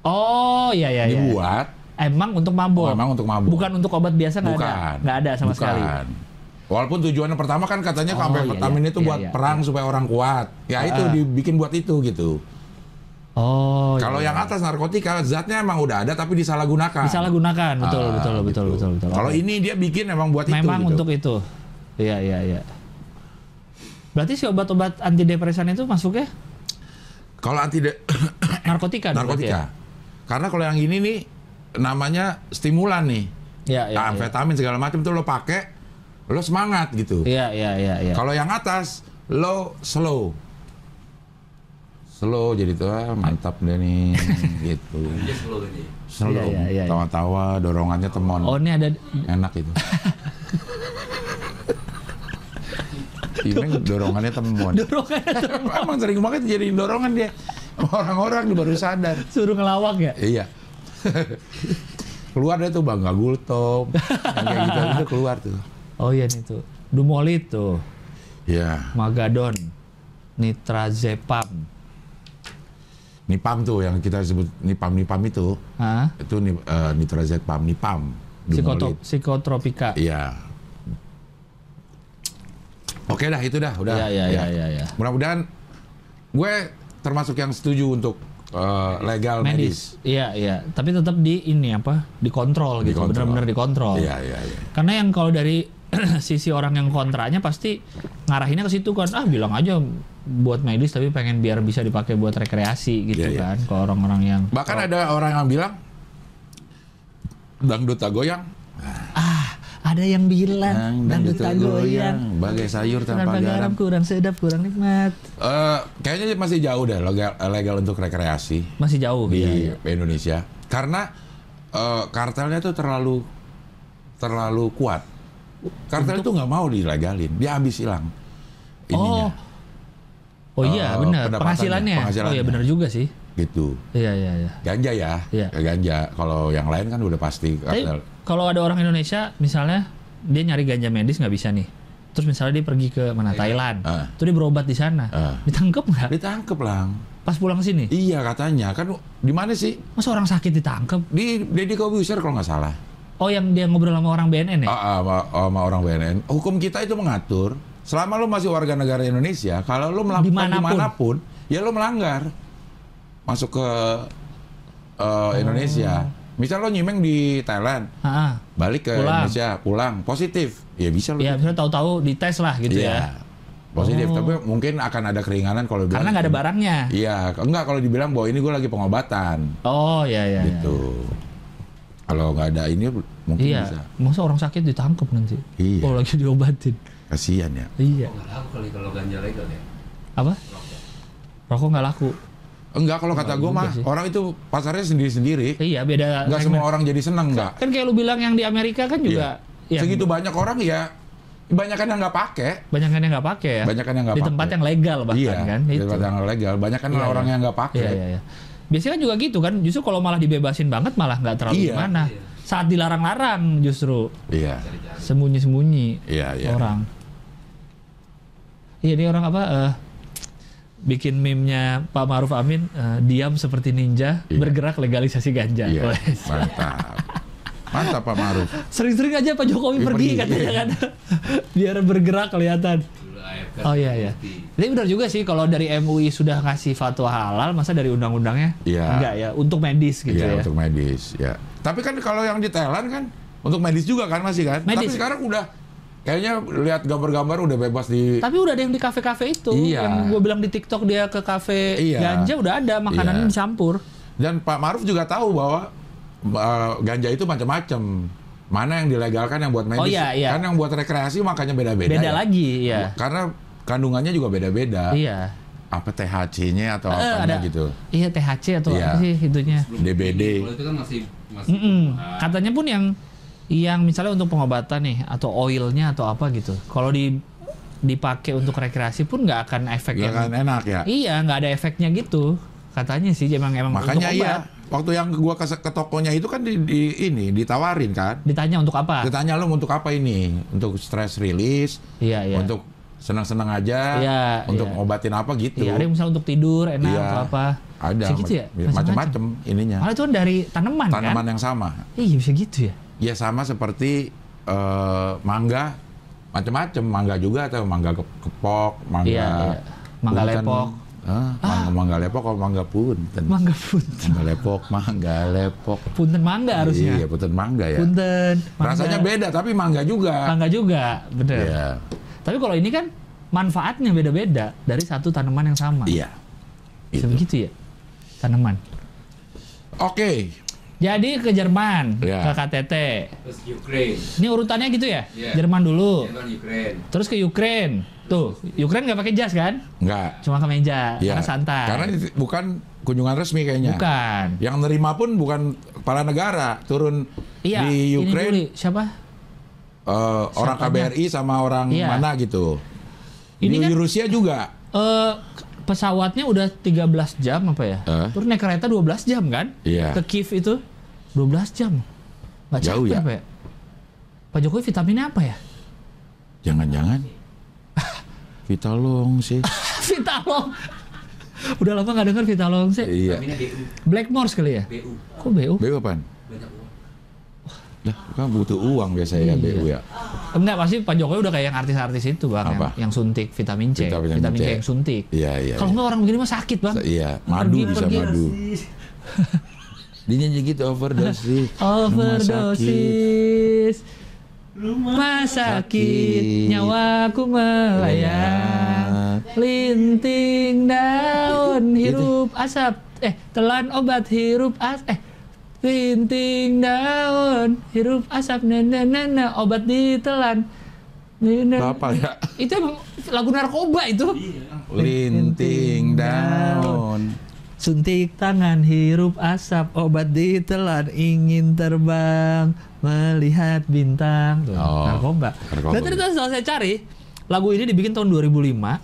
Oh, iya iya iya. dibuat Emang untuk mabok. memang untuk mabok. Bukan untuk obat biasa nggak ada. Nggak ada sama Bukan. sekali. Walaupun tujuannya pertama kan katanya Oh, amfetamin iya, iya. itu Iya, buat iya. perang supaya orang kuat. Ya itu Ah. dibikin buat itu gitu. Oh. Kalau iya. yang atas narkotika zatnya emang udah ada tapi disalahgunakan. disalahgunakan, betul Ah, betul betul gitu. betul betul. Kalau Oke. ini dia bikin emang buat memang itu. gitu. untuk itu. Iya iya iya. Berarti si obat-obat antidepresan itu masuknya Kalau anti narkotika narkotika. Karena kalau yang ini nih namanya stimulan nih. Ya? Iya iya. Nah, amfetamin segala macam tuh lo pakai lo semangat gitu. Iya iya iya iya. Kalau yang atas lo slow. Slow jadi tuh ah, mantap deh nih gitu. Slow ini. Slow. Iya, iya, iya. Tawa-tawa dorongannya temon. Oh ini ada Enak itu. Imeng dorongannya temon. dorongan Emang sering banget jadi dorongan dia. Orang-orang baru sadar. suruh ngelawak ya? Iya. keluar deh tuh Bangga Gultom. Yang kayak gitu itu keluar tuh. Oh iya nih tuh. Dumolit tuh. Iya. Magadon. Nitrazepam. Nipam tuh yang kita sebut Nipam Nipam itu. Hah? Itu ni, eh, nitrazepam, Nipam. Psikoto- Dumolit. psikotropika. Iya. Oke dah itu dah udah. Iya iya Ya. iya iya. Ya. Mudah-mudahan gue termasuk yang setuju untuk eh, legal medis. Iya iya. Tapi tetap di ini apa? Dikontrol gitu. Dikontrol. Benar-benar dikontrol. Iya iya iya. Karena yang kalau dari sisi orang yang kontranya pasti ngarahinnya ke situ kan. Ah bilang aja buat medis tapi pengen biar bisa dipakai buat rekreasi gitu Iya, iya. kan. Kalau orang-orang yang Bahkan ada orang yang bilang dangdut goyang, ah ada yang bilang dangdut tak goyang. bagai sayur tanpa Tanpa garam garam. kurang sedap, kurang nikmat. Eh, kayaknya masih jauh deh legal, legal untuk rekreasi Masih jauh di iya, iya. Indonesia karena eh, kartelnya tuh terlalu terlalu kuat. Kartel itu nggak mau dilegalin, dia habis hilang. Ininya, Oh iya, Eh, benar. pendapatannya, Penghasilannya. Oh iya penghasilannya. benar juga sih. gitu. Iya iya iya. Ganja ya, Iya. Ya, ganja. Kalau yang lain kan udah pasti Tapi kalau ada orang Indonesia misalnya dia nyari ganja medis nggak bisa nih. Terus misalnya dia pergi ke mana Thailand, Ah. tuh dia berobat di sana, Ah. ditangkap nggak? Ditangkep lang. Pas pulang ke sini, Iya katanya kan di mana sih? masa orang sakit ditangkap? Di Deddy Kobuser kalau nggak salah. Oh yang dia ngobrol sama orang BNN ya? Ah, ah, sama, sama orang BNN. Hukum kita itu mengatur selama lo masih warga negara Indonesia, kalau lo melakukan Di mana pun. di mana pun, ya lo melanggar masuk ke eh, Indonesia. Misal lo nyimeng di Thailand, Ah, ah. balik ke Pulang. Indonesia, pulang positif, ya bisa lo. Ya misalnya tahu-tahu dites lah gitu Iya, ya. Positif, Oh. tapi mungkin akan ada keringanan kalau. Karena nggak ada barangnya. Iya, enggak kalau dibilang bahwa ini gue lagi pengobatan, Oh iya iya. iya. gitu. Kalau nggak ada ini mungkin Iya. bisa. Masa orang sakit ditangkap nanti? Iya. Oh lagi diobatin. Kasihan ya. Iya. Nggak laku kali kalau ganja legal ya. Apa? Rokok nggak laku. Enggak kalau kata gue mah sih. orang itu pasarnya sendiri-sendiri. Iya beda. Enggak semua orang jadi seneng enggak. Kan kayak lu bilang yang di Amerika kan juga. ya, Segitu banyak orang ya banyak kan yang nggak pakai. banyak kan yang nggak pakai ya. Banyak kan yang nggak di tempat yang legal bahkan iya, kan. di Itu. tempat yang legal. Banyak kan Iya, orang iya. yang nggak pakai. Iya iya iya. Biasanya kan juga gitu kan. Justru kalau malah dibebasin banget malah nggak terlalu Iya. gimana. Saat dilarang-larang justru Iya, sembunyi-sembunyi iya, iya. orang. Iya ini orang apa? eh, bikin meme-nya Pak Maruf Amin eh, diam seperti ninja Iya. bergerak legalisasi ganja. Iya, mantap. Mantap Pak Maruf. Sering-sering aja Pak Jokowi Dia pergi pergi, katanya iya. kan. Biar bergerak kelihatan. AFK. Oh iya iya. Tapi benar juga sih kalau dari MUI sudah ngasih fatwa halal, masa dari undang-undangnya Iya. enggak ya untuk medis gitu Iya, ya. untuk medis, ya. Tapi kan kalau yang di Thailand kan untuk medis juga kan masih kan. Medis. Tapi sekarang udah kayaknya lihat gambar-gambar udah bebas di Tapi udah ada yang di kafe-kafe itu, Iya. yang gue bilang di TikTok dia ke kafe Iya. ganja udah ada makanannya Iya. dicampur. Dan Pak Maruf juga tahu bahwa uh, ganja itu macam-macam. Mana yang dilegalkan yang buat medis? Oh, iya, iya. Kan yang buat rekreasi makanya beda-beda. Beda ya. lagi ya. Karena kandungannya juga beda-beda. Iya. Apa THC-nya atau Eh, apa gitu. Iya THC atau Iya. apa sih itunya? Sebelum DBD. ini, Kalau itu kan masih masih Mm-mm. Ah, Katanya pun yang yang misalnya untuk pengobatan nih atau oilnya atau apa gitu. Kalau di dipakai untuk rekreasi pun nggak akan efek Ya yang enak ya. iya nggak ada efeknya gitu katanya sih emang emang Makanya untuk iya. obat. Waktu yang gua ke, ke tokonya itu kan di, di- ini ditawarin kan. ditanya untuk apa Ditanya lo untuk apa ini? Untuk stress release, iya iya untuk senang-senang aja, Iya, untuk iya. ngobatin apa gitu. iya ada yang misalnya untuk tidur enak Iya. atau apa Ada Bisa gitu ya macam-macam ininya. malah itu kan dari tanaman, Tanaman kan yang sama. iya bisa gitu ya Ya sama seperti eh, mangga, macam-macam. Mangga juga atau mangga ke- kepok, mangga Iya, iya. Mangga punten. lepok. Hah? mangga, mangga lepok atau mangga punten? mangga punten Mangga lepok, mangga lepok. punten mangga harusnya Iya, punten mangga ya. punten mangga. Rasanya beda tapi mangga juga. mangga juga bener Iya. Tapi kalau ini kan manfaatnya beda-beda dari satu tanaman yang sama Iya. bisa Itu. begitu ya tanaman Oke. jadi ke Jerman Iya. ke KTT Terus Ukraine, ini urutannya gitu ya Iya. Jerman dulu Jerman Ukraine. terus ke Ukraine tuh Ukraine nggak pakai jas kan Enggak. cuma kemeja Iya. karena santai Karena itu bukan kunjungan resmi kayaknya. bukan Yang nerima pun bukan kepala negara, turun iya di ini Ukraine dulu, siapa eh, orang? KBRI sama orang Iya. mana gitu. Ini di kan- Rusia juga. Eh, pesawatnya udah 13 jam apa ya? Eh? Terus naik kereta 12 jam kan? Iya. Ke Kiev itu 12 jam. Nggak Jauh capek ya? apa ya? Pak Jokowi vitaminnya apa ya? Jangan-jangan Vitalong sih. Vitalong. Udah lama nggak dengar Vitalong sih. iya. Blackmores kali ya? BU. Kok BU? BU apaan? Lah, kan butuh uang biasanya ya Iya. BU ya. Enggak, pasti Pak Jokowi udah kayak yang artis-artis itu bang, yang, Apa? yang suntik vitamin C, Vitamin vitamin, C. C yang suntik. Iya, iya. Kalau nggak orang begini mah sakit bang. Iya, madu Pergi- bisa pergi. madu. Dia nyanyi gitu sakit. Overdosis. Rumah sakit, nyawaku melayang. Linting daun, hirup asap. Eh, telan obat hirup as. Eh, linting daun, hirup asap. Nena, obat ditelan. Bapak ya. Itu emang lagu narkoba itu. Linting daun. Suntik tangan, hirup asap, obat ditelan, ingin terbang, melihat bintang. Tuh, Oh, narkoba. narkoba. Dan ternyata setelah saya cari, lagu ini dibikin tahun 2005,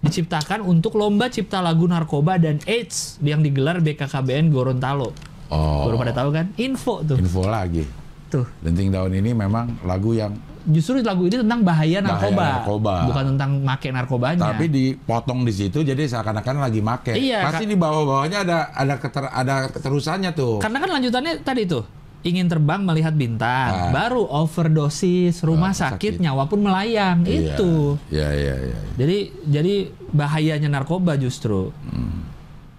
diciptakan untuk lomba cipta lagu narkoba dan AIDS yang digelar BKKBN Gorontalo. Oh. Baru pada tahu kan? Info tuh. Info lagi. Tuh. Linting daun ini memang lagu yang Justru lagu ini tentang bahaya narkoba, narkoba. bukan tentang make narkobanya. tapi dipotong di situ jadi seakan-akan lagi make. Iya, Pasti di bawah-bawahnya ada ada keter, ada keterusannya tuh. Karena kan lanjutannya tadi tuh ingin terbang melihat bintang, baru overdosis, rumah Ah, sakit. sakit, nyawa pun melayang. Iya. Itu. Iya, iya, iya. Jadi jadi bahayanya narkoba justru. Hmm.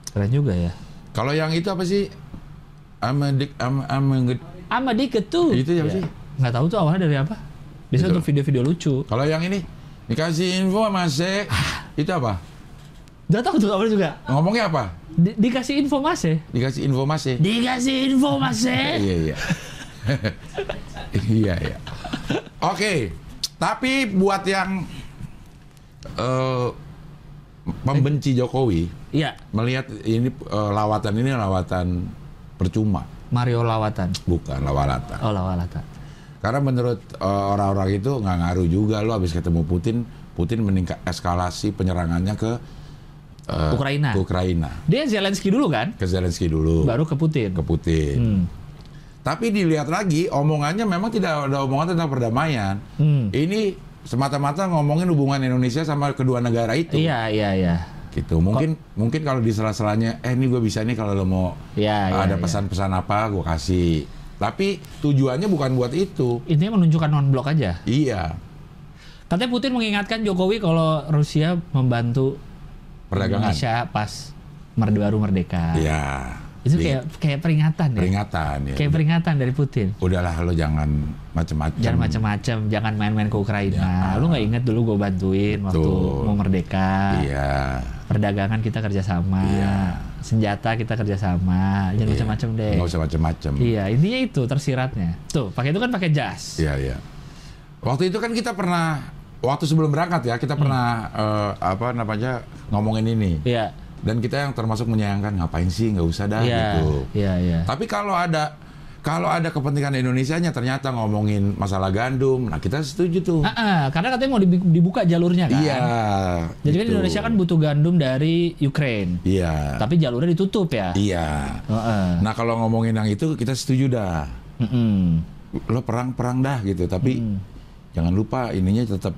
Keren juga ya. Kalau yang itu apa sih? Amedik am am Ama dikit tuh. Itu siapa Ya. sih? Nggak tahu tuh awalnya dari apa. Biasanya Itu. untuk video-video lucu. Kalau yang ini dikasih info masih itu apa? Nggak tahu tuh awalnya juga. Ngomongnya Ngomongnya apa? Di- dikasih info mas ya. Dikasih info masih. Dikasih info mas ya. Iya, iya. iya, iya. Oke. Tapi buat yang eh pembenci Jokowi Iya. melihat ini eh, lawatan ini lawatan percuma, Mario Lawatan. bukan lawatan. Oh Lawatan. Karena menurut eh, orang-orang itu nggak ngaruh juga lo habis ketemu Putin, Putin meningkat eskalasi penyerangannya ke eh, Ukraina. ke Ukraina, Dia Zelensky dulu kan? ke Zelensky dulu, Baru ke Putin. ke Putin. Hmm. Tapi dilihat lagi omongannya memang tidak ada omongan tentang perdamaian. Hmm. Ini semata-mata ngomongin hubungan Indonesia sama kedua negara itu. Iya iya iya. Gitu. Mungkin mungkin kalau di sela-selanya, eh ini gue bisa nih kalau lo mau Iya, iya, ada iya. pesan-pesan apa, gue kasih. Tapi tujuannya bukan buat itu. Intinya menunjukkan non blok aja. Iya, Katanya Putin mengingatkan Jokowi kalau Rusia membantu perdagangan. Indonesia pas merde baru merdeka. Iya. Itu Di- kayak kayak peringatan ya. peringatan ya. Kayak peringatan dari Putin. Udahlah lo jangan macem-macem. Jangan macam-macam, jangan main-main ke Ukraina. Lu nggak ingat dulu gue bantuin waktu Ya. Betul. mau merdeka. Iya. Perdagangan kita kerjasama. Iya. Senjata kita kerjasama. Jangan Iya. macam-macam deh. Nggak usah macem-macem. Iya, intinya itu tersiratnya. Tuh, pakai itu kan pakai jas. Iya, iya. Waktu itu kan kita pernah waktu sebelum berangkat ya, kita pernah eh, apa namanya ngomongin ini. Iya. Dan kita yang termasuk menyayangkan ngapain sih nggak usah dah Iya. gitu. Iya, iya. Tapi kalau ada Kalau ada kepentingan Indonesianya ternyata ngomongin masalah gandum, nah kita setuju tuh. Ah, ah, karena katanya mau dibu- dibuka jalurnya kan. Iya. Jadi kan gitu. Indonesia kan butuh gandum dari Ukraine. Iya. Tapi jalurnya ditutup ya. Iya. Heeh. Nah kalau ngomongin yang itu kita setuju dah. Mm-mm. Lo perang-perang dah gitu, tapi jangan lupa ininya tetap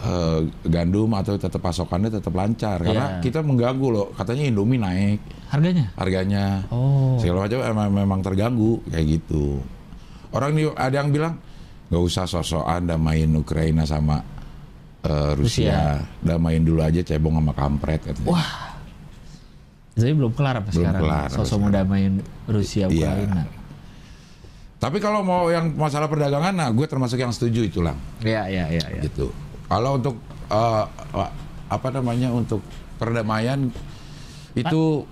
eh, gandum atau tetap pasokannya tetap lancar karena Iya. kita mengganggu loh. Katanya Indomie naik Harganya? harganya. Oh. segala macam emang, memang terganggu kayak gitu. Orang di, ada yang bilang nggak usah sosokan damain Ukraina sama eh, Rusia. damain dulu aja cebong sama kampret katanya. Wah. Jadi belum kelar apa Belum sekarang? kelar Sosok mau damain Rusia Iya. Ukraina. Tapi kalau mau yang masalah perdagangan, nah gue termasuk yang setuju itu lah, Iya, iya, iya, iya. gitu. Kalau untuk eh, apa namanya untuk perdamaian itu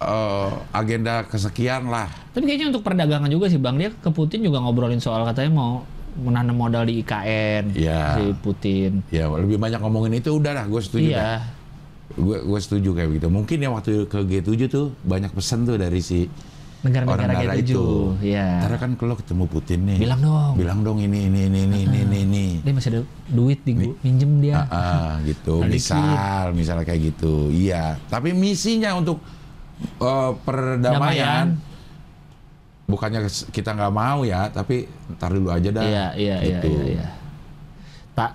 eh, agenda kesekian lah. Tapi kayaknya untuk perdagangan juga sih Bang dia ke Putin juga ngobrolin soal katanya mau menanam modal di IKN Iya. si Putin. Ya lebih banyak ngomongin itu udah lah, gue setuju. Iya. gue gue setuju kayak begitu. Mungkin ya waktu ke G7 tuh banyak pesan tuh dari si Negara-negara orang-negara G7. itu. Iya. Karena kan kalau ketemu Putin nih, Bilang dong. bilang dong ini ini ini ini ini ini. ini. Dia masih ada duit di gua, minjem dia. Ah, ah, gitu. Ada Misal, misalnya kayak gitu. Iya. Tapi misinya untuk eh, perdamaian Damaian. bukannya kita nggak mau ya, tapi ntar dulu aja dah. Iya, iya, iya, Gitu. iya, iya. Tak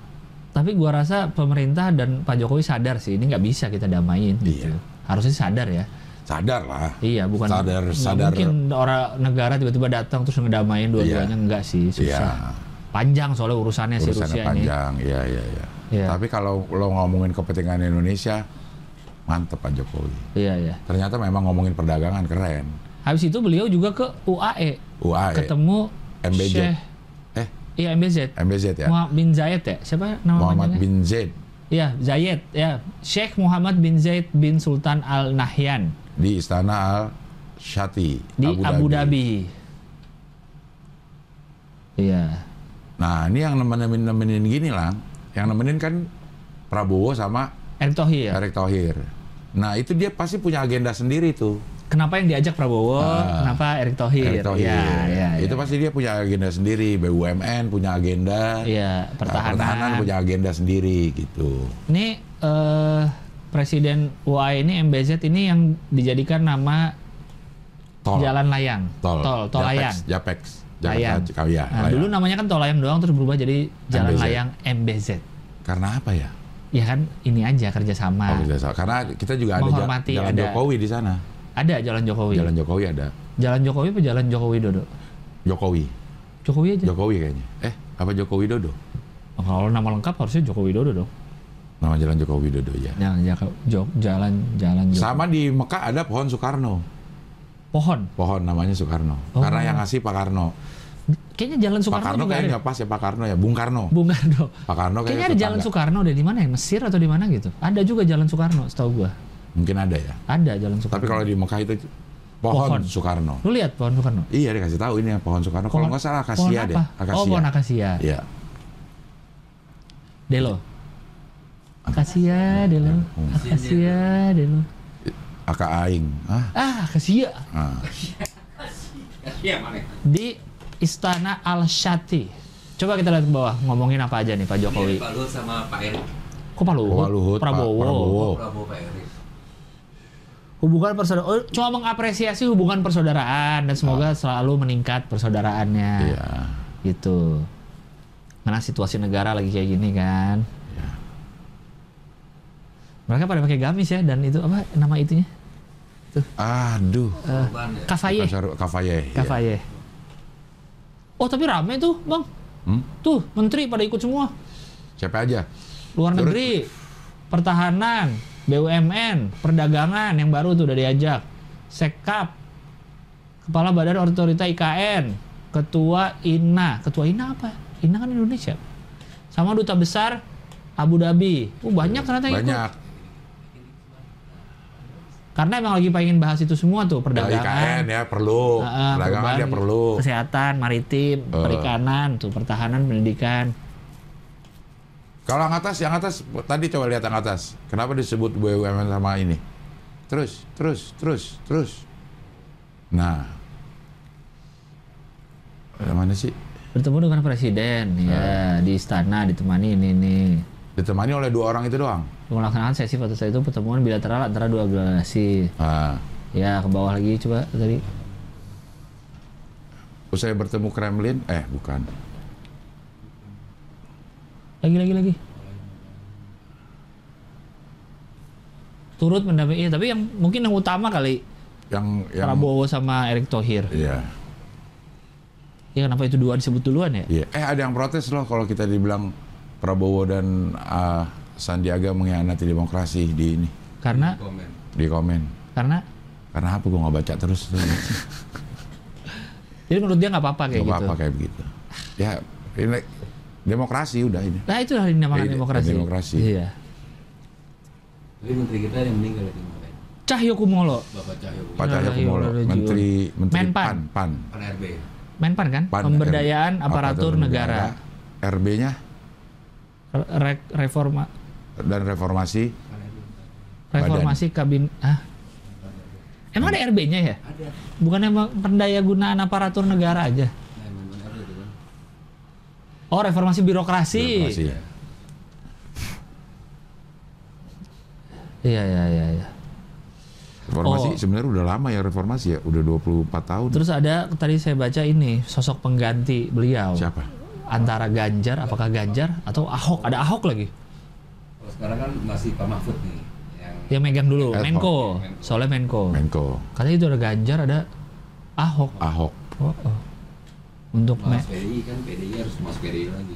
tapi gua rasa pemerintah dan Pak Jokowi sadar sih ini nggak bisa kita damain gitu. Iya. Harusnya sadar ya. Sadar lah. Iya, bukan Sadar, sadar. mungkin orang negara tiba-tiba datang terus ngedamain dua-duanya enggak sih, susah. Iya. Panjang soalnya urusannya, si Urusannya Rusia ini. panjang. Iya, iya, iya. Iya. Tapi kalau lo ngomongin kepentingan Indonesia, mantep Pak Jokowi. Iya, iya. Ternyata memang ngomongin perdagangan keren. Habis itu beliau juga ke UAE UAE, ketemu MBZ. Syekh eh iya MBZ. MBZ ya, Muhammad bin Zayed ya? Siapa nama Muhammad panjangnya? bin Zaid Iya, Zayed ya. Sheikh Muhammad bin Zaid bin Sultan Al Nahyan di Istana Al Shati di Abu, Dhabi. Iya. Nah ini yang nemenin nemenin gini lah, yang nemenin kan Prabowo sama Erick Thohir. Erick Thohir. Nah itu dia pasti punya agenda sendiri tuh. Kenapa yang diajak Prabowo? Ah. kenapa Erick Thohir? Erick Thohir. Iya, iya, Itu iya. pasti dia punya agenda sendiri. BUMN punya agenda. Iya, Nah, pertahanan. punya agenda sendiri gitu. Ini eh, Presiden UAE ini MBZ ini yang dijadikan nama Tol. jalan layang. Tol. tol, tol Japex, layang. Japex. Layang. Jakarta, iya, Nah, layang. dulu namanya kan tol layang doang terus berubah jadi jalan MBZ. layang MBZ. Karena apa ya? Ya kan ini aja kerjasama. Oh, salah. Karena kita juga ada Menghormati, jalan ada. Jokowi di sana. Ada jalan Jokowi. Jalan Jokowi ada. Jalan Jokowi apa jalan Jokowi Dodo? Jokowi. Jokowi aja. Jokowi kayaknya. Eh, apa Jokowi Dodo? Oh, kalau nama lengkap harusnya Jokowi Dodo dong. Nama jalan Jokowi Dodo ya. Jangan jangan jok jalan jalan Jokowi. Sama di Mekah ada pohon Soekarno. Pohon. Pohon namanya Soekarno. Oh. Karena yang ngasih Pak Karno. Kayaknya jalan Pak Soekarno Karno juga kayaknya nggak pas ya Pak Karno ya. Bung Karno. Bung Karno. Pak Karno Kayaknya kayaknya ada jalan tetangga. Soekarno deh di mana ya? Mesir atau di mana gitu? Ada juga jalan Soekarno, setahu gua. Mungkin ada ya. Ada jalan Soekarno. Tapi kalau di Mekah itu pohon, Pohon. Soekarno. lu lihat pohon Soekarno? Iya dikasih tahu ini yang pohon Soekarno. Kalau nggak salah akasia deh. Akasia. Oh, pohon akasia. Iya. Delo. Akasia, Delo. Akasia, Delo. Aka aing. Ah, Ah, akasia. ah. Iya mana? Di Istana Al Shati. Coba kita lihat ke bawah, ngomongin apa aja nih Pak Jokowi. Pak Luhut sama Pak Erik. Kok Pak Luhut? Pak Luhut, Pak Prabowo. Prabowo. Prabowo Pak Erik. Hubungan persaudaraan, oh, cuma mengapresiasi hubungan persaudaraan dan semoga selalu meningkat persaudaraannya. Ah. Iya. Gitu. Karena situasi negara lagi kayak gini kan. Mereka pada pakai gamis ya dan itu apa nama itunya? Aduh. Korban ya. Kafaye. Kasar- Kafaye. iya. Kafaye. Oh tapi rame tuh bang. Hmm? Tuh menteri pada ikut semua. Siapa aja? Luar Turut. negeri, pertahanan, BUMN, perdagangan yang baru tuh udah diajak. Sekap, Kepala Badan Otorita IKN, Ketua INA. Ketua INA apa? INA kan Indonesia. Sama Duta Besar Abu Dhabi. Uh, banyak ternyata yang ikut. Karena emang lagi pengen bahas itu semua tuh, Dari perdagangan. IKN ya perlu. Heeh, Perdagangan dia perlu. Kesehatan, maritim, Eh. perikanan, tuh pertahanan, pendidikan. Kalau yang atas, yang atas tadi coba lihat yang atas. Kenapa disebut BUMN sama ini? Terus, terus, terus, terus. Nah, Yang mana sih? Bertemu dengan presiden, ya di istana ditemani ini nih. Ditemani oleh dua orang itu doang. Melaksanakan sesi foto saya itu pertemuan bilateral antara dua delegasi. Ah. Ya ke bawah lagi coba tadi. Usai bertemu Kremlin, eh bukan. Lagi lagi lagi. Turut mendampingi, tapi yang mungkin yang utama kali Yang yang Prabowo sama Erick Thohir. Iya. Ya kenapa itu dua disebut duluan ya? Iya. Eh ada yang protes loh kalau kita dibilang Prabowo dan ah, Sandiaga mengkhianati demokrasi di ini Karena Komen. di komen. karena Karena apa gue nggak baca terus jadi menurut dia nggak apa-apa kayak Nggak gitu. apa-apa kayak begitu. Ya ini demokrasi udah ini. Nah itu yang dinamakan Iya, demokrasi. demokrasi. Iya. Tapi menteri kita yang meninggal itu kemarin. Cahyo Kumolo, Bapak Cahyo Pak Cahyokumolo, Menteri Menteri Menpan. Pan, Pan, Pan RB. Menpan kan? Pan, Pemberdayaan R- aparatur negara. RB-nya Re- reforma dan reformasi reformasi kabin ah. Emang ada RB-nya ya? Ada. Bukan emang pendaya gunaan aparatur negara aja. Nah, kan. Oh, reformasi birokrasi. Reformasi. Iya, iya, iya, iya. Reformasi Oh. sebenarnya udah lama ya reformasi ya, udah 24 tahun. Terus ada tadi saya baca ini sosok pengganti beliau. Siapa? Antara Ganjar, apakah Ganjar atau Ahok? Ada Ahok lagi. Kalau sekarang kan masih Pak Mahfud nih. Yang Yang megang dulu, hoc. Menko. Menko. Soalnya Menko. Menko Katanya itu ada Ganjar, ada Ahok. Ahok. Oh, oh. Untuk me- Mas PDI kan PDI harus mas PDI lagi.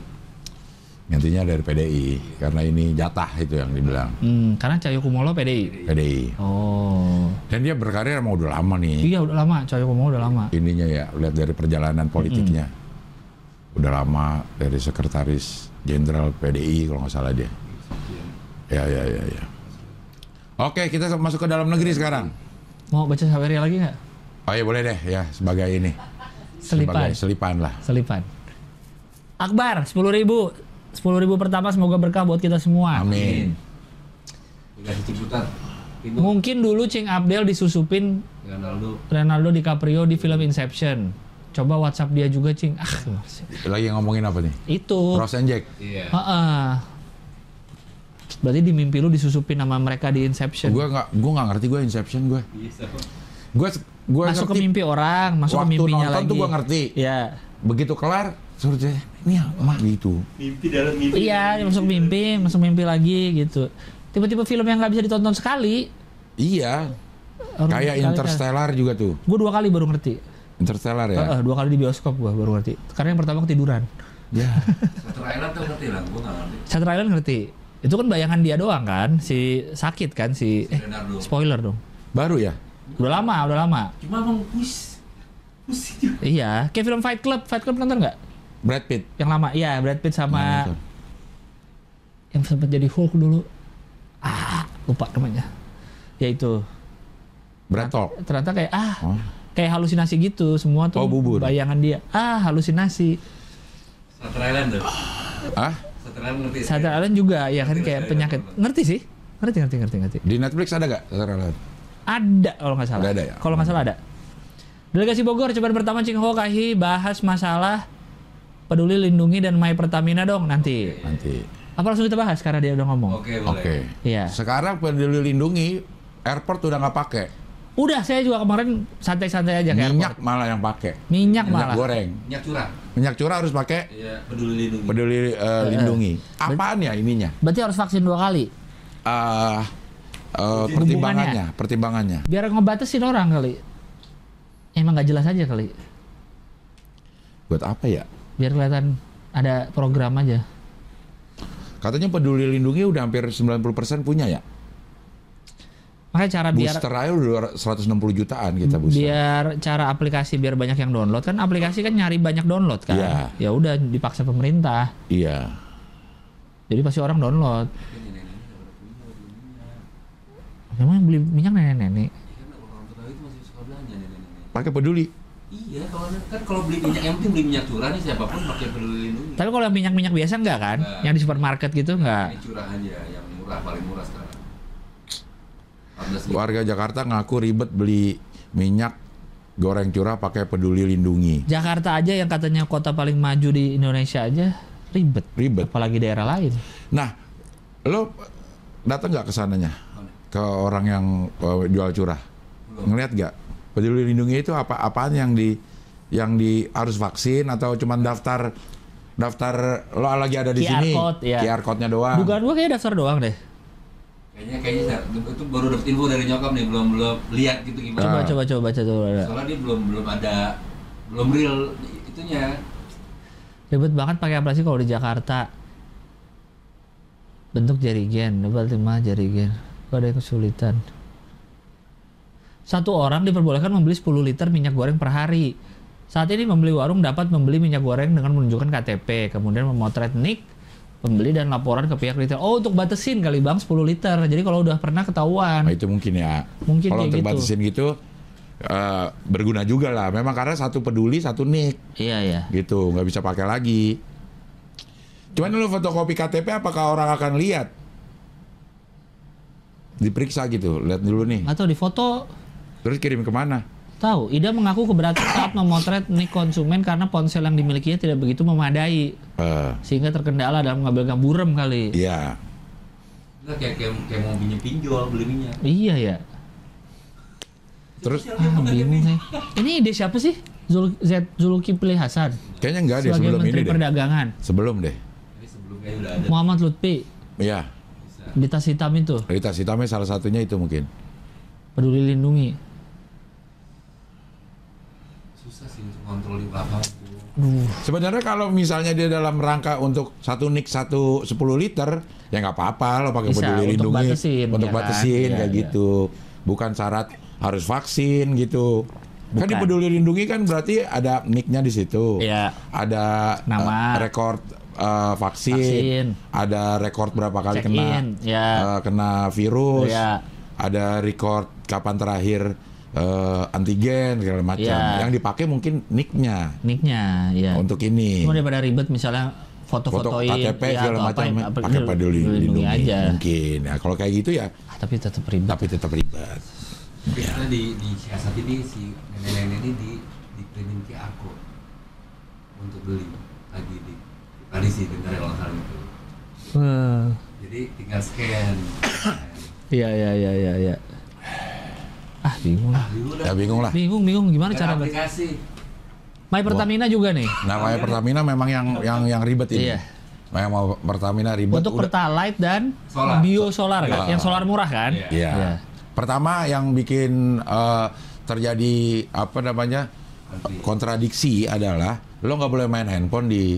Gantinya dari PDI karena ini jatah itu yang dibilang Hmm, karena Cahyo Kumolo PDI. PDI. Oh. Dan dia berkarir emang udah lama nih. Iya udah lama, Cahyo Kumolo udah lama. Ininya ya, lihat dari perjalanan politiknya. Udah lama dari sekretaris jenderal PDI kalau nggak salah dia. Ya, ya, ya, ya. Oke, kita masuk ke dalam negeri sekarang. Mau baca Saweria lagi nggak? Oh iya boleh deh ya sebagai ini. Selipan. Sebagai selipan lah. Selipan. Akbar, 10 ribu. 10 ribu pertama semoga berkah buat kita semua. Amin. Dikasih Mungkin dulu Cing Abdel disusupin Ronaldo Leonardo DiCaprio di film Inception. Coba WhatsApp dia juga, Cing. Ah, Lagi ngomongin apa nih? itu. Ross and Jack. Iya. Heeh. Berarti di mimpi lu disusupin sama mereka di Inception. Gue nggak, gue nggak ngerti gue Inception gue. Bisa. Gue, gue masuk ke ngerti. mimpi orang, masuk ke Waktu mimpinya nonton lagi. tuh gua ngerti. Iya. Begitu kelar, suruh dia, ini emak gitu. Mimpi dalam mimpi. Iya, dia masuk mimpi, masuk mimpi lagi gitu. Tiba-tiba film yang nggak bisa ditonton sekali. Iya, kayak sekali- Interstellar juga tuh. Gue dua kali baru ngerti. Interstellar ya. Heeh, dua kali di bioskop gue baru ngerti. Karena yang pertama ketiduran. Ya. Satu Island tuh ngerti lah, gua nggak ngerti. Shutter Island ngerti. Itu kan bayangan dia doang kan, si sakit kan si eh Leonardo. spoiler dong. Baru ya? Udah lama, udah lama. Cuma emang pus. Pusing juga. Iya, kayak film Fight Club. Fight Club nonton nggak? Brad Pitt. Yang lama. Iya, Brad Pitt sama nonton. yang sempat jadi Hulk dulu. Ah, lupa namanya. Ya itu. Brad Talk. Ternyata kayak ah, Oh. kayak halusinasi gitu. Semua tuh Oh, bubur. bayangan dia. Ah, halusinasi. Satu Island tuh. Ah? Shutter Island juga ya kan kayak penyakit. ngerti. Sih? Ngerti, ngerti, ngerti, ngerti. Di Netflix ada gak? Shutter Island? Ada kalau nggak salah. Ada, ada ya? Kalau nggak salah ada. Delegasi Bogor coba pertama Cing Ho Kahi bahas masalah peduli lindungi dan My Pertamina dong nanti. Nanti. Apa langsung kita bahas karena dia udah ngomong. Oke, Oke. boleh. Iya. Sekarang peduli lindungi airport udah nggak pakai. Udah saya juga kemarin santai-santai aja kayak Minyak malah yang pakai. Minyak Minyak malah. goreng. Minyak curah. Minyak curah harus pakai Iya, peduli lindungi. peduli eh, lindungi. Apaan ya ininya? Berarti harus vaksin dua kali. Ah, eh, pertimbangannya, pertimbangannya. Biar ngebatasin orang kali. Emang nggak jelas aja kali. Buat apa ya? Biar kelihatan ada program aja. Katanya peduli lindungi udah hampir 90% punya ya. Makanya cara biar Booster aja udah 160 jutaan kita booster. biar cara aplikasi biar banyak yang download kan aplikasi kan nyari banyak download kan. Iya. Ya udah dipaksa pemerintah. Iya. Jadi pasti orang download. Memang yang beli minyak nenek-nenek. Iya kan. Pakai peduli. Iya, kalau kan kalau beli minyak yang penting beli minyak curah nih siapa pun pakai peduli lindungi. Tapi kalau yang minyak-minyak biasa enggak kan? Enggak. Yang di supermarket gitu enggak. Ini curah aja yang murah paling murah sekarang. 14 ribu. Warga Jakarta ngaku ribet beli minyak goreng curah pakai peduli lindungi. Jakarta aja yang katanya kota paling maju di Indonesia aja ribet. Ribet. Apalagi daerah lain. Nah, lo datang nggak ke sananya? Ke orang yang uh, jual curah? Ngeliat nggak? Peduli lindungi itu apa apaan yang di yang di harus vaksin atau cuman daftar daftar lo lagi ada di QR sini code, ya. QR code-nya doang. Dugaan gua kayak daftar doang deh. Kayaknya kayaknya itu baru dapet info dari nyokap nih, belum belum lihat gitu gimana. Coba coba coba baca tuh. Soalnya dia belum belum ada belum real itunya. Ribet banget pakai aplikasi kalau di Jakarta. Bentuk jarigen, double lima jarigen. Kok ada yang kesulitan. Satu orang diperbolehkan membeli 10 liter minyak goreng per hari. Saat ini membeli warung dapat membeli minyak goreng dengan menunjukkan KTP, kemudian memotret nik, pembeli dan laporan ke pihak retail. Oh, untuk batasin kali Bang 10 liter. Jadi kalau udah pernah ketahuan. Nah, itu mungkin ya. Mungkin Kalau untuk gitu. batasin gitu eh, berguna juga lah. Memang karena satu peduli satu nik Iya, iya. gitu, nggak bisa pakai lagi. Cuman lu fotokopi KTP apakah orang akan lihat? Diperiksa gitu, lihat dulu nih. Atau di foto Terus kirim ke mana? Tahu, Ida mengaku keberatan saat memotret nik konsumen karena ponsel yang dimilikinya tidak begitu memadai, Eh, sehingga terkendala dalam mengambil burem kali. Iya. Nah, kayak, kayak kayak mau pinjam pinjol beli minyak. Iya ya. Terus Ah, bingung nih. Ini ide siapa sih? Zul Z Zulkifli Hasan kayaknya enggak deh sebagai sebelum Menteri ini deh. Perdagangan. Sebelum deh. Muhammad Lutfi Iya. Di tas hitam itu Rita Sitame salah satunya itu mungkin. peduli lindungi. Susah sih untuk kontrol di. Duh, Sebenarnya kalau misalnya dia dalam rangka untuk satu nik satu 10 liter, ya nggak apa-apa lo pakai Bisa, peduli untuk lindungi batasin, untuk ya kan? batasin Iya, kayak iya. gitu. Bukan syarat harus vaksin gitu. Kan di Bukan. peduli lindungi kan berarti ada niknya di situ. Iya. Ada Nama. eh, rekor eh, vaksin, Vaksin. ada rekor berapa kali Check kena in, ya. eh, kena virus. Iya. Ada record kapan terakhir eh, antigen segala macam. Iya. Yang dipakai mungkin niknya niknya, ya. untuk ini. Cuma daripada ribet misalnya foto foto-fotoin KTP ya, segala macam pakai peduli lindungi aja. mungkin ya kalau kayak gitu ya Ah, tapi tetap ribet. tapi tetap ribet Karena di di siasat ini si nenek-nenek ini di di QR code untuk beli lagi di tadi sih dengar kalau salah itu. Wah. Jadi tinggal scan. Iya iya iya iya iya. Ah bingung lah. Ya bingung lah Bingung bingung gimana Cara cara aplikasi. My Pertamina juga nih. namanya Pertamina memang yang yang yang ribet ini Iya. yang mau Pertamina ribet Untuk udah- Pertalite dan Solar. Bio Solar kan? Iya. Yang solar murah kan? Iya. Iya. Iya. Pertama yang bikin eh, terjadi apa namanya kontradiksi adalah lo nggak boleh main handphone di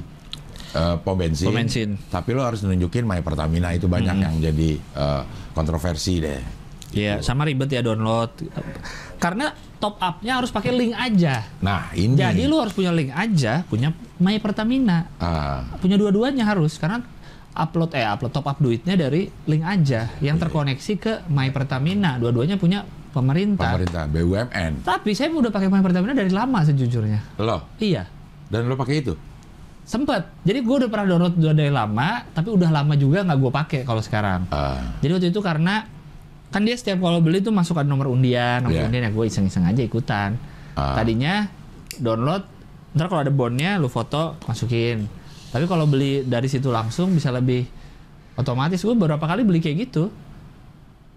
eh, pom bensin. Pom bensin. Tapi lo harus nunjukin My Pertamina itu banyak yang jadi eh, kontroversi deh. Iya, sama ribet ya download. Karena top up-nya harus pakai link aja. Nah ini. Jadi lu harus punya link aja, punya My Pertamina. Ah, Punya dua-duanya harus karena upload eh upload top up duitnya dari link aja yang terkoneksi ke My Pertamina. Dua-duanya punya pemerintah. pemerintah BUMN. Tapi saya udah pakai My Pertamina dari lama sejujurnya. Lo Iya. dan lo pakai itu. Sempet. Jadi gue udah pernah download udah dari lama, tapi udah lama juga nggak gue pakai kalau sekarang. Ah, Jadi waktu itu karena kan dia setiap kalau beli tuh masukkan nomor undian, nomor Iya. undian ya gue iseng-iseng aja ikutan. Ah. Tadinya download, ntar kalau ada bondnya lu foto masukin. Tapi kalau beli dari situ langsung bisa lebih otomatis. Gue beberapa kali beli kayak gitu.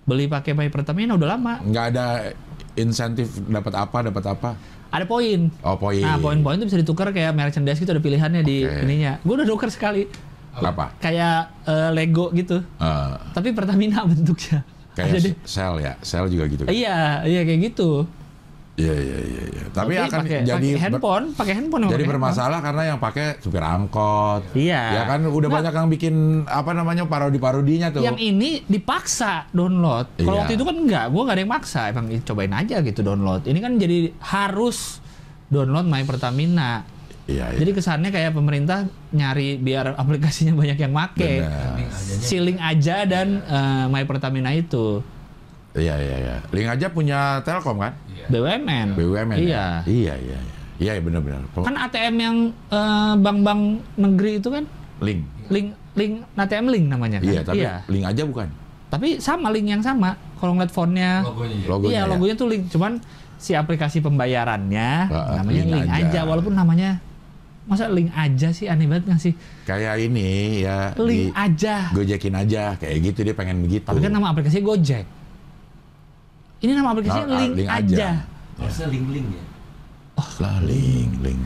Beli pakai My Pertamina udah lama. nggak ada insentif dapat apa dapat apa. Ada poin. Oh poin. Nah, poin-poin itu bisa ditukar kayak merchandise gitu ada pilihannya di Oke. ininya. Gue udah tuker sekali. Apa? Kayak eh, Lego gitu. Ah, Tapi Pertamina bentuknya. Kayak sel ya, sel juga gitu. kan? Iya, iya kayak gitu. Iya iya iya. iya. Tapi akan pakai, jadi pakai ber- handphone, pakai handphone. jadi pakai bermasalah karena yang pakai supir angkot. Iya. Ya kan udah Nah. banyak yang bikin apa namanya parodi-parodinya tuh. Yang ini dipaksa download. Kalau Iya. waktu itu kan enggak, gua nggak ada yang maksa. Emang cobain aja gitu download. Ini kan jadi harus download My Pertamina. Iya iya. Jadi kesannya kayak pemerintah nyari biar aplikasinya banyak yang make. Siling aja dan eh, My Pertamina itu Iya iya iya. Link aja punya Telkom kan? Iya. BUMN. BUMN. Iya. Ya? Iya iya. iya. Iya iya, benar-benar. Kan ATM yang eh, bank-bank negeri itu kan Link. link link ATM link namanya kan? Iya tapi link aja bukan. Tapi sama link yang sama. Kalau ngeliat fontnya, Logonya ya. Logonya iya ya? logonya tuh link. Cuman si aplikasi pembayarannya Ah, namanya link link, aja. aja. Walaupun namanya masa link aja sih aneh banget nggak sih? Kayak ini ya Link di aja. gojekin aja kayak gitu dia pengen begitu. Tapi kan nama aplikasi Gojek. Ini nama aplikasinya Nah, link, link aja. aja. Harusnya link-link ya. lah link link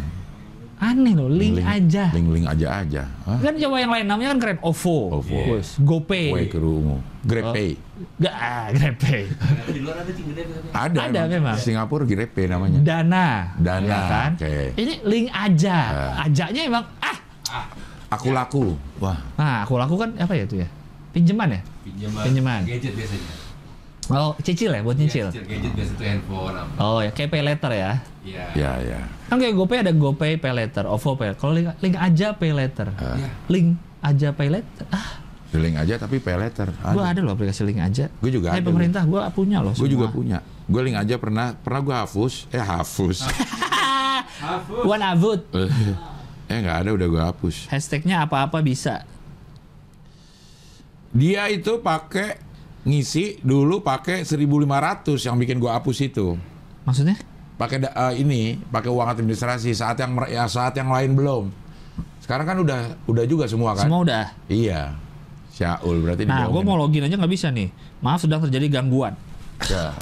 Aneh loh, link, aja. link link aja aja. Hah? Kan coba yang lain namanya kan keren OVO, OVO. Wes, GoPay. Kerungu. GrabPay. Gak, ah, GrabPay. Di luar ada. Ada, Ada memang. Singapura GrabPay namanya. Dana. Dana, ya kan? oke. Ini link aja. Ah. Ajanya emang ah. Aku laku. Wah, Nah, aku lakukan apa ya itu ya? Pinjaman ya? Pinjaman. Pinjaman. Gadget biasanya. Oh, cicil ya buat nyicil. Iya, gadget biasa tuh handphone apa. Oh ya, kayak pay later ya. Iya. ya ya. Kan kayak GoPay ada GoPay pay later, OVO pay. Kalau link, link aja pay later. Iya. Link aja pay later. Ah, link aja tapi pay letter. gua ada loh aplikasi link aja. Gue juga Kayak ada. pemerintah gua punya loh. Gue juga punya. Gue link aja pernah pernah gue hapus. Eh hapus. Hapus. One avut. eh nggak ada udah gue hapus. Hashtagnya apa-apa bisa. Dia itu pakai ngisi dulu pakai 1500 yang bikin gue hapus itu. Maksudnya? Pakai eh, ini, pakai uang administrasi saat yang ya saat yang lain belum. Sekarang kan udah udah juga semua kan? Semua udah. Iya. Syaul berarti Nah, gue mau login aja nggak bisa nih. Maaf, sedang terjadi gangguan. Ya.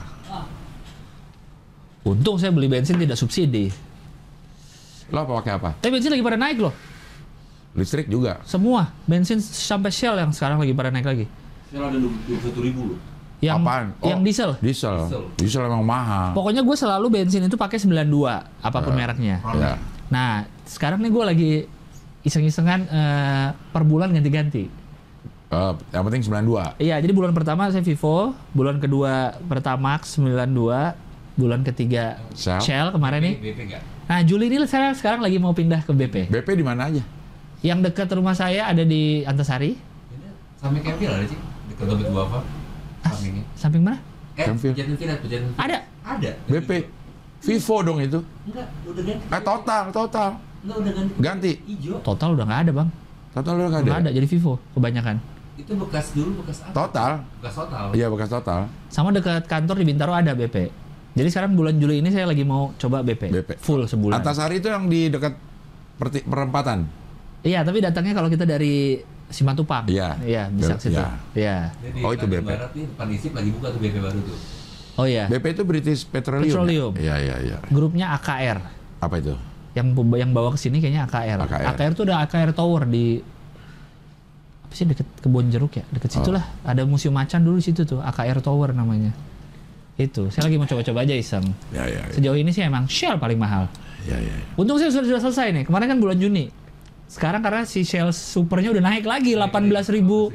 Untung saya beli bensin tidak subsidi. Lo apa pakai apa? Tapi bensin lagi pada naik loh. Listrik juga. Semua. Bensin sampai Shell yang sekarang lagi pada naik lagi. Sekarang ada 21 ribu loh. Yang, Apaan? Oh. yang diesel. Diesel. Diesel. Diesel emang mahal. Pokoknya gue selalu bensin itu pakai 92, apa pun mereknya. Ya. Nah, sekarang nih gue lagi iseng-isengan eh, per bulan ganti-ganti. Eh, yang penting 92. Iya, jadi bulan pertama saya Vivo, bulan kedua Pertamax 92, bulan ketiga Shell. Shell kemarin nih. BP enggak? Nah, Juli ini saya sekarang lagi mau pindah ke BP. BP di mana aja? Yang dekat rumah saya ada di Antasari. Ini samping Kempil ada sih. Dekat Gobet Guava. Sampingnya. Samping mana? Eh, Virat. Ada. Ada. BP. Vivo dong itu. Enggak, udah ganti. Eh total, total. Enggak, udah ganti. Ganti. Hijau. Total udah nggak ada bang. Total udah nggak Nggak ada. ada jadi Vivo kebanyakan. Itu bekas dulu, bekas apa? Total. Bekas total. Iya bekas total. Sama dekat kantor di Bintaro ada BP. Jadi sekarang bulan Juli ini saya lagi mau coba BP. BP. Full sebulan. Antasari itu yang di dekat perempatan. Iya, tapi datangnya kalau kita dari Simatupang. Iya. Iya, bisa ke situ. Iya. Iya. Ini di Oh, itu BP. Barat nih, depan ISIP lagi buka tuh BP baru tuh. Oh iya. BP itu British Petroleum. ya? Petroleum. Iya iya iya. Grupnya AKR. Apa itu? Yang yang bawa ke sini kayaknya AKR. AKR. tuh udah AKR Tower di apa sih deket kebun jeruk ya? Deket situ Oh. lah. Ada museum macan dulu di situ tuh, AKR Tower namanya. Itu. Saya lagi mau coba-coba aja iseng. Ya ya ya. Sejauh ini sih emang Shell paling mahal. Ya ya. Untung saya sudah, sudah selesai nih. Kemarin kan bulan Juni. Sekarang karena si Shell Supernya udah naik lagi 18.000 ribu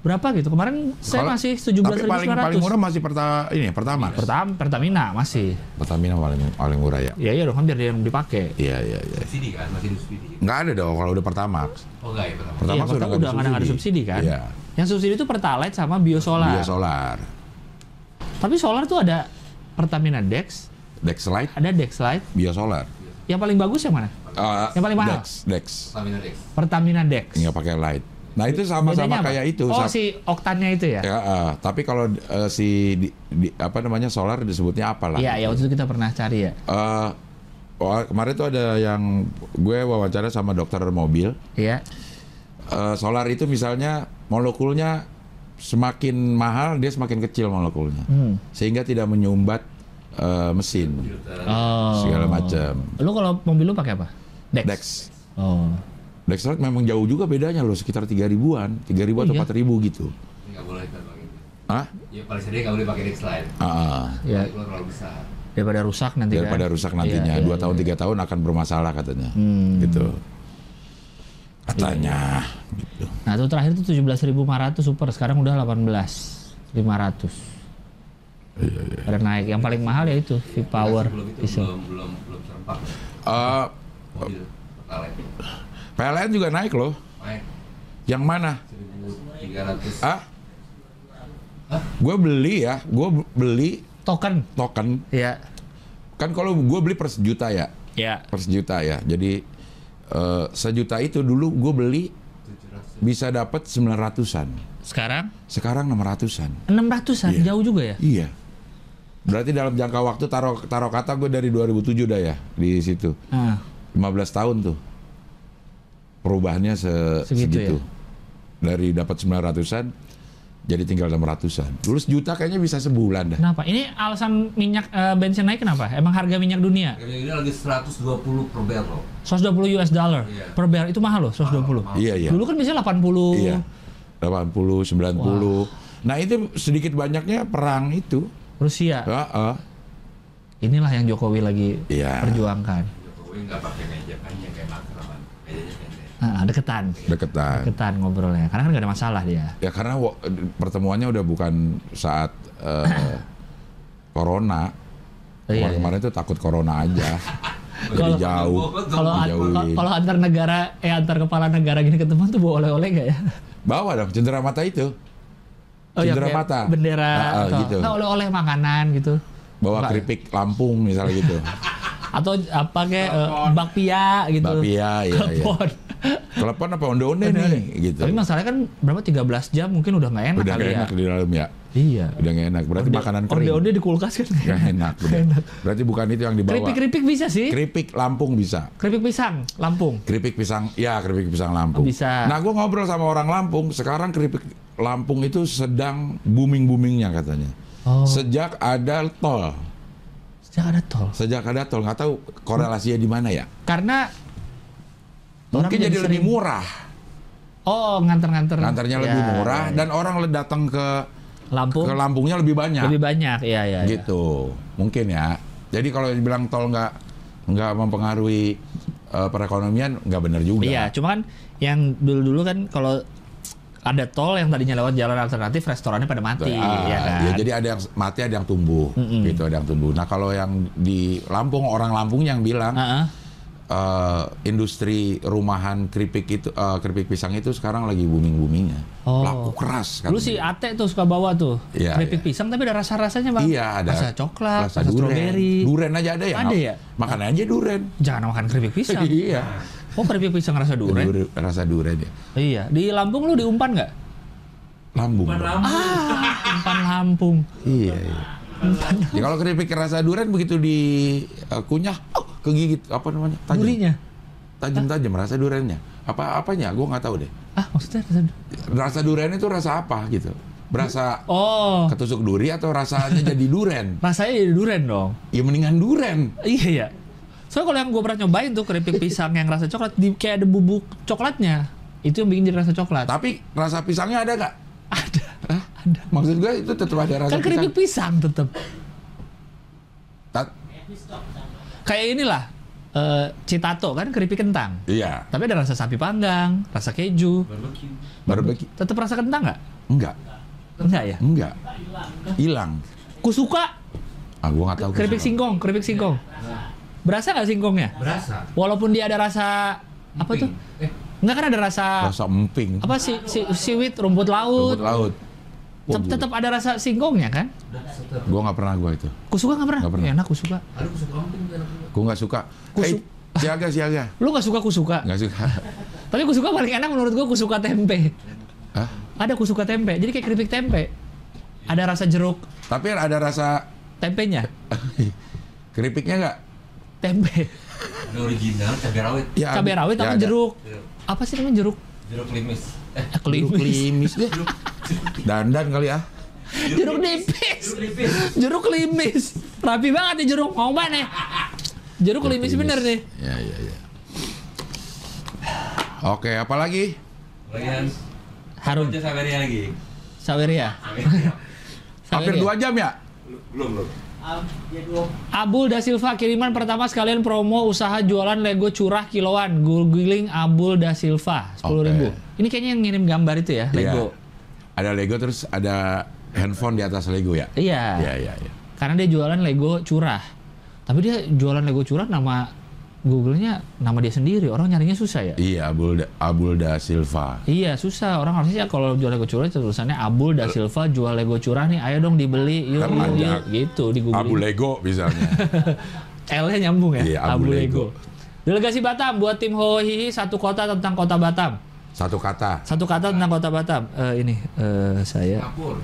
berapa gitu. Kemarin saya Kalau- masih Tapi paling 17.900. paling murah masih perta ini Pertamax. Pertam, Pertamina masih. Pertamina paling paling murah ya. Ya iya dong kan biar dia yang dipakai. Iya iya iya. Subsidi kan, masih di subsidi. Nggak ada dong kalau udah Pertamax. Oh enggak ya pertama. Pertamax Iya, udah ada subsidi kan? Iya. Yang subsidi itu Pertalite sama Biosolar. Biosolar. Tapi solar tuh ada Pertamina Dex, Dexlite, ada Dexlite. Biosolar. Yang paling bagus yang mana? Eh, Yang paling mahal? Dex, Dex. Pertamina Dex. Pertamina Dex. Nggak pakai light. Nah itu sama-sama kayak itu. Oh Sa- si oktannya itu ya? Ya, eh, tapi kalau eh, si di, di- apa namanya solar disebutnya apa lah? Iya, ya waktu itu kita pernah cari ya. Eh, wah, kemarin tuh ada yang gue wawancara sama dokter mobil. Iya. Eh, solar itu misalnya molekulnya semakin mahal dia semakin kecil molekulnya, Hmm. sehingga tidak menyumbat eh, mesin Oh. segala macam. Lu kalau mobil lu pakai apa? Dex. Dex. Oh. Dextrite memang jauh juga bedanya loh, sekitar 3 ribuan, 3 ribu Oh, atau iya? 4 ribu gitu. Ini nggak boleh kan pakai itu. Hah? Ya paling sedih nggak boleh pakai Dex lain. Ah, ah. Ya, Kalau terlalu besar. daripada rusak nanti kan. daripada rusak nantinya Iya, iya, dua iya. tahun tiga tahun akan bermasalah katanya Hmm. gitu katanya gitu Nah, itu terakhir itu 17.500 super, sekarang udah 18.500. Iya, Ada naik. Yang paling mahal ya itu V-Power Belum itu diesel. belum belum belum serempak Eh, mobil. PLN juga naik loh Naik yang mana 1.300. ah gue beli ya gue beli Token. token Ya. kan kalau gue beli per sejuta ya Ya. per sejuta ya jadi eh, sejuta itu dulu gue beli 700 bisa dapat 900-an. Sekarang Sekarang 600-an. 600-an, Iya. jauh juga ya? Iya. Berarti dalam jangka waktu taruh taruh kata gue dari 2007 dah ya di situ. Nah, 15 tahun tuh. Perubahannya se- Segitu segitu. ya? Dari dapat 900-an jadi tinggal 600-an. Dulu sejuta kayaknya bisa sebulan dah. kenapa? Ini alasan minyak eh, bensin naik kenapa? Emang harga minyak dunia ini lagi 120 per barrel. 120 US dollar Iya. per barrel itu mahal loh 120. Mahal. Iya, iya. Dulu kan biasanya 80. Iya. 80, 90. Nah, itu sedikit banyaknya perang itu. Rusia. Heeh. Inilah yang Jokowi lagi Iya. perjuangkan. Jokowi nggak pakai meja panjang kayak Macron, mejanya pendek. Nah, deketan. Deketan. Deketan ngobrolnya. Karena kan gak ada masalah dia. Ya karena pertemuannya udah bukan saat eh, corona. Oh, iya, Kemarin-kemarin itu takut corona aja. Jadi Kalau- jauh. Kalau- kalau antar negara eh antar kepala negara gini ketemu tuh bawa oleh-oleh gak ya? Bawa dong cendera mata itu. Iya, Cendera kayak mata. Bendera Ah, ah, atau gitu. nah, oleh-oleh makanan gitu. Bawa Enggak. keripik Lampung misalnya gitu. Atau apa kayak eh, bakpia gitu. Bakpia, iya, iya. Telepon. Telepon apa onde-onde nih gitu. Tapi masalahnya kan berapa 13 jam mungkin udah nggak enak Udah kali gak ya. enak di dalam ya. Iya. Udah gak enak. Berarti makanan kering. Onde-onde di kulkas kan Gak enak. Enak. Berarti bukan itu yang dibawa. Keripik-keripik bisa sih. Keripik Lampung bisa. Keripik pisang, Lampung. Keripik pisang, ya keripik pisang Lampung. Oh, bisa. Nah, gue ngobrol sama orang Lampung. Sekarang keripik Lampung itu sedang booming boomingnya katanya. Oh, Sejak ada tol, sejak ada tol. sejak ada tol, nggak tahu korelasinya di mana ya. Karena Mungkin jadi, jadi lebih murah, oh nganter-nganter. ngantarnya Ya, lebih murah, ya, ya. dan orang datang ke Lampung ke Lampungnya lebih banyak. lebih banyak. Iya, iya. iya. gitu, mungkin ya. Jadi kalau dibilang tol nggak nggak mempengaruhi eh, perekonomian, nggak benar juga. Iya, cuma kan yang dulu-dulu kan kalau ada tol yang tadinya lewat jalan alternatif, restorannya pada mati, Ah, ya kan? ya, jadi ada yang mati, ada yang tumbuh, Mm-mm. gitu, ada yang tumbuh. Nah kalau yang di Lampung orang Lampung yang bilang Heeh. Eh, industri rumahan keripik itu, eh, keripik pisang itu sekarang lagi booming boomingnya, Oh. laku keras. Dulu katanya. si Ate tuh suka bawa tuh Iya, keripik iya. pisang tapi ada rasa-rasanya bang. Iya ada. Rasa coklat, rasa, duren. stroberi. Duren aja ada ya. Ada ya? Makan aja duren. Jangan makan keripik pisang. iya. oh keripik pisang rasa duren? Dur- rasa duren ya. Iya. Di Lampung lu diumpan nggak? Lambung. Dong. rambut. Ah, umpan Lampung. Iya. iya. Ya, kalau keripik rasa duren begitu di eh, kunyah, oh, kegigit apa namanya? Tajam. Durinya. Tajam-tajam rasa durennya. Apa apanya? Gue nggak tahu deh. Ah maksudnya rasa Rasa duren itu rasa apa gitu? Berasa Oh, ketusuk duri atau rasanya jadi duren? rasanya jadi duren dong. Ya mendingan duren. Iya ya. Soalnya kalau yang gue pernah nyobain tuh keripik pisang yang rasa coklat, di, kayak ada bubuk coklatnya. Itu yang bikin jadi rasa coklat. Tapi rasa pisangnya ada nggak? Ada. Hah? Ada. Maksud gue itu tetap ada rasa Kan keripik pisang tetap. Tat- Kayak inilah. eh citato kan keripik kentang. Iya. Tapi ada rasa sapi panggang, rasa keju. Barbecue. Barbecue. Tetap rasa kentang nggak? Enggak. Enggak ya? Enggak. Hilang. Kusuka Ah, gua nggak tahu. keripik singkong, keripik singkong. Berasa nggak singkongnya? Berasa. Walaupun dia ada rasa apa tuh? Eh, Enggak kan ada rasa Rasa emping. apa sih si, siwit rumput laut. Rumput laut. Tetap, tetap ada rasa singkongnya kan? Gua nggak pernah gua itu. Kusuka nggak pernah? Nggak pernah. Enak kusuka. Tuh enak juga. Gua nggak suka. Kusu- Eh, siaga siaga. Lu nggak suka kusuka? Nggak suka. Tapi kusuka paling enak menurut gua kusuka tempe. Hah? Ada kusuka tempe. Jadi kayak keripik tempe. Ada rasa jeruk Tapi ada rasa tempenya. keripiknya nggak? Tempe. Ini original cabai rawit. Ya, Cabai rawit ya ada. Jeruk, Apa sih namanya jeruk? jeruk limis. Jeruk Klimis. limis deh. Dandan kali ya. Jeruk nipis. jeruk limis. Jeruk limis. Rapi banget nih jeruk. Mau mana? Jeruk limis bener nih. Ya ya ya. Oke, apa lagi? Harun aja Saveria lagi. Saweria. Saveria. Hampir Saweria. dua jam ya? belum, belum. Abul da Silva kiriman pertama sekalian promo usaha jualan Lego curah kiloan. Googling Abul da Silva 10.000 ribu. Ini kayaknya yang ngirim gambar itu ya Lego. Iya. Ada Lego terus ada handphone di atas Lego ya? Iya. Iya iya iya. Karena dia jualan Lego curah. Tapi dia jualan Lego curah nama Google-nya nama dia sendiri. Orang nyarinya susah ya. Iya, Abul da, Abul da Silva. Iya susah orang harusnya kalau jual Lego curah itu tulisannya Abul da Silva jual Lego curah nih ayo dong dibeli yuk Kan yuk, yuk. gitu di Google Lego misalnya. L-nya nyambung ya Iya, Abu Lego. Delegasi Batam buat tim Hohihi satu kota tentang kota Batam Satu kata. Satu kata tentang kota Batam. Eh, ini eh, saya. Singapura.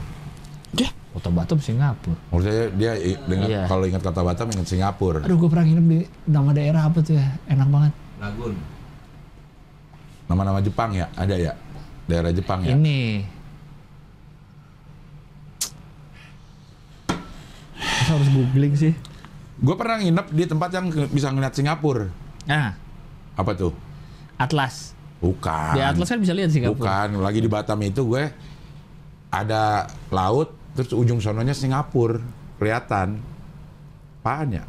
Kota Batam Singapura. Menurut saya dia dengan Iya. kalau ingat kata Batam ingat Singapura. Aduh, gue pernah nginep di nama daerah apa tuh ya? Enak banget. Lagun. Nama-nama Jepang ya, ada ya? Daerah Jepang ya. Ini. Masa harus googling sih? Gue pernah nginep di tempat yang bisa ngeliat Singapura. Nah, Apa tuh? Atlas. Bukan. Di Atlas kan bisa lihat Singapura. Bukan, lagi di Batam itu gue ada laut, terus ujung sononya Singapura, kelihatan. Apaan ya?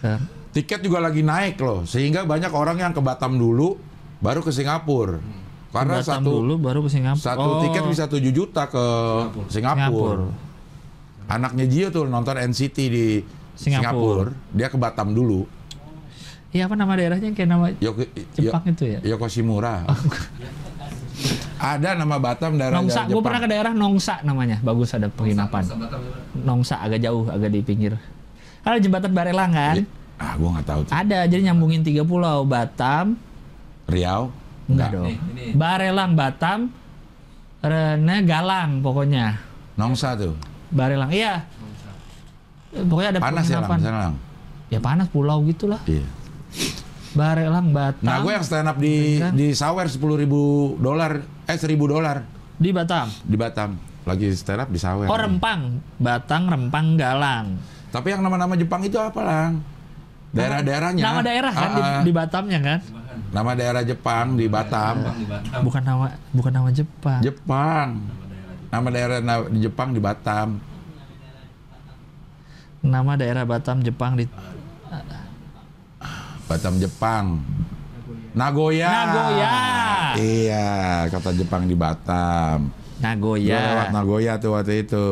Ya. Tiket juga lagi naik loh, sehingga banyak orang yang ke Batam dulu, baru ke Singapura. Karena Batam satu dulu baru ke Singapura. satu Oh, tiket bisa 7 juta ke Singapura. Singapura. Anaknya Gio tuh nonton NCT di Singapura. Singapura, dia ke Batam dulu. Iya apa nama daerahnya kayak nama Yoko, Jepang itu ya? Yokoshimura. Ada nama Batam daerah Nongsa, gue pernah ke daerah Nongsa namanya, bagus ada penginapan. Batam. Nongsa agak jauh, agak di pinggir. Ada jembatan Barelang kan? Ah, gua nggak tahu tuh. Ada, jadi nyambungin tiga pulau, Batam, Riau? enggak dong. Nih, ini. Barelang, Batam, Rene, Galang pokoknya. Nongsa tuh. Barelang, iya. Eh, Pokoknya ada Panas ya lang, penginapan. sana lang. Ya panas pulau gitulah. Iya. Barelang, Batam. Nah, gue yang stand up di Kan? di Sawer 10 ribu dolar, eh 1000 dolar di Batam. di Batam. Lagi stand up di Sawer. Oh Rempang, Batang, Rempang, Galang. Tapi yang nama-nama Jepang itu apa lang? Daerah-daerahnya. Nama daerah kan di, Ah, ah. di Batamnya kan? Nama daerah Jepang di Batam. Bang di Batam. Bukan nama bukan nama Jepang. Jepang. Nama daerah di Jepang di Batam. Nama daerah Batam Jepang di Batam Jepang. Nagoya. Nagoya. Iya, kata Jepang di Batam. Gua lewat Nagoya. Nagoya tuh waktu itu.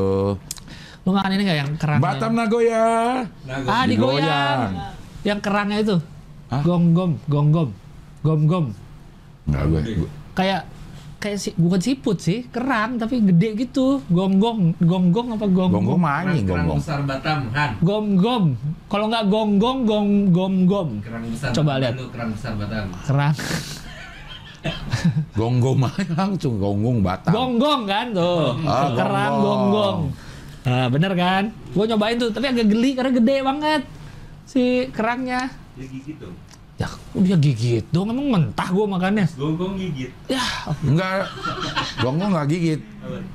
Lu makan ini nggak yang kerangnya? Batam Nagoya. Nago. Ah digoyang. Digoyang. Yang kerangnya itu. Hah? Gonggom, gonggom, gom-gom. Enggak gue. Gede. gue- Kayak kayak si, bukan siput sih, kerang tapi gede gitu. Gonggong, gonggong apa gonggong? Gonggong mah anjing Kerang gonggong. besar Batam, Han. Gom-gom. Kalau nggak gonggong, gong gom gom. Kerang besar. Coba lihat. itu Kerang besar Batam. Kerang. Gonggong mah langsung gonggong Batam. Gonggong kan tuh. Ah, Kerang gonggong. gonggong. Nah, bener kan? Gue nyobain tuh, tapi agak geli karena gede banget si kerangnya. Dia gigit dong. Ya, dia gigit dong, emang mentah gue makannya. Gonggong gigit. Ya, Enggak. Gonggong enggak gigit.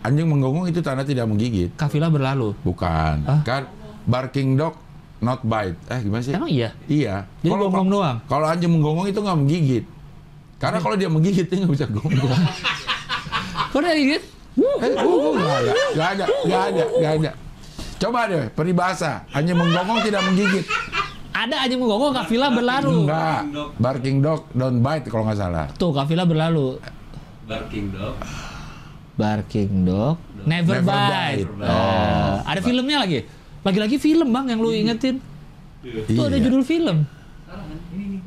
Anjing menggonggong itu tanda tidak menggigit. kafilah berlalu. Bukan. Hah? Kan barking dog not bite. Eh gimana sih? Emang iya? Iya. Jadi Kalau- gonggong doang? Kalau anjing menggonggong itu nggak menggigit. Karena kalau dia menggigit dia nggak bisa gonggong. Kok dia gigit? eh, gonggong nggak ada, nggak ada, nggak ada, nggak ada. Coba deh peribahasa. Anjing menggonggong tidak menggigit. Ada aja menggonggong kafilah berlalu. Enggak. Barking dog don't bite kalau nggak salah. Tuh, kafilah berlalu. Barking dog. Barking dog, never, Never bite. bite. Nah, ada filmnya lagi. Lagi-lagi film bang yang lu ingetin. Tuh ada Iya. judul film. Kan ini.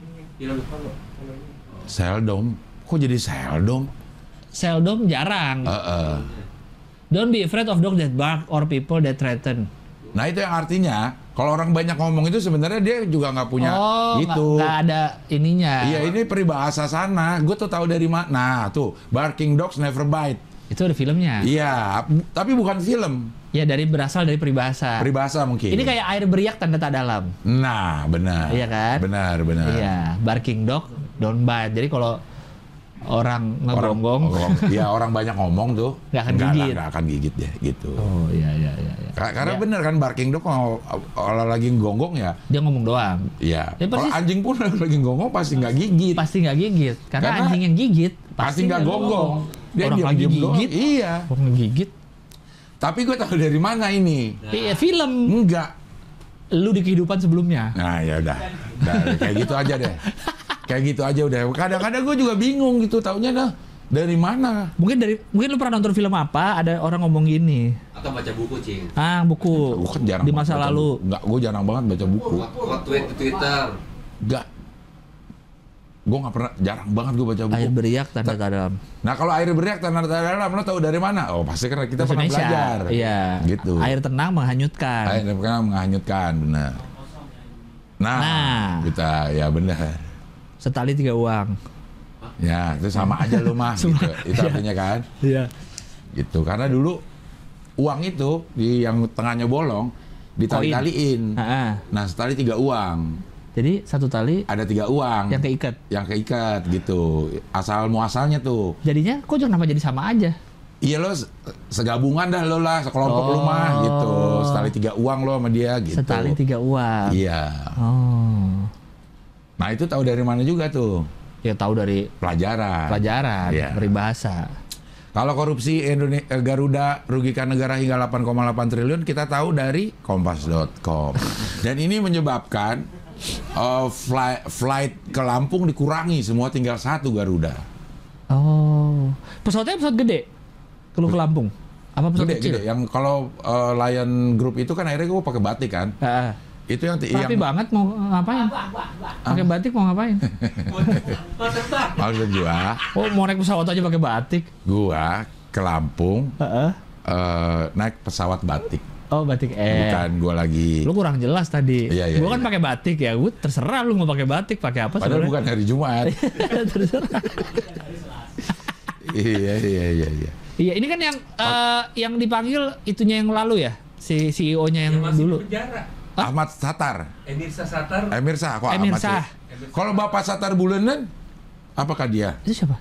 Seldom. Kok jadi seldom? Seldom jarang. Heeh. Don't be afraid of dog that bark or people that threaten. Nah itu yang artinya kalau orang banyak ngomong itu sebenarnya dia juga nggak punya oh, gitu. nggak ada ininya. Iya ini peribahasa sana. Gue tuh tahu dari mana. Nah tuh barking dogs never bite. Itu ada filmnya. Iya, tapi bukan film. Ya dari berasal dari peribahasa. Peribahasa mungkin. Ini kayak air beriak tanda tak dalam. Nah, benar. Iya kan? Benar, benar. Iya, barking dog don't bite. Jadi kalau orang ngegonggong, orang, iya orang banyak ngomong tuh. Nggak akan gigit. nggak akan gigit ya, gitu. oh iya iya iya. Ka- Karena Iya. benar kan barking dog kalau kalau lagi gonggong ya, Dia ngomong doang. iya. Ya, kalau anjing pun lagi gonggong pasti nggak gigit. Pasti nggak gigit. Karena, Karena anjing yang gigit pasti nggak gonggong. Dia Orang lagi diam-diam doang. gigit. Iya. Orang ngegigit. Tapi gue tahu dari mana ini? Iya film. Enggak. Lu di kehidupan sebelumnya. Nah ya Udah, kayak gitu aja deh. Kayak gitu aja udah. Kadang-kadang gue juga bingung gitu, taunya dah dari mana? Mungkin dari mungkin lu pernah nonton film apa? Ada orang ngomong gini. Atau baca buku, Cing. Ah buku Gue kan jarang di masa lalu. Enggak, gue jarang banget baca buku. Quote tweet di Twitter. Enggak. Gue nggak pernah, jarang banget gue baca buku. Air beriak tanda tak dalam. Nah kalau air beriak tanda dalam, lo tahu dari mana? Oh pasti karena kita pernah Indonesia. belajar. Iya. Gitu. Air tenang menghanyutkan. Air pernah menghanyutkan, benar. Nah, Nah. kita ya benar. Setali tiga uang. Ya, itu sama aja lu mah gitu. Itu artinya kan. Iya. Gitu. Karena dulu uang itu di yang tengahnya bolong ditali-taliin. Ah, ah. Nah, setali tiga uang. Jadi satu tali Ada tiga uang. yang keikat. yang keikat gitu. Asal muasalnya tuh. Jadinya kok kenapa jadi sama aja? Iya lo se- segabungan dah lo lah, sekelompok Oh. lo mah gitu. Setali tiga uang lo sama dia gitu. Setali tiga uang. Iya. Oh. Nah itu tahu dari mana juga tuh? Ya tahu dari Pelajaran. pelajaran, Iya. peribahasa. Kalau korupsi Indone- eh, Garuda rugikan negara hingga 8,8 triliun kita tahu dari kompas.com. Dan ini menyebabkan eh, fly- flight ke Lampung dikurangi semua tinggal satu Garuda. Oh. Pesawatnya pesawat gede. Kalau ke Lampung. Apa pesawat Gede kecil? gede. Yang kalau eh, Lion Group itu kan akhirnya gue pakai batik kan. Ah. Itu yang Rapi yang banget mau ngapain? Pakai batik mau ngapain? maksud gua, Oh, mau naik pesawat aja pakai batik. gua ke Lampung Heeh. eh, naik pesawat batik. Oh, batik eh. Bukan gua lagi. Lu kurang jelas tadi. Iya, iya, gua kan iya. pakai batik ya. Gua terserah lu mau pakai batik, pakai apa Padahal sebenarnya. bukan hari Jumat. terserah. iya iya iya iya. Iya, ini kan yang eh, yang dipanggil itunya yang lalu ya. Si CEO-nya yang Yang masih dulu. di penjara. Ahmad Satar. Emir Sasatar. Emir Sah, kok Emir Ahmad sih? Sah. Kalau Bapak Satar Bulanan, apakah dia? Itu siapa?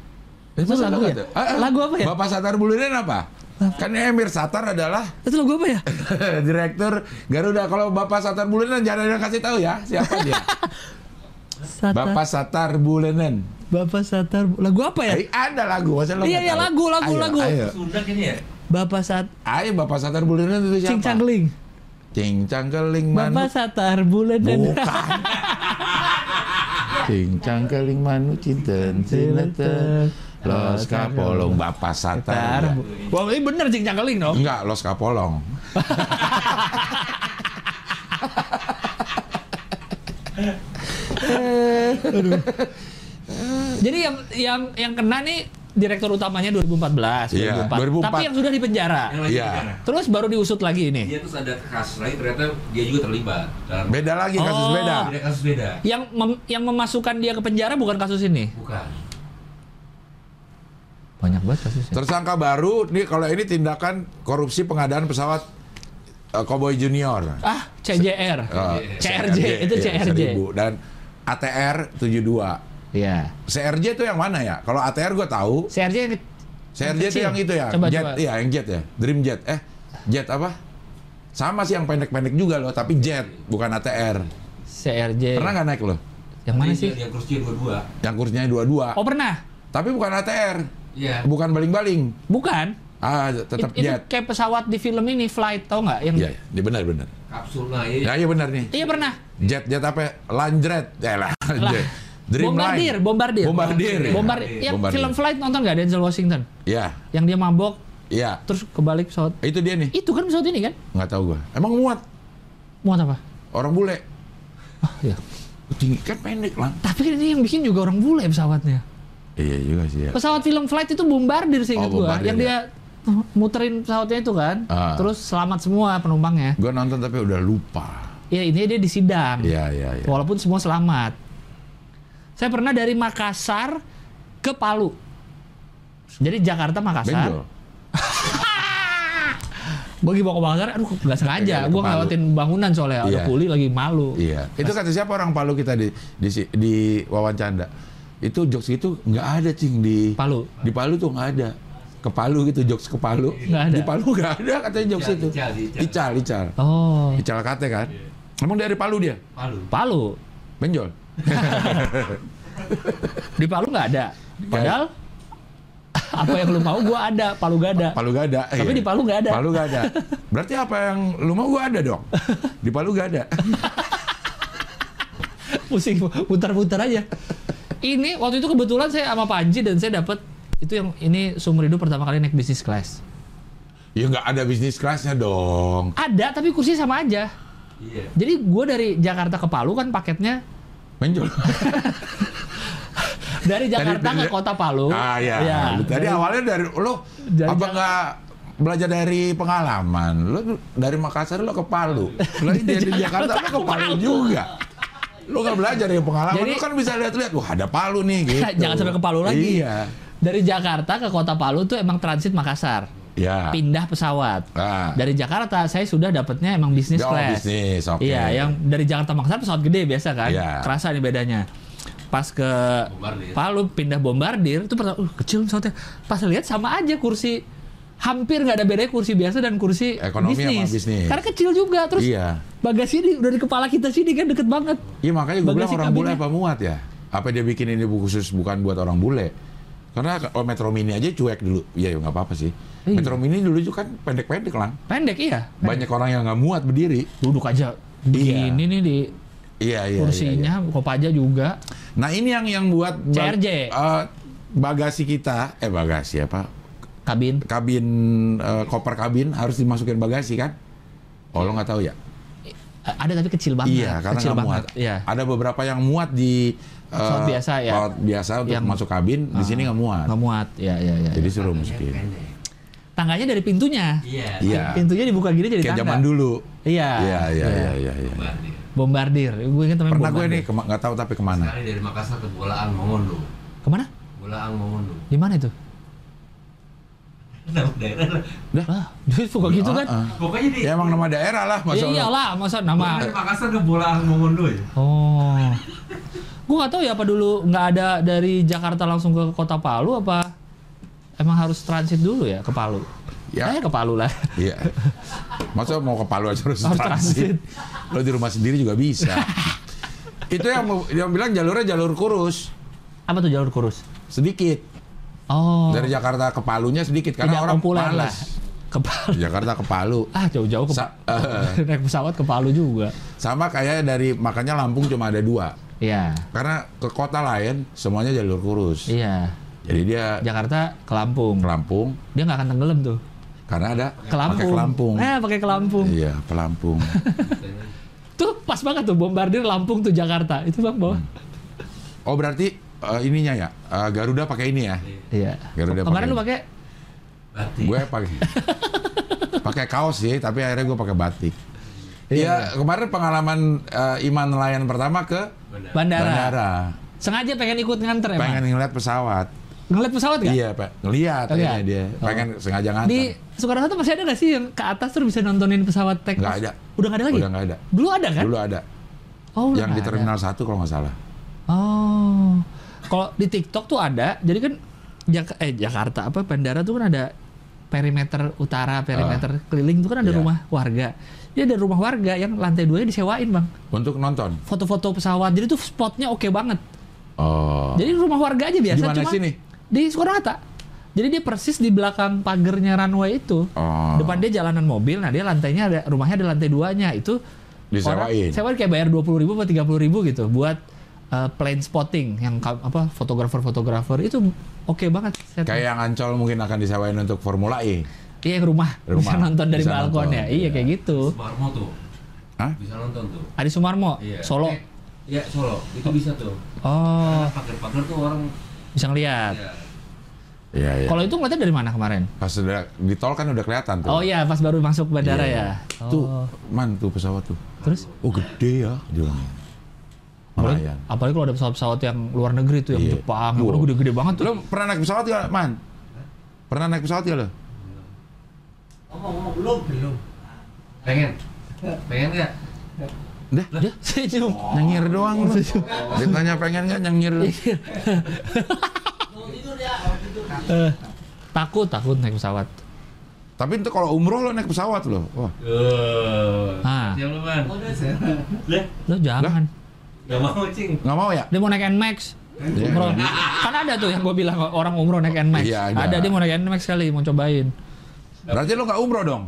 Itu Masa lagu ya? Ah. Lagu apa ya? Bapak Satar Bulanan apa? Kan Emir Satar adalah Itu lagu apa ya? direktur Garuda. Kalau Bapak Satar Bulanan jangan ada kasih tahu ya siapa dia. Satar, Bapak Satar Bulanan. Bapak Satar. Lagu apa ya? Eh, ada lagu, masa lo Iya, iya, lagu, lagu, Ayo, lagu. Ayo, Sunda kayaknya ya. Bapak Sat ayo Bapak Satar Bulanan itu siapa? Cincang Geling. Cincang keling Bapak manuk. Satar bulan dan Bukan. Cincang keling manuk cinten cinten. Los kapolong Bapak Satar. Wah, ini bener Cincang Geling dong. Enggak, Los Kapolong. Jadi yang yang yang kena nih direktur utamanya 2014, Iya, 2004. 2004. Tapi yang sudah di penjara. Yang lagi Iya. di. Terus baru diusut lagi ini. Dia terus ada kasus lagi ternyata dia juga terlibat dalam Beda lagi kasus Oh. beda. beda kasus beda. Yang mem- yang memasukkan dia ke penjara bukan kasus ini. Bukan. Banyak banget kasusnya. Tersangka baru nih kalau ini tindakan korupsi pengadaan pesawat eh, Cowboy Junior. Ah, CJR. Eh, CRJ, itu iya, CRJ. 1000. dan ATR 72. Iya. CRJ itu yang mana ya? Kalau ATR gue tahu. CRJ yang CRJ itu yang itu ya. Coba, jet, coba. iya yang jet ya. Dream Jet. Eh, jet apa? Sama sih yang pendek-pendek juga loh, tapi jet bukan ATR. CRJ. Pernah nggak naik loh? Yang mana sih? Dia kursi dua-dua. Yang kursinya dua-dua. Oh, pernah. Tapi bukan ATR. Iya. Bukan baling-baling. Bukan. Ah, tetap It- itu jet. kayak pesawat di film ini Flight tau nggak yang Iya, iya, benar benar. Kapsul nah iya. Ya, iya benar nih. Iya pernah. Jet jet apa? Landret. Ya lah. Jet. Bombardir, bombardir. Bombardir. ya? Bombardir. Yang Bombardir. film Flight nonton nggak Denzel Washington? Iya, Yang dia mabok iya. terus kebalik pesawat. Itu dia nih. Itu kan pesawat ini kan? Nggak tahu gua. Emang muat Muat apa? orang bule. Ah, iya. Tinggi kan pendek lah. Tapi kan ini yang bikin juga orang bule pesawatnya. Iya juga sih ya. Pesawat film Flight itu bombardir sih Oh, gua. Bombardir, Yang ya. dia muterin pesawatnya itu kan. Ah. Terus selamat semua penumpangnya. Gua nonton tapi udah lupa. Ya intinya dia di sidang. Iya iya iya. Walaupun semua selamat. Saya pernah dari Makassar ke Palu. Jadi Jakarta Makassar. Benjol. Gue mau ke Makassar, aduh nggak sengaja. Gue ngelewatin bangunan soalnya. Ada Iya. kuli lagi malu. Iya. Itu kata siapa orang Palu kita di di, di wawancanda. Itu jokes itu nggak ada cing di Palu. Di Palu tuh nggak ada. Ke Palu gitu jokes ke Palu. Nggak ada. Di Palu nggak ada katanya jokes Ical, itu. ical, ical. Ical, ical. Oh, Ical kate kan. Emang dari Palu dia? Palu. Palu. Benjol. Di Palu nggak ada. Padahal apa yang lu mau gue ada. Palu gak ada. Palu gak ada. Tapi Iya. di Palu nggak ada. Palu gak ada. Berarti apa yang lu mau gua ada dong. Di Palu gak ada. Pusing, putar-putar aja. Ini waktu itu kebetulan saya sama Panji dan saya dapat itu yang ini seumur hidup pertama kali naik bisnis class. Ya nggak ada bisnis kelasnya dong. Ada tapi kursinya sama aja. Iya. Jadi gue dari Jakarta ke Palu kan paketnya Benjol. dari Jakarta Tadi- ke kota Palu. Ah ya. Ya, Tadi dari- awalnya dari lu Dari apa Jak- nggak belajar dari pengalaman? Lu dari Makassar lu ke Palu. Lu dari Jakarta lu ke Palu juga. Lu nggak belajar ya pengalaman. Jadi- lu kan bisa lihat-lihat. Wah ada Palu nih gitu. Jangan sampai ke Palu lagi. Iya. Dari Jakarta ke Kota Palu tuh emang transit Makassar. Ya. Pindah pesawat. Ah. Dari Jakarta saya sudah dapatnya emang bisnis Oh, class. bisnis, oke. Iya, yang dari Jakarta Makassar pesawat gede biasa kan. Iya. Kerasa nih bedanya. Pas ke Bombardir. Palu pindah bombardir itu pertama, uh, kecil pesawatnya. Pas lihat sama aja kursi hampir nggak ada bedanya kursi biasa dan kursi Ekonomi sama bisnis. bisnis. Karena kecil juga terus Iya. bagasi ini udah di kepala kita sini kan deket banget. Iya makanya gue bilang orang bule apa muat ya? Apa dia bikin ini buku khusus bukan buat orang bule? Karena kalau Metro Mini aja cuek dulu. Iya ya nggak apa-apa sih. Iya. Metro Mini dulu juga kan pendek-pendek lang. Pendek iya. Banyak orang yang nggak muat berdiri. Duduk aja begini nih di Iya iya. kursinya, Kopaja juga. Iya. Nah ini yang yang buat ba- CRJ. eh, bagasi kita, eh bagasi apa? Kabin. Kabin eh, koper kabin harus dimasukin bagasi kan? Oh lo nggak tahu ya? Eh, Ada tapi kecil banget. Iya, karena kecil nggak banget. muat. Iya. Ada beberapa yang muat di eh, Pesawat biasa ya? pesawat biasa untuk Yang- masuk kabin, di sini nggak muat. Nggak muat. Iya, iya, iya. Jadi suruh Tangannya masukin. Tangganya dari pintunya. Iya. Iya. Pintunya dibuka gini jadi Kayak tangga. zaman dulu. Iya. Iya, iya, iya, iya. iya. Bombardir. Bombardir. Gue ingat namanya Pernah gue Bombardir. nih, kema- nggak tahu tapi ke mana. Sekali dari Makassar ke Bolaang Mongondo. Ke mana? Bolaang Mongondo. Di mana itu? Nama daerah lah. Lah, dia suka gitu kan? Ah, ah. Pokoknya di Ya emang nama daerah lah, masa lo- iyalah, masa nama. Dari Makassar ke Bolaang Mongondo ya. Oh. Gue nggak tahu ya apa dulu nggak ada dari Jakarta langsung ke kota Palu apa emang harus transit dulu ya ke Palu? Ya. Ke Palu lah. Iya. Masa mau ke Palu aja harus Harus transit. Lo di rumah sendiri juga bisa. Itu yang yang bilang jalurnya jalur kurus, Apa tuh jalur kurus? sedikit. Oh. Dari Jakarta ke Palunya sedikit karena tidak orang populer lah. Ke Palu. Jakarta ke Palu. Ah jauh-jauh ke Sa- eh. naik pesawat ke Palu juga. Sama kayak dari makanya Lampung cuma ada dua. Iya. Karena ke kota lain semuanya jalur kurus. Iya. Jadi dia Jakarta ke Lampung. ke Lampung Dia nggak akan tenggelam tuh. karena ada Ke Lampung. pakai Lampung. Eh pakai ke Lampung. Iya, ke Lampung. Tuh pas banget tuh bombardir Lampung tuh Jakarta. Itu bang bawah. Oh berarti eh, ininya ya eh, Garuda pakai ini ya? Iya. Garuda Kemarin pakai- lu pakai Batik. Gue pakai pakai kaos sih, tapi akhirnya gue pakai batik. Iya, Iya, kemarin pengalaman eh, Iman nelayan pertama ke bandara. bandara. Sengaja pengen ikut nganter emang. Pengen ngeliat pesawat. Ngeliat pesawat gak? Iya, Pak. Ngeliat kayaknya dia. Oh. Pengen sengaja nganter. Di Soekarno Hatta masih ada gak sih yang ke atas terus bisa nontonin pesawat Nggak off? ada. Udah gak ada lagi? Udah nggak ada. Dulu ada kan? Dulu ada. Oh, yang di nggak ada. Terminal 1 kalau nggak salah. Oh. Kalau di TikTok tuh ada. Jadi kan Jak eh Jakarta apa bandara tuh kan ada perimeter utara, perimeter keliling tuh kan ada Iya. rumah warga. Jadi ada rumah warga yang lantai dua disewain bang. Untuk nonton. Foto-foto pesawat. Jadi tuh spotnya oke banget. Oh. Jadi rumah warga aja biasa. Di mana cuma sini? Di Soekarno Hatta. Jadi dia persis di belakang pagernya runway itu. Oh. Depan dia jalanan mobil, nah dia lantainya ada rumahnya ada lantai duanya itu Disewain. orang sewain kayak bayar dua puluh ribu atau tiga ribu gitu buat uh, plane spotting yang apa fotografer-fotografer itu oke banget. Set. Kayak yang Ancol mungkin akan disewain untuk Formula E. Iya yang rumah, Rumah. bisa nonton dari Bisa balkon nonton, ya. Iya iya. kayak gitu. Sumarmo tuh. Hah? Bisa nonton tuh. Adi Sumarmo, Iya. Solo. Eh, Iya, Solo. Itu bisa tuh. Oh, Karena pagar-pagar tuh orang bisa ngeliat. ya, Iya, iya. Kalau itu ngeliatnya dari mana kemarin? Pas udah di tol kan udah kelihatan tuh. Oh iya, pas baru masuk bandara Iya. ya. Tuh, Oh. man tuh pesawat tuh. Terus? Oh gede ya, dia bilang. Apalagi, apalagi kalau ada pesawat-pesawat yang luar negeri tuh, yang Iya. Jepang, yang udah gede-gede banget tuh. Lo pernah naik pesawat ya, man? Pernah naik pesawat ya lo? Ngomong-ngomong belum belum. pengen. Pengen nggak? Dah, Dia senyum. nyengir doang lu. Ditanya pengen nggak nyengir? Mau tidur ya, mau tidur. Eh, takut, takut naik pesawat. Tapi itu kalau umroh lo naik pesawat lo. Wah, Eh. Ah. Lah, Lo jangan. nggak mau, Cing. nggak mau ya? Dia mau naik Nmax. Iya. Umroh. Kan ada tuh yang gue bilang orang umroh naik Nmax. Iya, ada. dia mau naik Nmax kali, mau cobain. Berarti lo nggak umroh dong?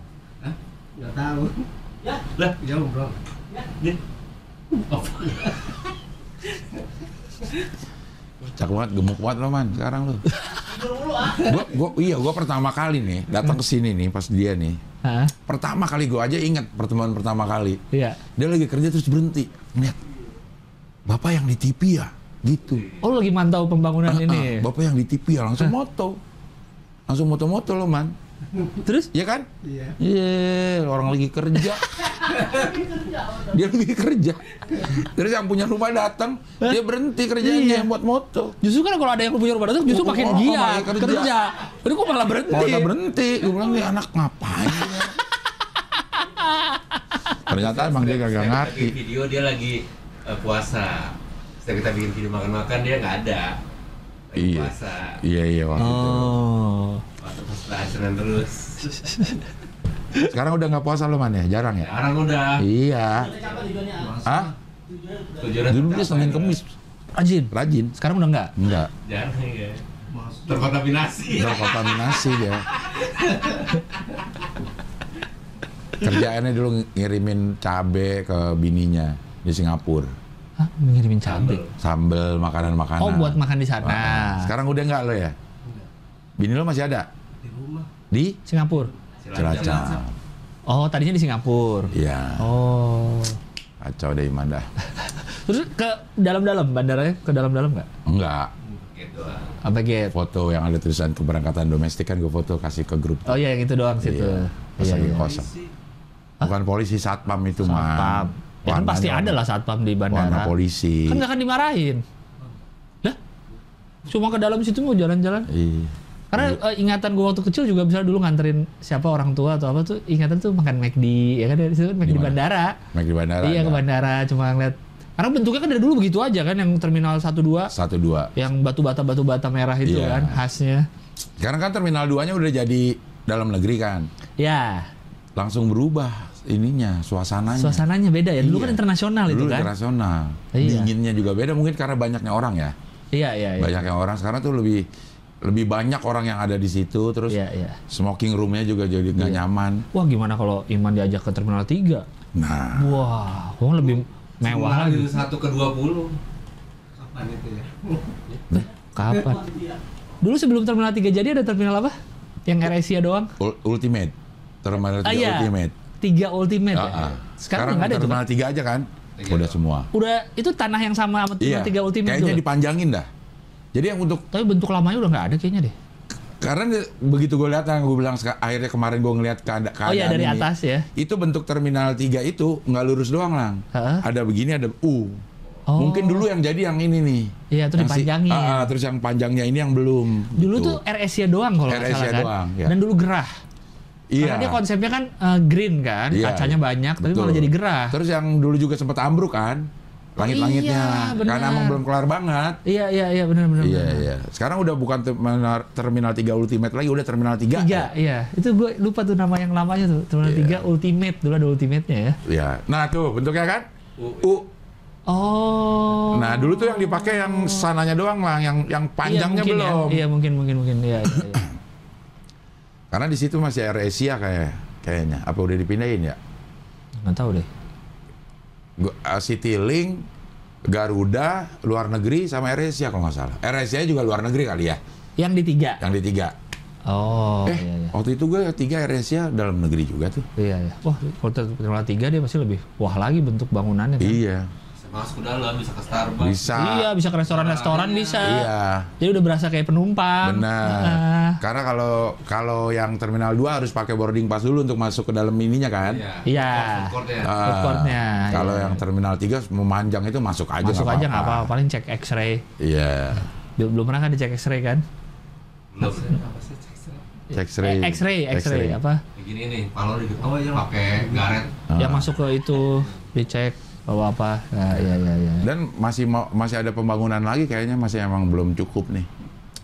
Enggak tahu. Ya, Lah, jauh, Bro. Nih. Cakep banget, gemuk banget lo man sekarang lo. Ah. Gua, gua, iya, gua pertama kali nih datang ke sini nih pas dia nih. Hah? Pertama kali gua aja inget pertemuan pertama kali. Iya. Dia lagi kerja terus berhenti. Ngeliat, bapak yang di TV ya? Gitu. Oh, lagi mantau pembangunan Ah, ini. bapak yang di TV ya langsung moto. Langsung moto-moto lo man. Terus? Iya kan? Iya. Iya, orang lagi kerja. dia lagi kerja. Terus yang punya rumah datang, dia berhenti kerjanya buat moto. Justru kan kalau ada yang punya rumah datang justru Oh, makin oh, giat malah kerja. kerja. Ini kok malah berhenti. Nggak berhenti, gue bilang nih anak ngapain? dia?" Ternyata emang dia kagak Setiap ngerti. video dia lagi eh, puasa. Setiap kita bikin video makan-makan dia nggak ada. Lagi Iya. puasa. Iya iya waktu itu. Oh. Puasa pas Senin terus. Sekarang udah nggak puasa lo man ya? Jarang ya? Sekarang udah. Iya. Hah? Dulu dia. Senin Kemis. Rajin. Rajin. Sekarang udah enggak? Enggak. Jarang ya. Terkontaminasi. Terkontaminasi dia. Kerjaannya dulu ngirimin cabe ke bininya di Singapura. Hah, ngirimin cabai. Sambel. Makanan-makanan. Oh, buat makan di sana. Ah, Sekarang udah enggak lo ya? Bini lo masih ada? Di rumah. Di Singapura. Cilacap. Oh, tadinya di Singapura. Iya. Oh. Kacau deh Imanda. Terus ke dalam-dalam bandaranya ke dalam-dalam nggak? Enggak. Gitu. Apa gate? Foto yang ada tulisan keberangkatan domestik kan gue foto kasih ke grup. Oh iya yang itu doang situ. Iya. Pas Iya, lagi iya. kosong. Bukan polisi satpam itu mah. Satpam. Ya kan pasti ada lah satpam di Warna bandara. polisi. Kan nggak akan dimarahin. Lah? Cuma ke dalam situ mau jalan-jalan. Iya. Karena eh, ingatan gue waktu kecil juga misalnya dulu nganterin siapa orang tua atau apa tuh ingatan tuh makan McD ya kan dari situ kan McD bandara. Mac di bandara. iya ke ada. bandara cuma ngeliat. Karena bentuknya kan dari dulu begitu aja kan yang terminal 1 2 Satu dua. yang batu bata batu bata merah itu Iya. kan khasnya. Sekarang kan terminal 2-nya udah jadi dalam negeri kan. Ya, Langsung berubah ininya, suasananya. suasananya beda ya. Dulu Iya. kan internasional itu Dulu kan. internasional. Iya. Dinginnya juga beda mungkin karena banyaknya orang ya. Iya, iya, iya. Banyaknya orang sekarang tuh lebih lebih banyak orang yang ada di situ terus Iya, iya. smoking roomnya juga jadi nggak nyaman. Wah, gimana kalau Iman diajak ke terminal 3? Nah, Wah, wah lebih mewah lagi. Satu ke dua puluh. Kapan itu ya? Kapan? Dulu sebelum terminal 3 jadi ada terminal apa? Yang Air Asia doang? ul- ultimate. Terminal 3 Ah, iya. ultimate. Tiga Ultimate Ah, ya? ah. Sekarang nggak ada itu terminal? 3 aja kan? Tiga Udah semua. Udah, itu tanah yang sama sama terminal 3 Ultimate Iya. Kayaknya dipanjangin dah. Jadi yang untuk Tapi bentuk lamanya udah nggak ada kayaknya deh. karena begitu gue lihat yang gue bilang akhirnya kemarin gue ngeliat keada- keadaan Oh iya dari ini, atas ya. Itu bentuk terminal 3 itu nggak lurus doang lang. Heeh. Ada begini ada U. Oh. Mungkin dulu yang jadi yang ini nih. Iya, itu Yang si- dipanjangin. Ah, ah, terus yang panjangnya ini yang belum. Dulu gitu. tuh Asia doang kalau nggak salah kan. doang, ya. Dan dulu gerah. Iya. Karena dia konsepnya kan eh, green kan, Iya, kacanya iya. banyak, tapi Betul. malah jadi gerah. Terus yang dulu juga sempat ambruk kan, langit-langitnya, iya, benar. karena emang belum kelar banget. Iya iya iya benar benar. Iya benar. iya. Sekarang udah bukan terminal, terminal 3 Ultimate lagi, udah terminal 3. Tiga, iya. Itu gue lupa tuh nama yang lamanya tuh. Terminal Iya. tiga Ultimate dulu ada Ultimate-nya ya. Ya. Nah tuh bentuknya kan U. U. Oh. Nah dulu tuh yang dipakai yang sananya doang lah, yang yang panjangnya iya, mungkin belum. Ya. Iya mungkin mungkin mungkin. Iya. iya, iya. Karena di situ masih Air Asia kayak kayaknya. Apa udah dipindahin ya? Nggak tahu deh. Uh, Citylink, Garuda, luar negeri sama Air Asia kalau nggak salah. Air Asia juga luar negeri kali ya, Yang di tiga. yang di tiga. Oh. eh, Iya iya. waktu itu gue tiga Air Asia dalam negeri juga tuh. Iya iya. Wah kalau ter- terminal tiga dia pasti lebih wah lagi bentuk bangunannya kan. Iya, masuk ke dalam, bisa ke Starbucks. bisa. Iya bisa ke restoran-restoran bisa. Iya, Jadi udah berasa kayak penumpang. benar. Ah. Karena kalau kalau yang terminal 2 harus pakai boarding pass dulu untuk masuk ke dalam ininya kan. Iya. Food court-nya. Ah, Food court-nya, Kalau iya. yang terminal 3 memanjang itu masuk aja Masuk nggak aja nggak apa-apa. Paling cek X-ray. Iya, Belum belum pernah kan dicek X-ray kan? Belum. Apa sih? X-ray. Eh, X-ray, X-ray apa? Kayak gini nih, kalau di Oh, yang- pakai garet. Ah. Yang masuk ke itu dicek bawa apa? Nah, iya iya iya. Dan masih mau masih ada pembangunan lagi kayaknya masih emang belum cukup nih.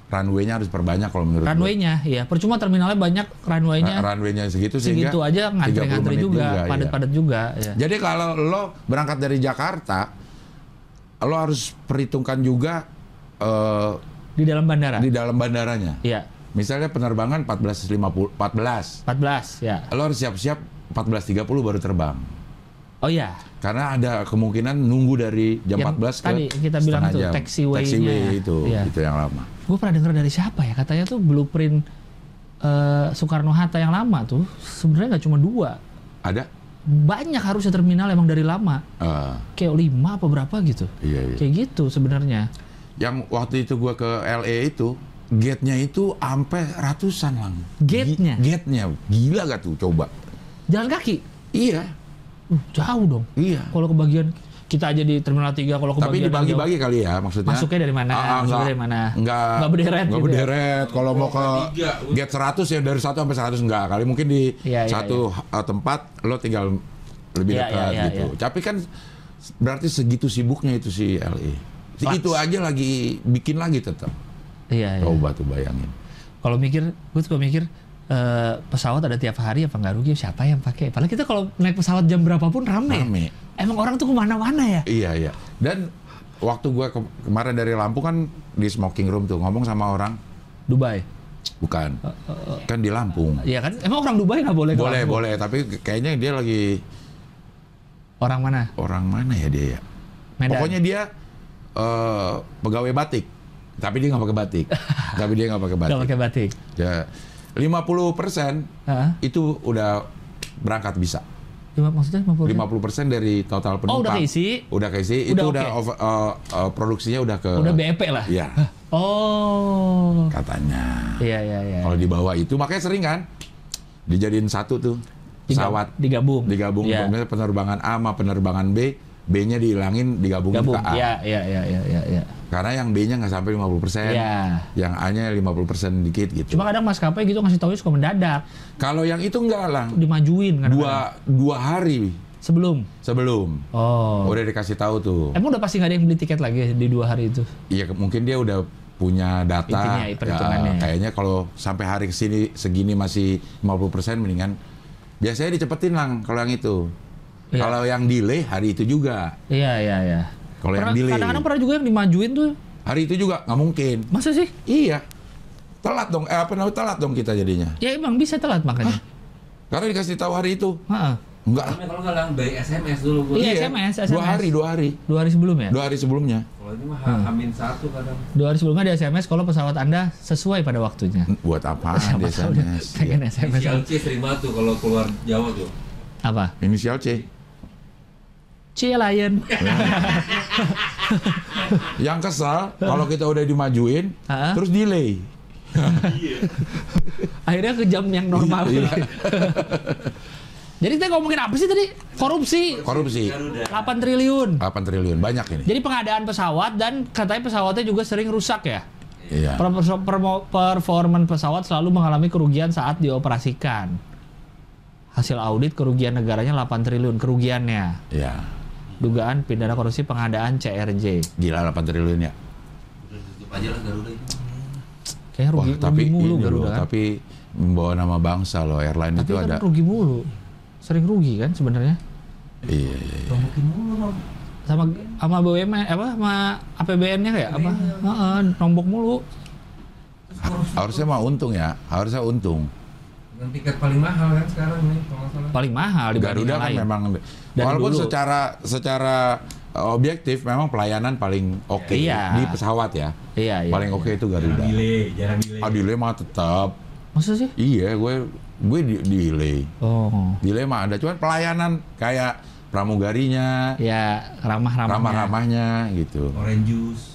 Runway-nya harus perbanyak kalau menurut. Runway-nya, iya. Percuma terminalnya banyak runway-nya. Ra- runway-nya segitu sehingga segitu aja 30 ngantri-ngantri menit juga, iya. padat-padat juga. Ya. Jadi kalau lo berangkat dari Jakarta, lo harus perhitungkan juga eh, Di dalam bandara. di dalam bandaranya. Iya, Misalnya penerbangan 14.50 14. 14 ya. Lo harus siap-siap 14.30 baru terbang. Oh iya, Karena ada kemungkinan nunggu dari jam Yang 14 ke tadi kita bilang tuh, jam. taxiway-nya. Taxiway itu, Iya. itu yang lama. gue pernah dengar dari siapa ya? Katanya tuh blueprint eh, Soekarno Hatta yang lama tuh sebenarnya nggak cuma dua, Ada? banyak harusnya terminal emang dari lama. Eh, Kayak lima apa berapa gitu. iya, iya. Kayak gitu sebenarnya. Yang waktu itu gua ke LA itu, Gate-nya itu sampai ratusan lang. Gate-nya? Gate-nya. Gila gak tuh coba? Jalan kaki. Iya, Uh, jauh dong. iya. Kalau kebagian kita aja di Terminal 3 kalau kebagian Tapi dibagi-bagi kali ya maksudnya. Masuknya dari mana? Ah, ah, Masuknya enggak, dari mana? Enggak, Enggak berderet Enggak gitu ya? berderet. Kalau mau ke tiga. gate 100 ya dari 1 sampai 100 enggak. Kali mungkin di Iya, iya, satu uh, tempat lo tinggal lebih Iya, dekat iya, iya, gitu. iya. Tapi kan berarti segitu sibuknya itu si LA. Pas. Itu aja lagi bikin lagi tetap. Iya, iya. Coba tuh bayangin. Kalau mikir, gue suka mikir eh, pesawat ada tiap hari apa nggak rugi siapa yang pakai? Padahal kita kalau naik pesawat jam berapapun rame. Rame. Emang orang tuh ke mana-mana ya? Iya, iya. Dan waktu gua ke- kemarin dari Lampung kan di smoking room tuh ngomong sama orang Dubai. bukan. Kan di Lampung. Iya kan? Emang orang Dubai nggak boleh? Boleh, boleh, tapi kayaknya dia lagi Orang mana? orang mana ya dia ya? Medan. Pokoknya dia eh, pegawai batik, tapi dia nggak pakai batik. tapi dia nggak pakai Nggak batik. pakai batik. Ya, 50 persen itu udah berangkat bisa. Lima, maksudnya 50? 50 persen dari total penumpang. Oh udah keisi? Udah keisi. Udah itu oke. udah over- eh, eh, produksinya udah ke. Udah BEP lah? Iya, Oh. katanya. Iya, iya, iya. Kalau di bawah itu makanya sering kan dijadiin satu tuh pesawat Digabung. digabung. Misalnya penerbangan A sama penerbangan B, B-nya dihilangin digabungin Gabung. ke A. Iya, iya, iya, iya, iya. iya. Karena yang B-nya nggak sampai 50%, Iya. yang A-nya 50% dikit gitu. Cuma kadang maskapai gitu ngasih taunya suka mendadak. Kalau yang itu enggak lang, Dimajuin kadang dua dua hari Sebelum. sebelum Oh. udah dikasih tahu tuh. Emang udah pasti nggak ada yang beli tiket lagi di dua hari itu? Iya mungkin dia udah punya data. Intinya. Ya, kayaknya kalau sampai hari ke sini segini masih 50% mendingan biasanya dicepetin lang kalau yang itu. Iya. Kalau yang delay hari itu juga. Iya, iya, iya. Kalau yang delay. Kadang-kadang pernah juga yang dimajuin tuh. Hari itu juga nggak mungkin. Masa sih? Iya. Telat dong. Eh apa namanya telat dong kita jadinya. Ya emang bisa telat makanya. Karena dikasih tahu hari itu. Heeh. Enggak. Kalau nggak lang by SMS dulu gua. Iya, SMS, SMS. Dua hari, dua hari. Dua hari sebelum ya? Dua hari sebelumnya. Kalau ini mah Hmm. hamin satu kadang. Dua hari sebelumnya ada SMS kalau pesawat Anda sesuai pada waktunya. Buat tahu udah SMS? pengen Iya. SMS. Inisial C sering banget tuh kalau keluar Jawa tuh. Apa? Inisial C. C Lion. Yang kesal kalau kita udah dimajuin, Hah? terus delay. Akhirnya ke jam yang normal. Iya. Jadi kita ngomongin apa sih tadi? Korupsi. Korupsi. 8 triliun. 8 triliun banyak ini. Jadi pengadaan pesawat dan katanya pesawatnya juga sering rusak ya. Iya. Per- per- per- Performan pesawat selalu mengalami kerugian saat dioperasikan. Hasil audit kerugian negaranya 8 triliun kerugiannya. Iya. Dugaan pidana korupsi pengadaan CRJ. Gila 8 triliun ya. Kayaknya rugi, Wah, tapi rugi mulu ini Garuda loh, kan. tapi membawa nama bangsa loh airline Tapi itu kan ada. rugi mulu. Sering rugi kan sebenarnya. Iya, iya, iya. Mungkin mulu. Sama sama BUMN apa sama APBN-nya kayak apa? Heeh, nombok mulu. Harusnya mah untung ya, harusnya untung. Dengan tiket paling mahal kan sekarang nih kalau salah. Paling mahal dibanding Garuda kan lain. memang Dari walaupun dulu. secara secara uh, objektif memang pelayanan paling oke Iya. di pesawat ya. Iya, iya. paling oke itu Jarang Garuda. delay, jarang delay. Ah, delay mah tetap. Masa sih? Iya, gue gue di, delay. Oh. Delay mah ada, cuman pelayanan kayak pramugarinya, Ya, ramah-ramahnya. ramah-ramahnya gitu. Orange juice.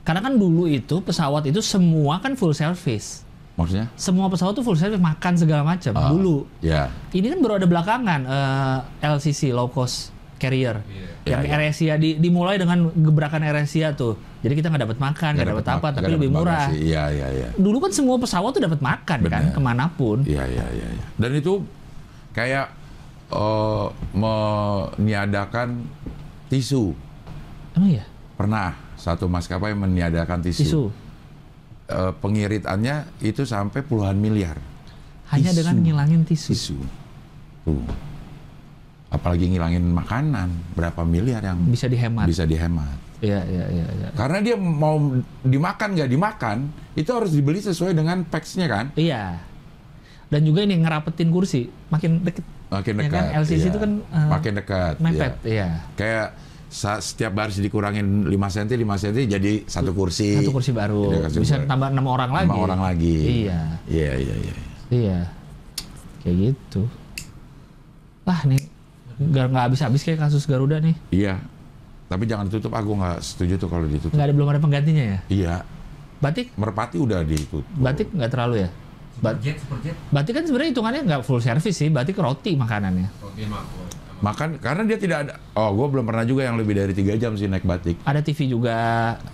Karena kan dulu itu pesawat itu semua kan full service. Maksudnya? Semua pesawat tuh full service makan segala macam Ah. dulu. Ya. Ini kan baru ada belakangan eh, LCC low cost carrier. Iya, Yang iya. AirAsia di, dimulai dengan gebrakan AirAsia tuh. Jadi kita nggak dapat makan, nggak dapat apa, tapi lebih murah. Iya, iya, iya. Dulu kan semua pesawat tuh dapat makan kan Bener. ke mana pun. Iya, iya, iya, iya. Dan itu kayak eh, meniadakan tisu. Emang ya? Pernah satu maskapai meniadakan tisu. Tisu. Eh, pengiritannya itu sampai puluhan miliar. Hanya Tisu. dengan ngilangin tisu. Tisu. Tuh. Apalagi ngilangin makanan, berapa miliar yang Bisa dihemat. bisa dihemat. Iya, iya, iya, iya. Karena dia mau dimakan nggak dimakan, itu harus dibeli sesuai dengan packsnya kan. Iya. Dan juga ini ngerapetin kursi, makin deket. Makin Ya dekat. kan, LCC iya. itu kan, eh, makin dekat. Mepet, iya. iya. Kayak setiap baris dikurangin 5 cm, 5 cm jadi satu kursi. Satu kursi baru. Jadi kasih Bisa baru. tambah enam orang lagi. orang lagi. Iya. Iya, iya, iya. Iya. Kayak gitu. Wah, nih nggak nggak habis-habis kayak kasus Garuda nih. Iya. Tapi jangan ditutup, aku nggak setuju tuh kalau ditutup. Nggak ada belum ada penggantinya ya? Iya. Batik, Merpati udah ditutup. batik nggak terlalu ya. Ba- Superjet, superjet. batik kan sebenarnya hitungannya nggak full service sih. Batik roti makanannya. Roti mako. Makan karena dia tidak ada. Oh, gue belum pernah juga yang lebih dari tiga jam sih naik batik. Ada TV juga.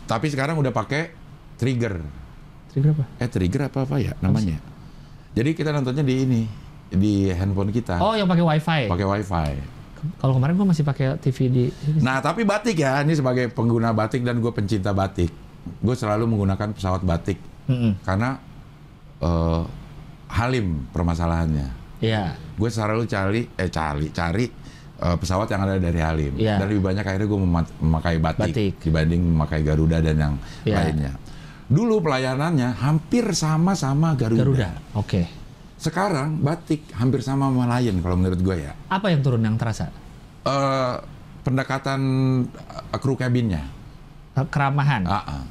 Tapi sekarang udah pakai trigger. Trigger apa? Eh trigger apa apa ya namanya? Jadi kita nontonnya di ini di handphone kita. Oh, yang pakai wifi. Pakai wifi. Kalau kemarin gua masih pakai TV di. Nah tapi batik ya, ini sebagai pengguna batik dan gue pencinta batik, gue selalu menggunakan pesawat batik Mm-mm. karena eh, halim permasalahannya. Iya. Gue selalu cari, eh cari, cari eh, pesawat yang ada dari Halim. Iya. Dan lebih banyak akhirnya gue memakai batik, Batik. dibanding memakai Garuda dan yang Iya. lainnya. Dulu pelayanannya hampir sama sama Garuda. Garuda. Oke. Sekarang batik hampir sama sama Lion kalau menurut gue ya. Apa yang turun yang terasa? Eh, pendekatan eh, kru cabinnya. Eh, Keramahan. Ah, ah.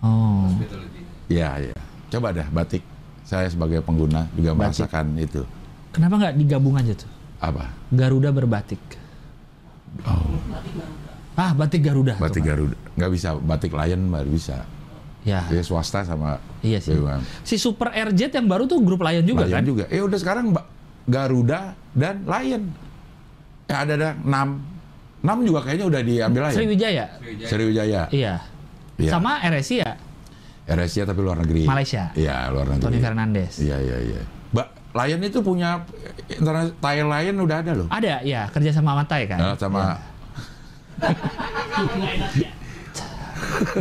Oh. Iya, iya. Coba dah batik. Saya sebagai pengguna juga Batik. merasakan itu. Kenapa nggak digabung aja tuh? Apa? Garuda berbatik. Ah, batik Garuda. Batik Tuh. Garuda. Nggak bisa. Batik Lion baru bisa. Ya. Ya swasta sama Iya sih. BUMN. Si Super Airjet yang baru tuh grup Lion juga Lion kan? juga. Eh udah sekarang Garuda dan Lion. Eh ada ada 6. 6 juga kayaknya udah diambil Lion. Sriwijaya. Sriwijaya. Sriwijaya. Iya. Iya. Sama RSI ya, RSI tapi luar negeri. Malaysia. Iya, luar negeri. Tony Fernandes. Iya, iya, iya. Ba Lion itu punya Thai Lion udah ada loh. Ada ya kerja sama Matai kan? Nah, sama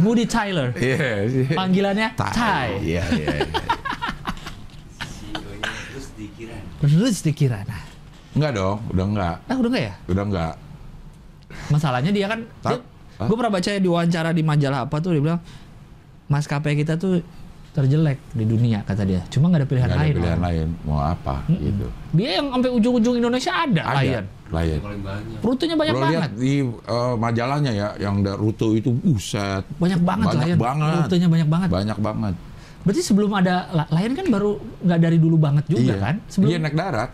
Moody Tyler. Iya, sih. Panggilannya Thai. Iya, iya. iya. CEO-nya terus dikira. Terus dikira. Nah, Enggak dong, udah enggak. ah udah nggak ya? Udah enggak. Masalahnya dia kan, gue pernah baca di wawancara di majalah apa tuh dia bilang maskapai kita tuh terjelek di dunia kata dia. Cuma nggak ada pilihan Nggak ada lain. pilihan Om. lain. Mau apa gitu. Dia yang sampai ujung-ujung Indonesia ada, Ada. Lion. Lion. Paling banyak. Rutenya banyak Lo banget. lihat di eh, majalahnya ya, yang rute itu buset. Banyak banget Banyak Lion. banget. Rutenya banyak banget. Banyak banget. Berarti sebelum ada La- Lion kan baru nggak dari dulu banget juga iya. kan? Sebelum Iya naik darat.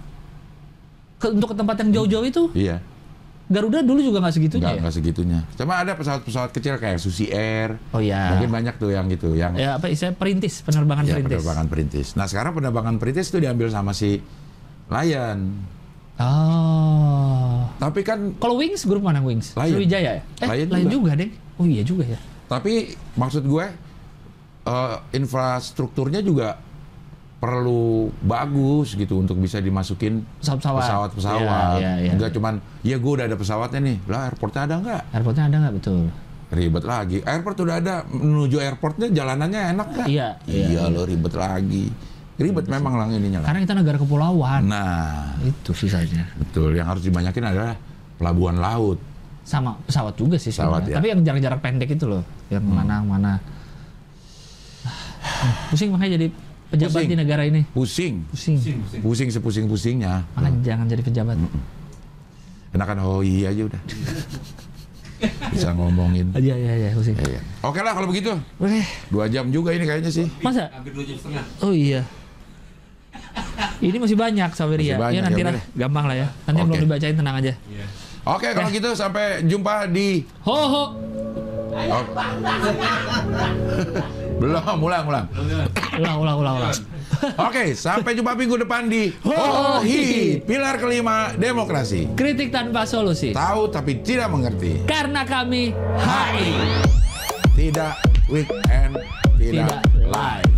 ke, untuk ke tempat yang jauh-jauh itu Iya. Garuda dulu juga nggak segitunya Enggak, ya? segitunya. Cuma ada pesawat-pesawat kecil kayak Susi Air. Oh iya. Mungkin banyak tuh yang gitu, yang Ya apa istilah perintis, penerbangan ya, perintis. penerbangan perintis. Nah sekarang penerbangan perintis itu diambil sama si Lion. Oh. Tapi kan, Kalau Wings grup mana Wings? Lion. Sriwijaya ya? Eh, Lion Lion juga. juga, Deng. Oh iya juga ya. tapi maksud gue eh, infrastrukturnya juga perlu bagus gitu untuk bisa dimasukin Pesawat-pesawat. pesawat-pesawat. Iya, iya, iya. Enggak cuman, ya gue udah ada pesawatnya nih. Lah airportnya ada nggak? Airportnya ada nggak betul? Ribet lagi. Airport udah ada, menuju airportnya jalanannya enak nggak? Iya, iya, Iya lo ribet lagi. Ribet memang lah ininya lah. Karena kita negara kepulauan. Nah, Itu susahnya. betul. Yang harus dibanyakin adalah pelabuhan laut. Sama pesawat juga sih Pesawat, ya. Tapi yang jarak-jarak pendek itu loh, yang mana mana. Ah, Pusing makanya jadi pejabat Pusing. di negara ini. Pusing. Pusing. Pusing, pusing. Pusing sepusing-pusingnya. Makanya jangan jadi pejabat. Enakan hoi aja udah. Bisa ngomongin. Iya iya iya pusing. Ya, ya. Oke lah kalau begitu. Oke, Dua jam juga ini kayaknya sih. masa? Hampir dua jam setengah. Oh iya. Ini masih banyak Saweria. Masih banyak, ya nanti ya lah, gampang lah ya. Nanti Oke. belum dibacain tenang aja. Iya. Oke kalau gitu sampai jumpa di Ho ho. Oh. Belum, ulang, ulang. Ulang ulang ulang ulang. Oke, sampai jumpa minggu depan di Hohi, pilar kelima demokrasi. Kritik tanpa solusi. Tahu tapi tidak mengerti. Karena kami HI Tidak weekend, tidak tidak